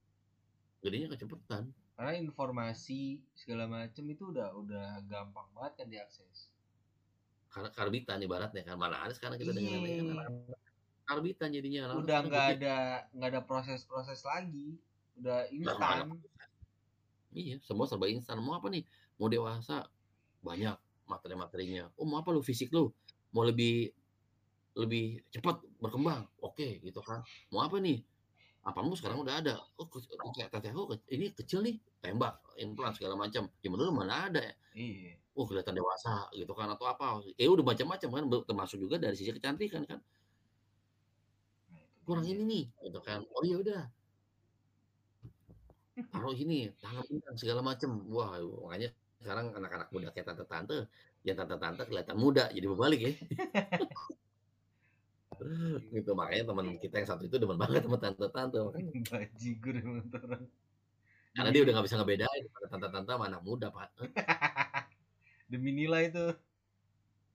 gedenya kecepetan
Karena informasi segala macem itu udah udah gampang banget kan diakses.
karena karbitan ibaratnya kan mana ada sekarang kita dengan
Iya.
kan karbitan jadinya
udah nggak ada nggak ada proses-proses lagi udah instan
Iya, semua serba instan. Mau apa nih? Mau dewasa, banyak materi-materinya. Oh, mau apa lu fisik lu? Mau lebih lebih cepat berkembang? Oke, gitu kan. Mau apa nih? Apamu sekarang udah ada. Oh, ke- teteh aku ke- ini kecil nih, tembak, implan segala macam. Ya menurut mana ada ya?
iya
Oh, kelihatan dewasa gitu kan atau apa. Eh udah macam-macam kan termasuk juga dari sisi kecantikan kan.
nah,
Kurang ini nih, gitu kan. Oh iya udah. taruh sini tangan segala macem wah makanya sekarang anak-anak muda kayak tante-tante yang tante-tante kelihatan muda jadi berbalik ya gitu makanya teman kita yang satu itu demen banget sama tante-tante makanya.
Bajigur emang orang.
Karena dia udah nggak bisa ngebedain tante-tante sama anak muda pak.
Demi nilai itu.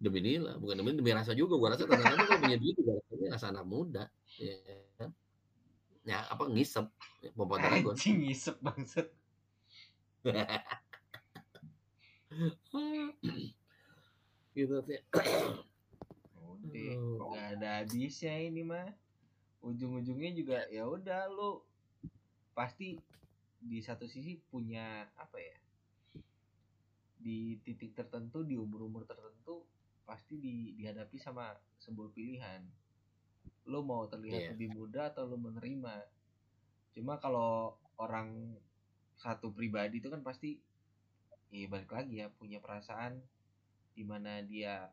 Demi nilai bukan demi demi rasa juga. Gua rasa tante-tante kalau punya duit juga rasanya rasa anak muda ya kan ya apa ngisep pompa dragon
anjing ngisep bangset
gitu sih
udah
Aduh.
nggak ada habisnya ini mah ujung-ujungnya juga ya udah lu pasti di satu sisi punya apa ya di titik tertentu di umur-umur tertentu pasti di, dihadapi sama sebuah pilihan lu mau terlihat
Iya.
lebih muda atau lu menerima cuma kalau orang satu pribadi itu kan pasti ya balik lagi ya punya perasaan di mana dia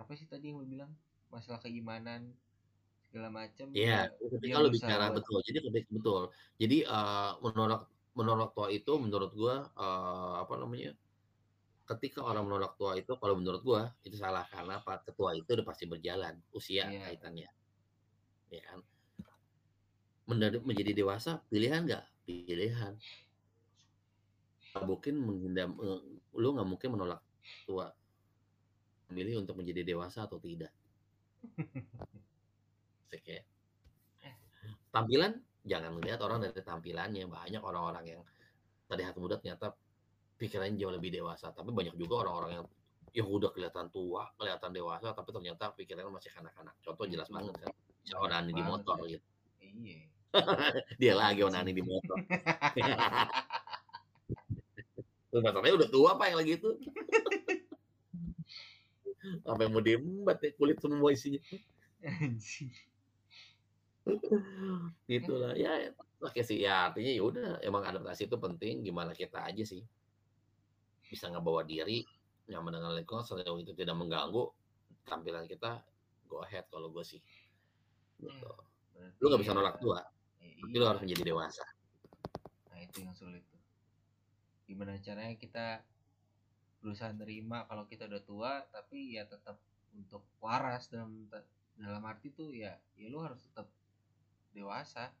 apa sih tadi yang lu bilang masalah keimanan segala macam
Iya,
dia
ketika lu bicara
buat-
betul. Jadi ketika betul. Jadi eh, menolak menolak tua itu menurut gua eh, apa namanya? Ketika orang menolak tua itu kalau menurut gua itu salah karena apa? Ketua itu udah pasti berjalan usia
Iya.
kaitannya. Ya kan? Menjadi, menjadi dewasa pilihan nggak? Pilihan. Nggak mungkin menghindar eh, lu nggak mungkin menolak tua. Memilih untuk menjadi dewasa atau tidak. Asik ya. Tampilan jangan melihat orang dari tampilannya. Banyak orang-orang yang terlihat muda ternyata pikirannya jauh lebih dewasa. Tapi banyak juga orang-orang yang ya udah kelihatan tua, kelihatan dewasa, tapi ternyata pikirannya masih kanak-kanak. Contoh jelas
Betul.
banget kan. Bisa onani di motor gitu.
iya
Dia lagi onani di motor. Masalahnya udah tua pak yang lagi itu. Sampai mau diembat ya kulit semua isinya. Itulah ya oke sih ya artinya ya udah emang adaptasi itu penting gimana kita aja sih bisa ngebawa diri nyaman dengan lingkungan sejauh itu tidak mengganggu tampilan kita go ahead kalau gue sih gitu.
Berarti
lu nggak bisa
ya-
nolak tua
ya
tapi lu
iya.
harus menjadi dewasa
Nah itu yang sulit tuh. Gimana caranya kita berusaha nerima kalau kita udah tua, tapi ya tetap untuk waras dalam dalam arti tuh ya, ya lu harus tetap dewasa.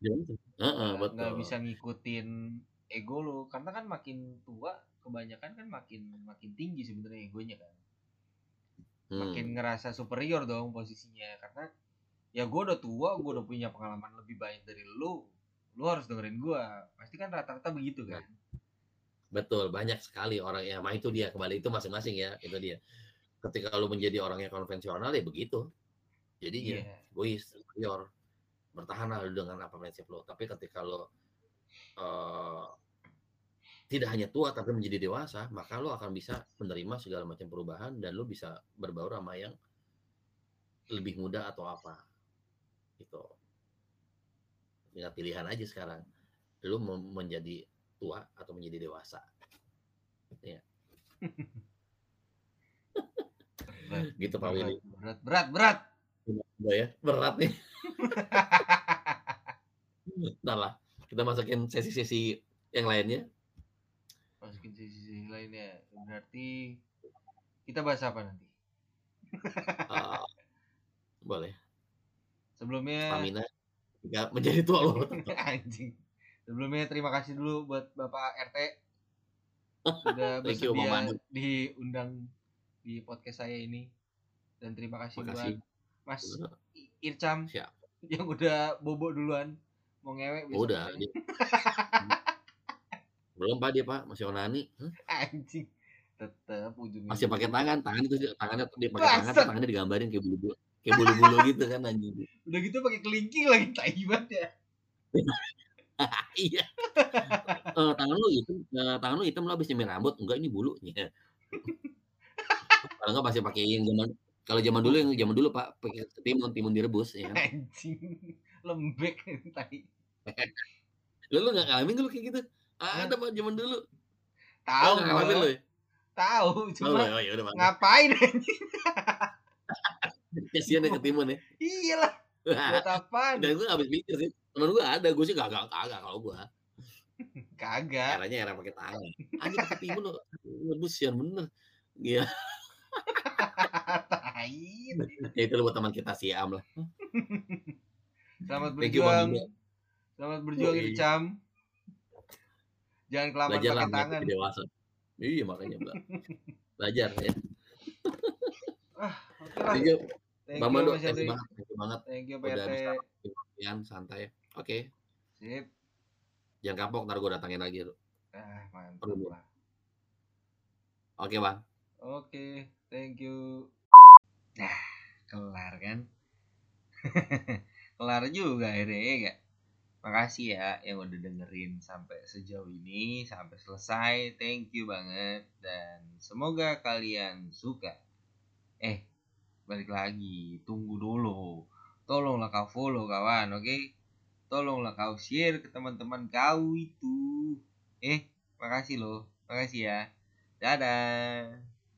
Dewasa. Heeh,
Nggak- nggak bisa ngikutin ego lu, karena kan makin tua kebanyakan kan makin makin tinggi sebenarnya egonya kan.
Hmm,
Makin ngerasa superior dong posisinya karena ya gue udah tua, gue udah punya pengalaman lebih banyak dari lu. Lu harus dengerin gue. Pasti kan rata-rata begitu kan.
Betul banyak sekali orang yang mah itu dia kembali itu masing-masing ya itu dia ketika lu menjadi orang yang konvensional ya begitu jadinya
Iya.
egois, superior, bertahanlah lu dengan apa prinsip lo. Tapi ketika lo eh, tidak hanya tua tapi menjadi dewasa, maka lo akan bisa menerima segala macam perubahan dan lo bisa berbaur sama yang lebih muda atau apa. Gitu. Tinggal pilihan aja sekarang. Lo mau menjadi tua atau menjadi dewasa.
Berat,
Gitu Pak
berat,
Willy.
berat, berat, berat.
Udah ya, berat nih. Ntar lah, kita masukin sesi-sesi yang lainnya.
Masukin sisi lainnya. Berarti kita bahas apa nanti?
Ah, boleh.
Sebelumnya
Stamina jika menjadi tua lo.
anjing. Sebelumnya terima kasih dulu buat Bapak RT sudah
you, Bang
bersedia
Manu.
diundang di podcast saya ini. Dan terima kasih
Makasih.
buat Mas Ircam
Siap.
yang udah bobo duluan mau ngewek besok
Udah.
katanya.
dia- Belum Pak dia Pak, masih onani. Hah?
anjing. Tetep ujungnya
Masih pakai tangan, tangan itu tangannya dia pakai tangan, tangannya digambarin kayak bulu-bulu. Kayak bulu-bulu gitu kan anjing.
Udah gitu pakai kelingking lagi tai banget ya.
iya. Eh, tangan lu hitam, eh, tangan lu hitam lu habis nyemir rambut, enggak ini bulunya. Kalau enggak masih pakai yang zaman kalau zaman dulu yang zaman dulu Pak pakai timun, timun direbus ya.
Anjing. Lembek tai.
Lu lu enggak ngalamin lu kayak gitu? Ada Pak zaman dulu.
Tahu
ngalamin lu ya?
Tahu,
Oh,
cuma
oh, ya udah
ngapain anjing?
Kasihan ya ke timun ya.
Iyalah, buat apaan?
Dan gue habis mikir sih. Temen gue ada, gue sih kagak kagak kalau gue.
Kagak.
Caranya era pakai tangan. Aja pakai timun lo. Rebus sian bener. Iya, ya itu buat teman kita Siam lah.
Selamat
you,
berjuang. Selamat berjuang
Yoi.
Ircam. Jangan kelamaan
Belajar lah
pakai tangan.
dewasa. Iya makanya bela- belajar ya.
Oke lah.
Thank you,
Thank
Bang Mando. Thank you banget, thank you banget.
Thank you
Udah bisa santai. Oke,
Sip.
jangan kapok, ntar gue datangin lagi. Lu.
Ah, mantap
Perlu.
lah.
Oke bang.
Oke, thank you. Nah, kelar kan? kelar juga akhirnya ya gak? Makasih ya yang udah dengerin sampai sejauh ini, sampai selesai. Thank you banget dan semoga kalian suka. Eh, balik lagi, tunggu dulu. tolonglah kau follow kawan oke tolonglah kau share ke teman-teman kau itu. Eh makasih loh. Makasih ya. Dadah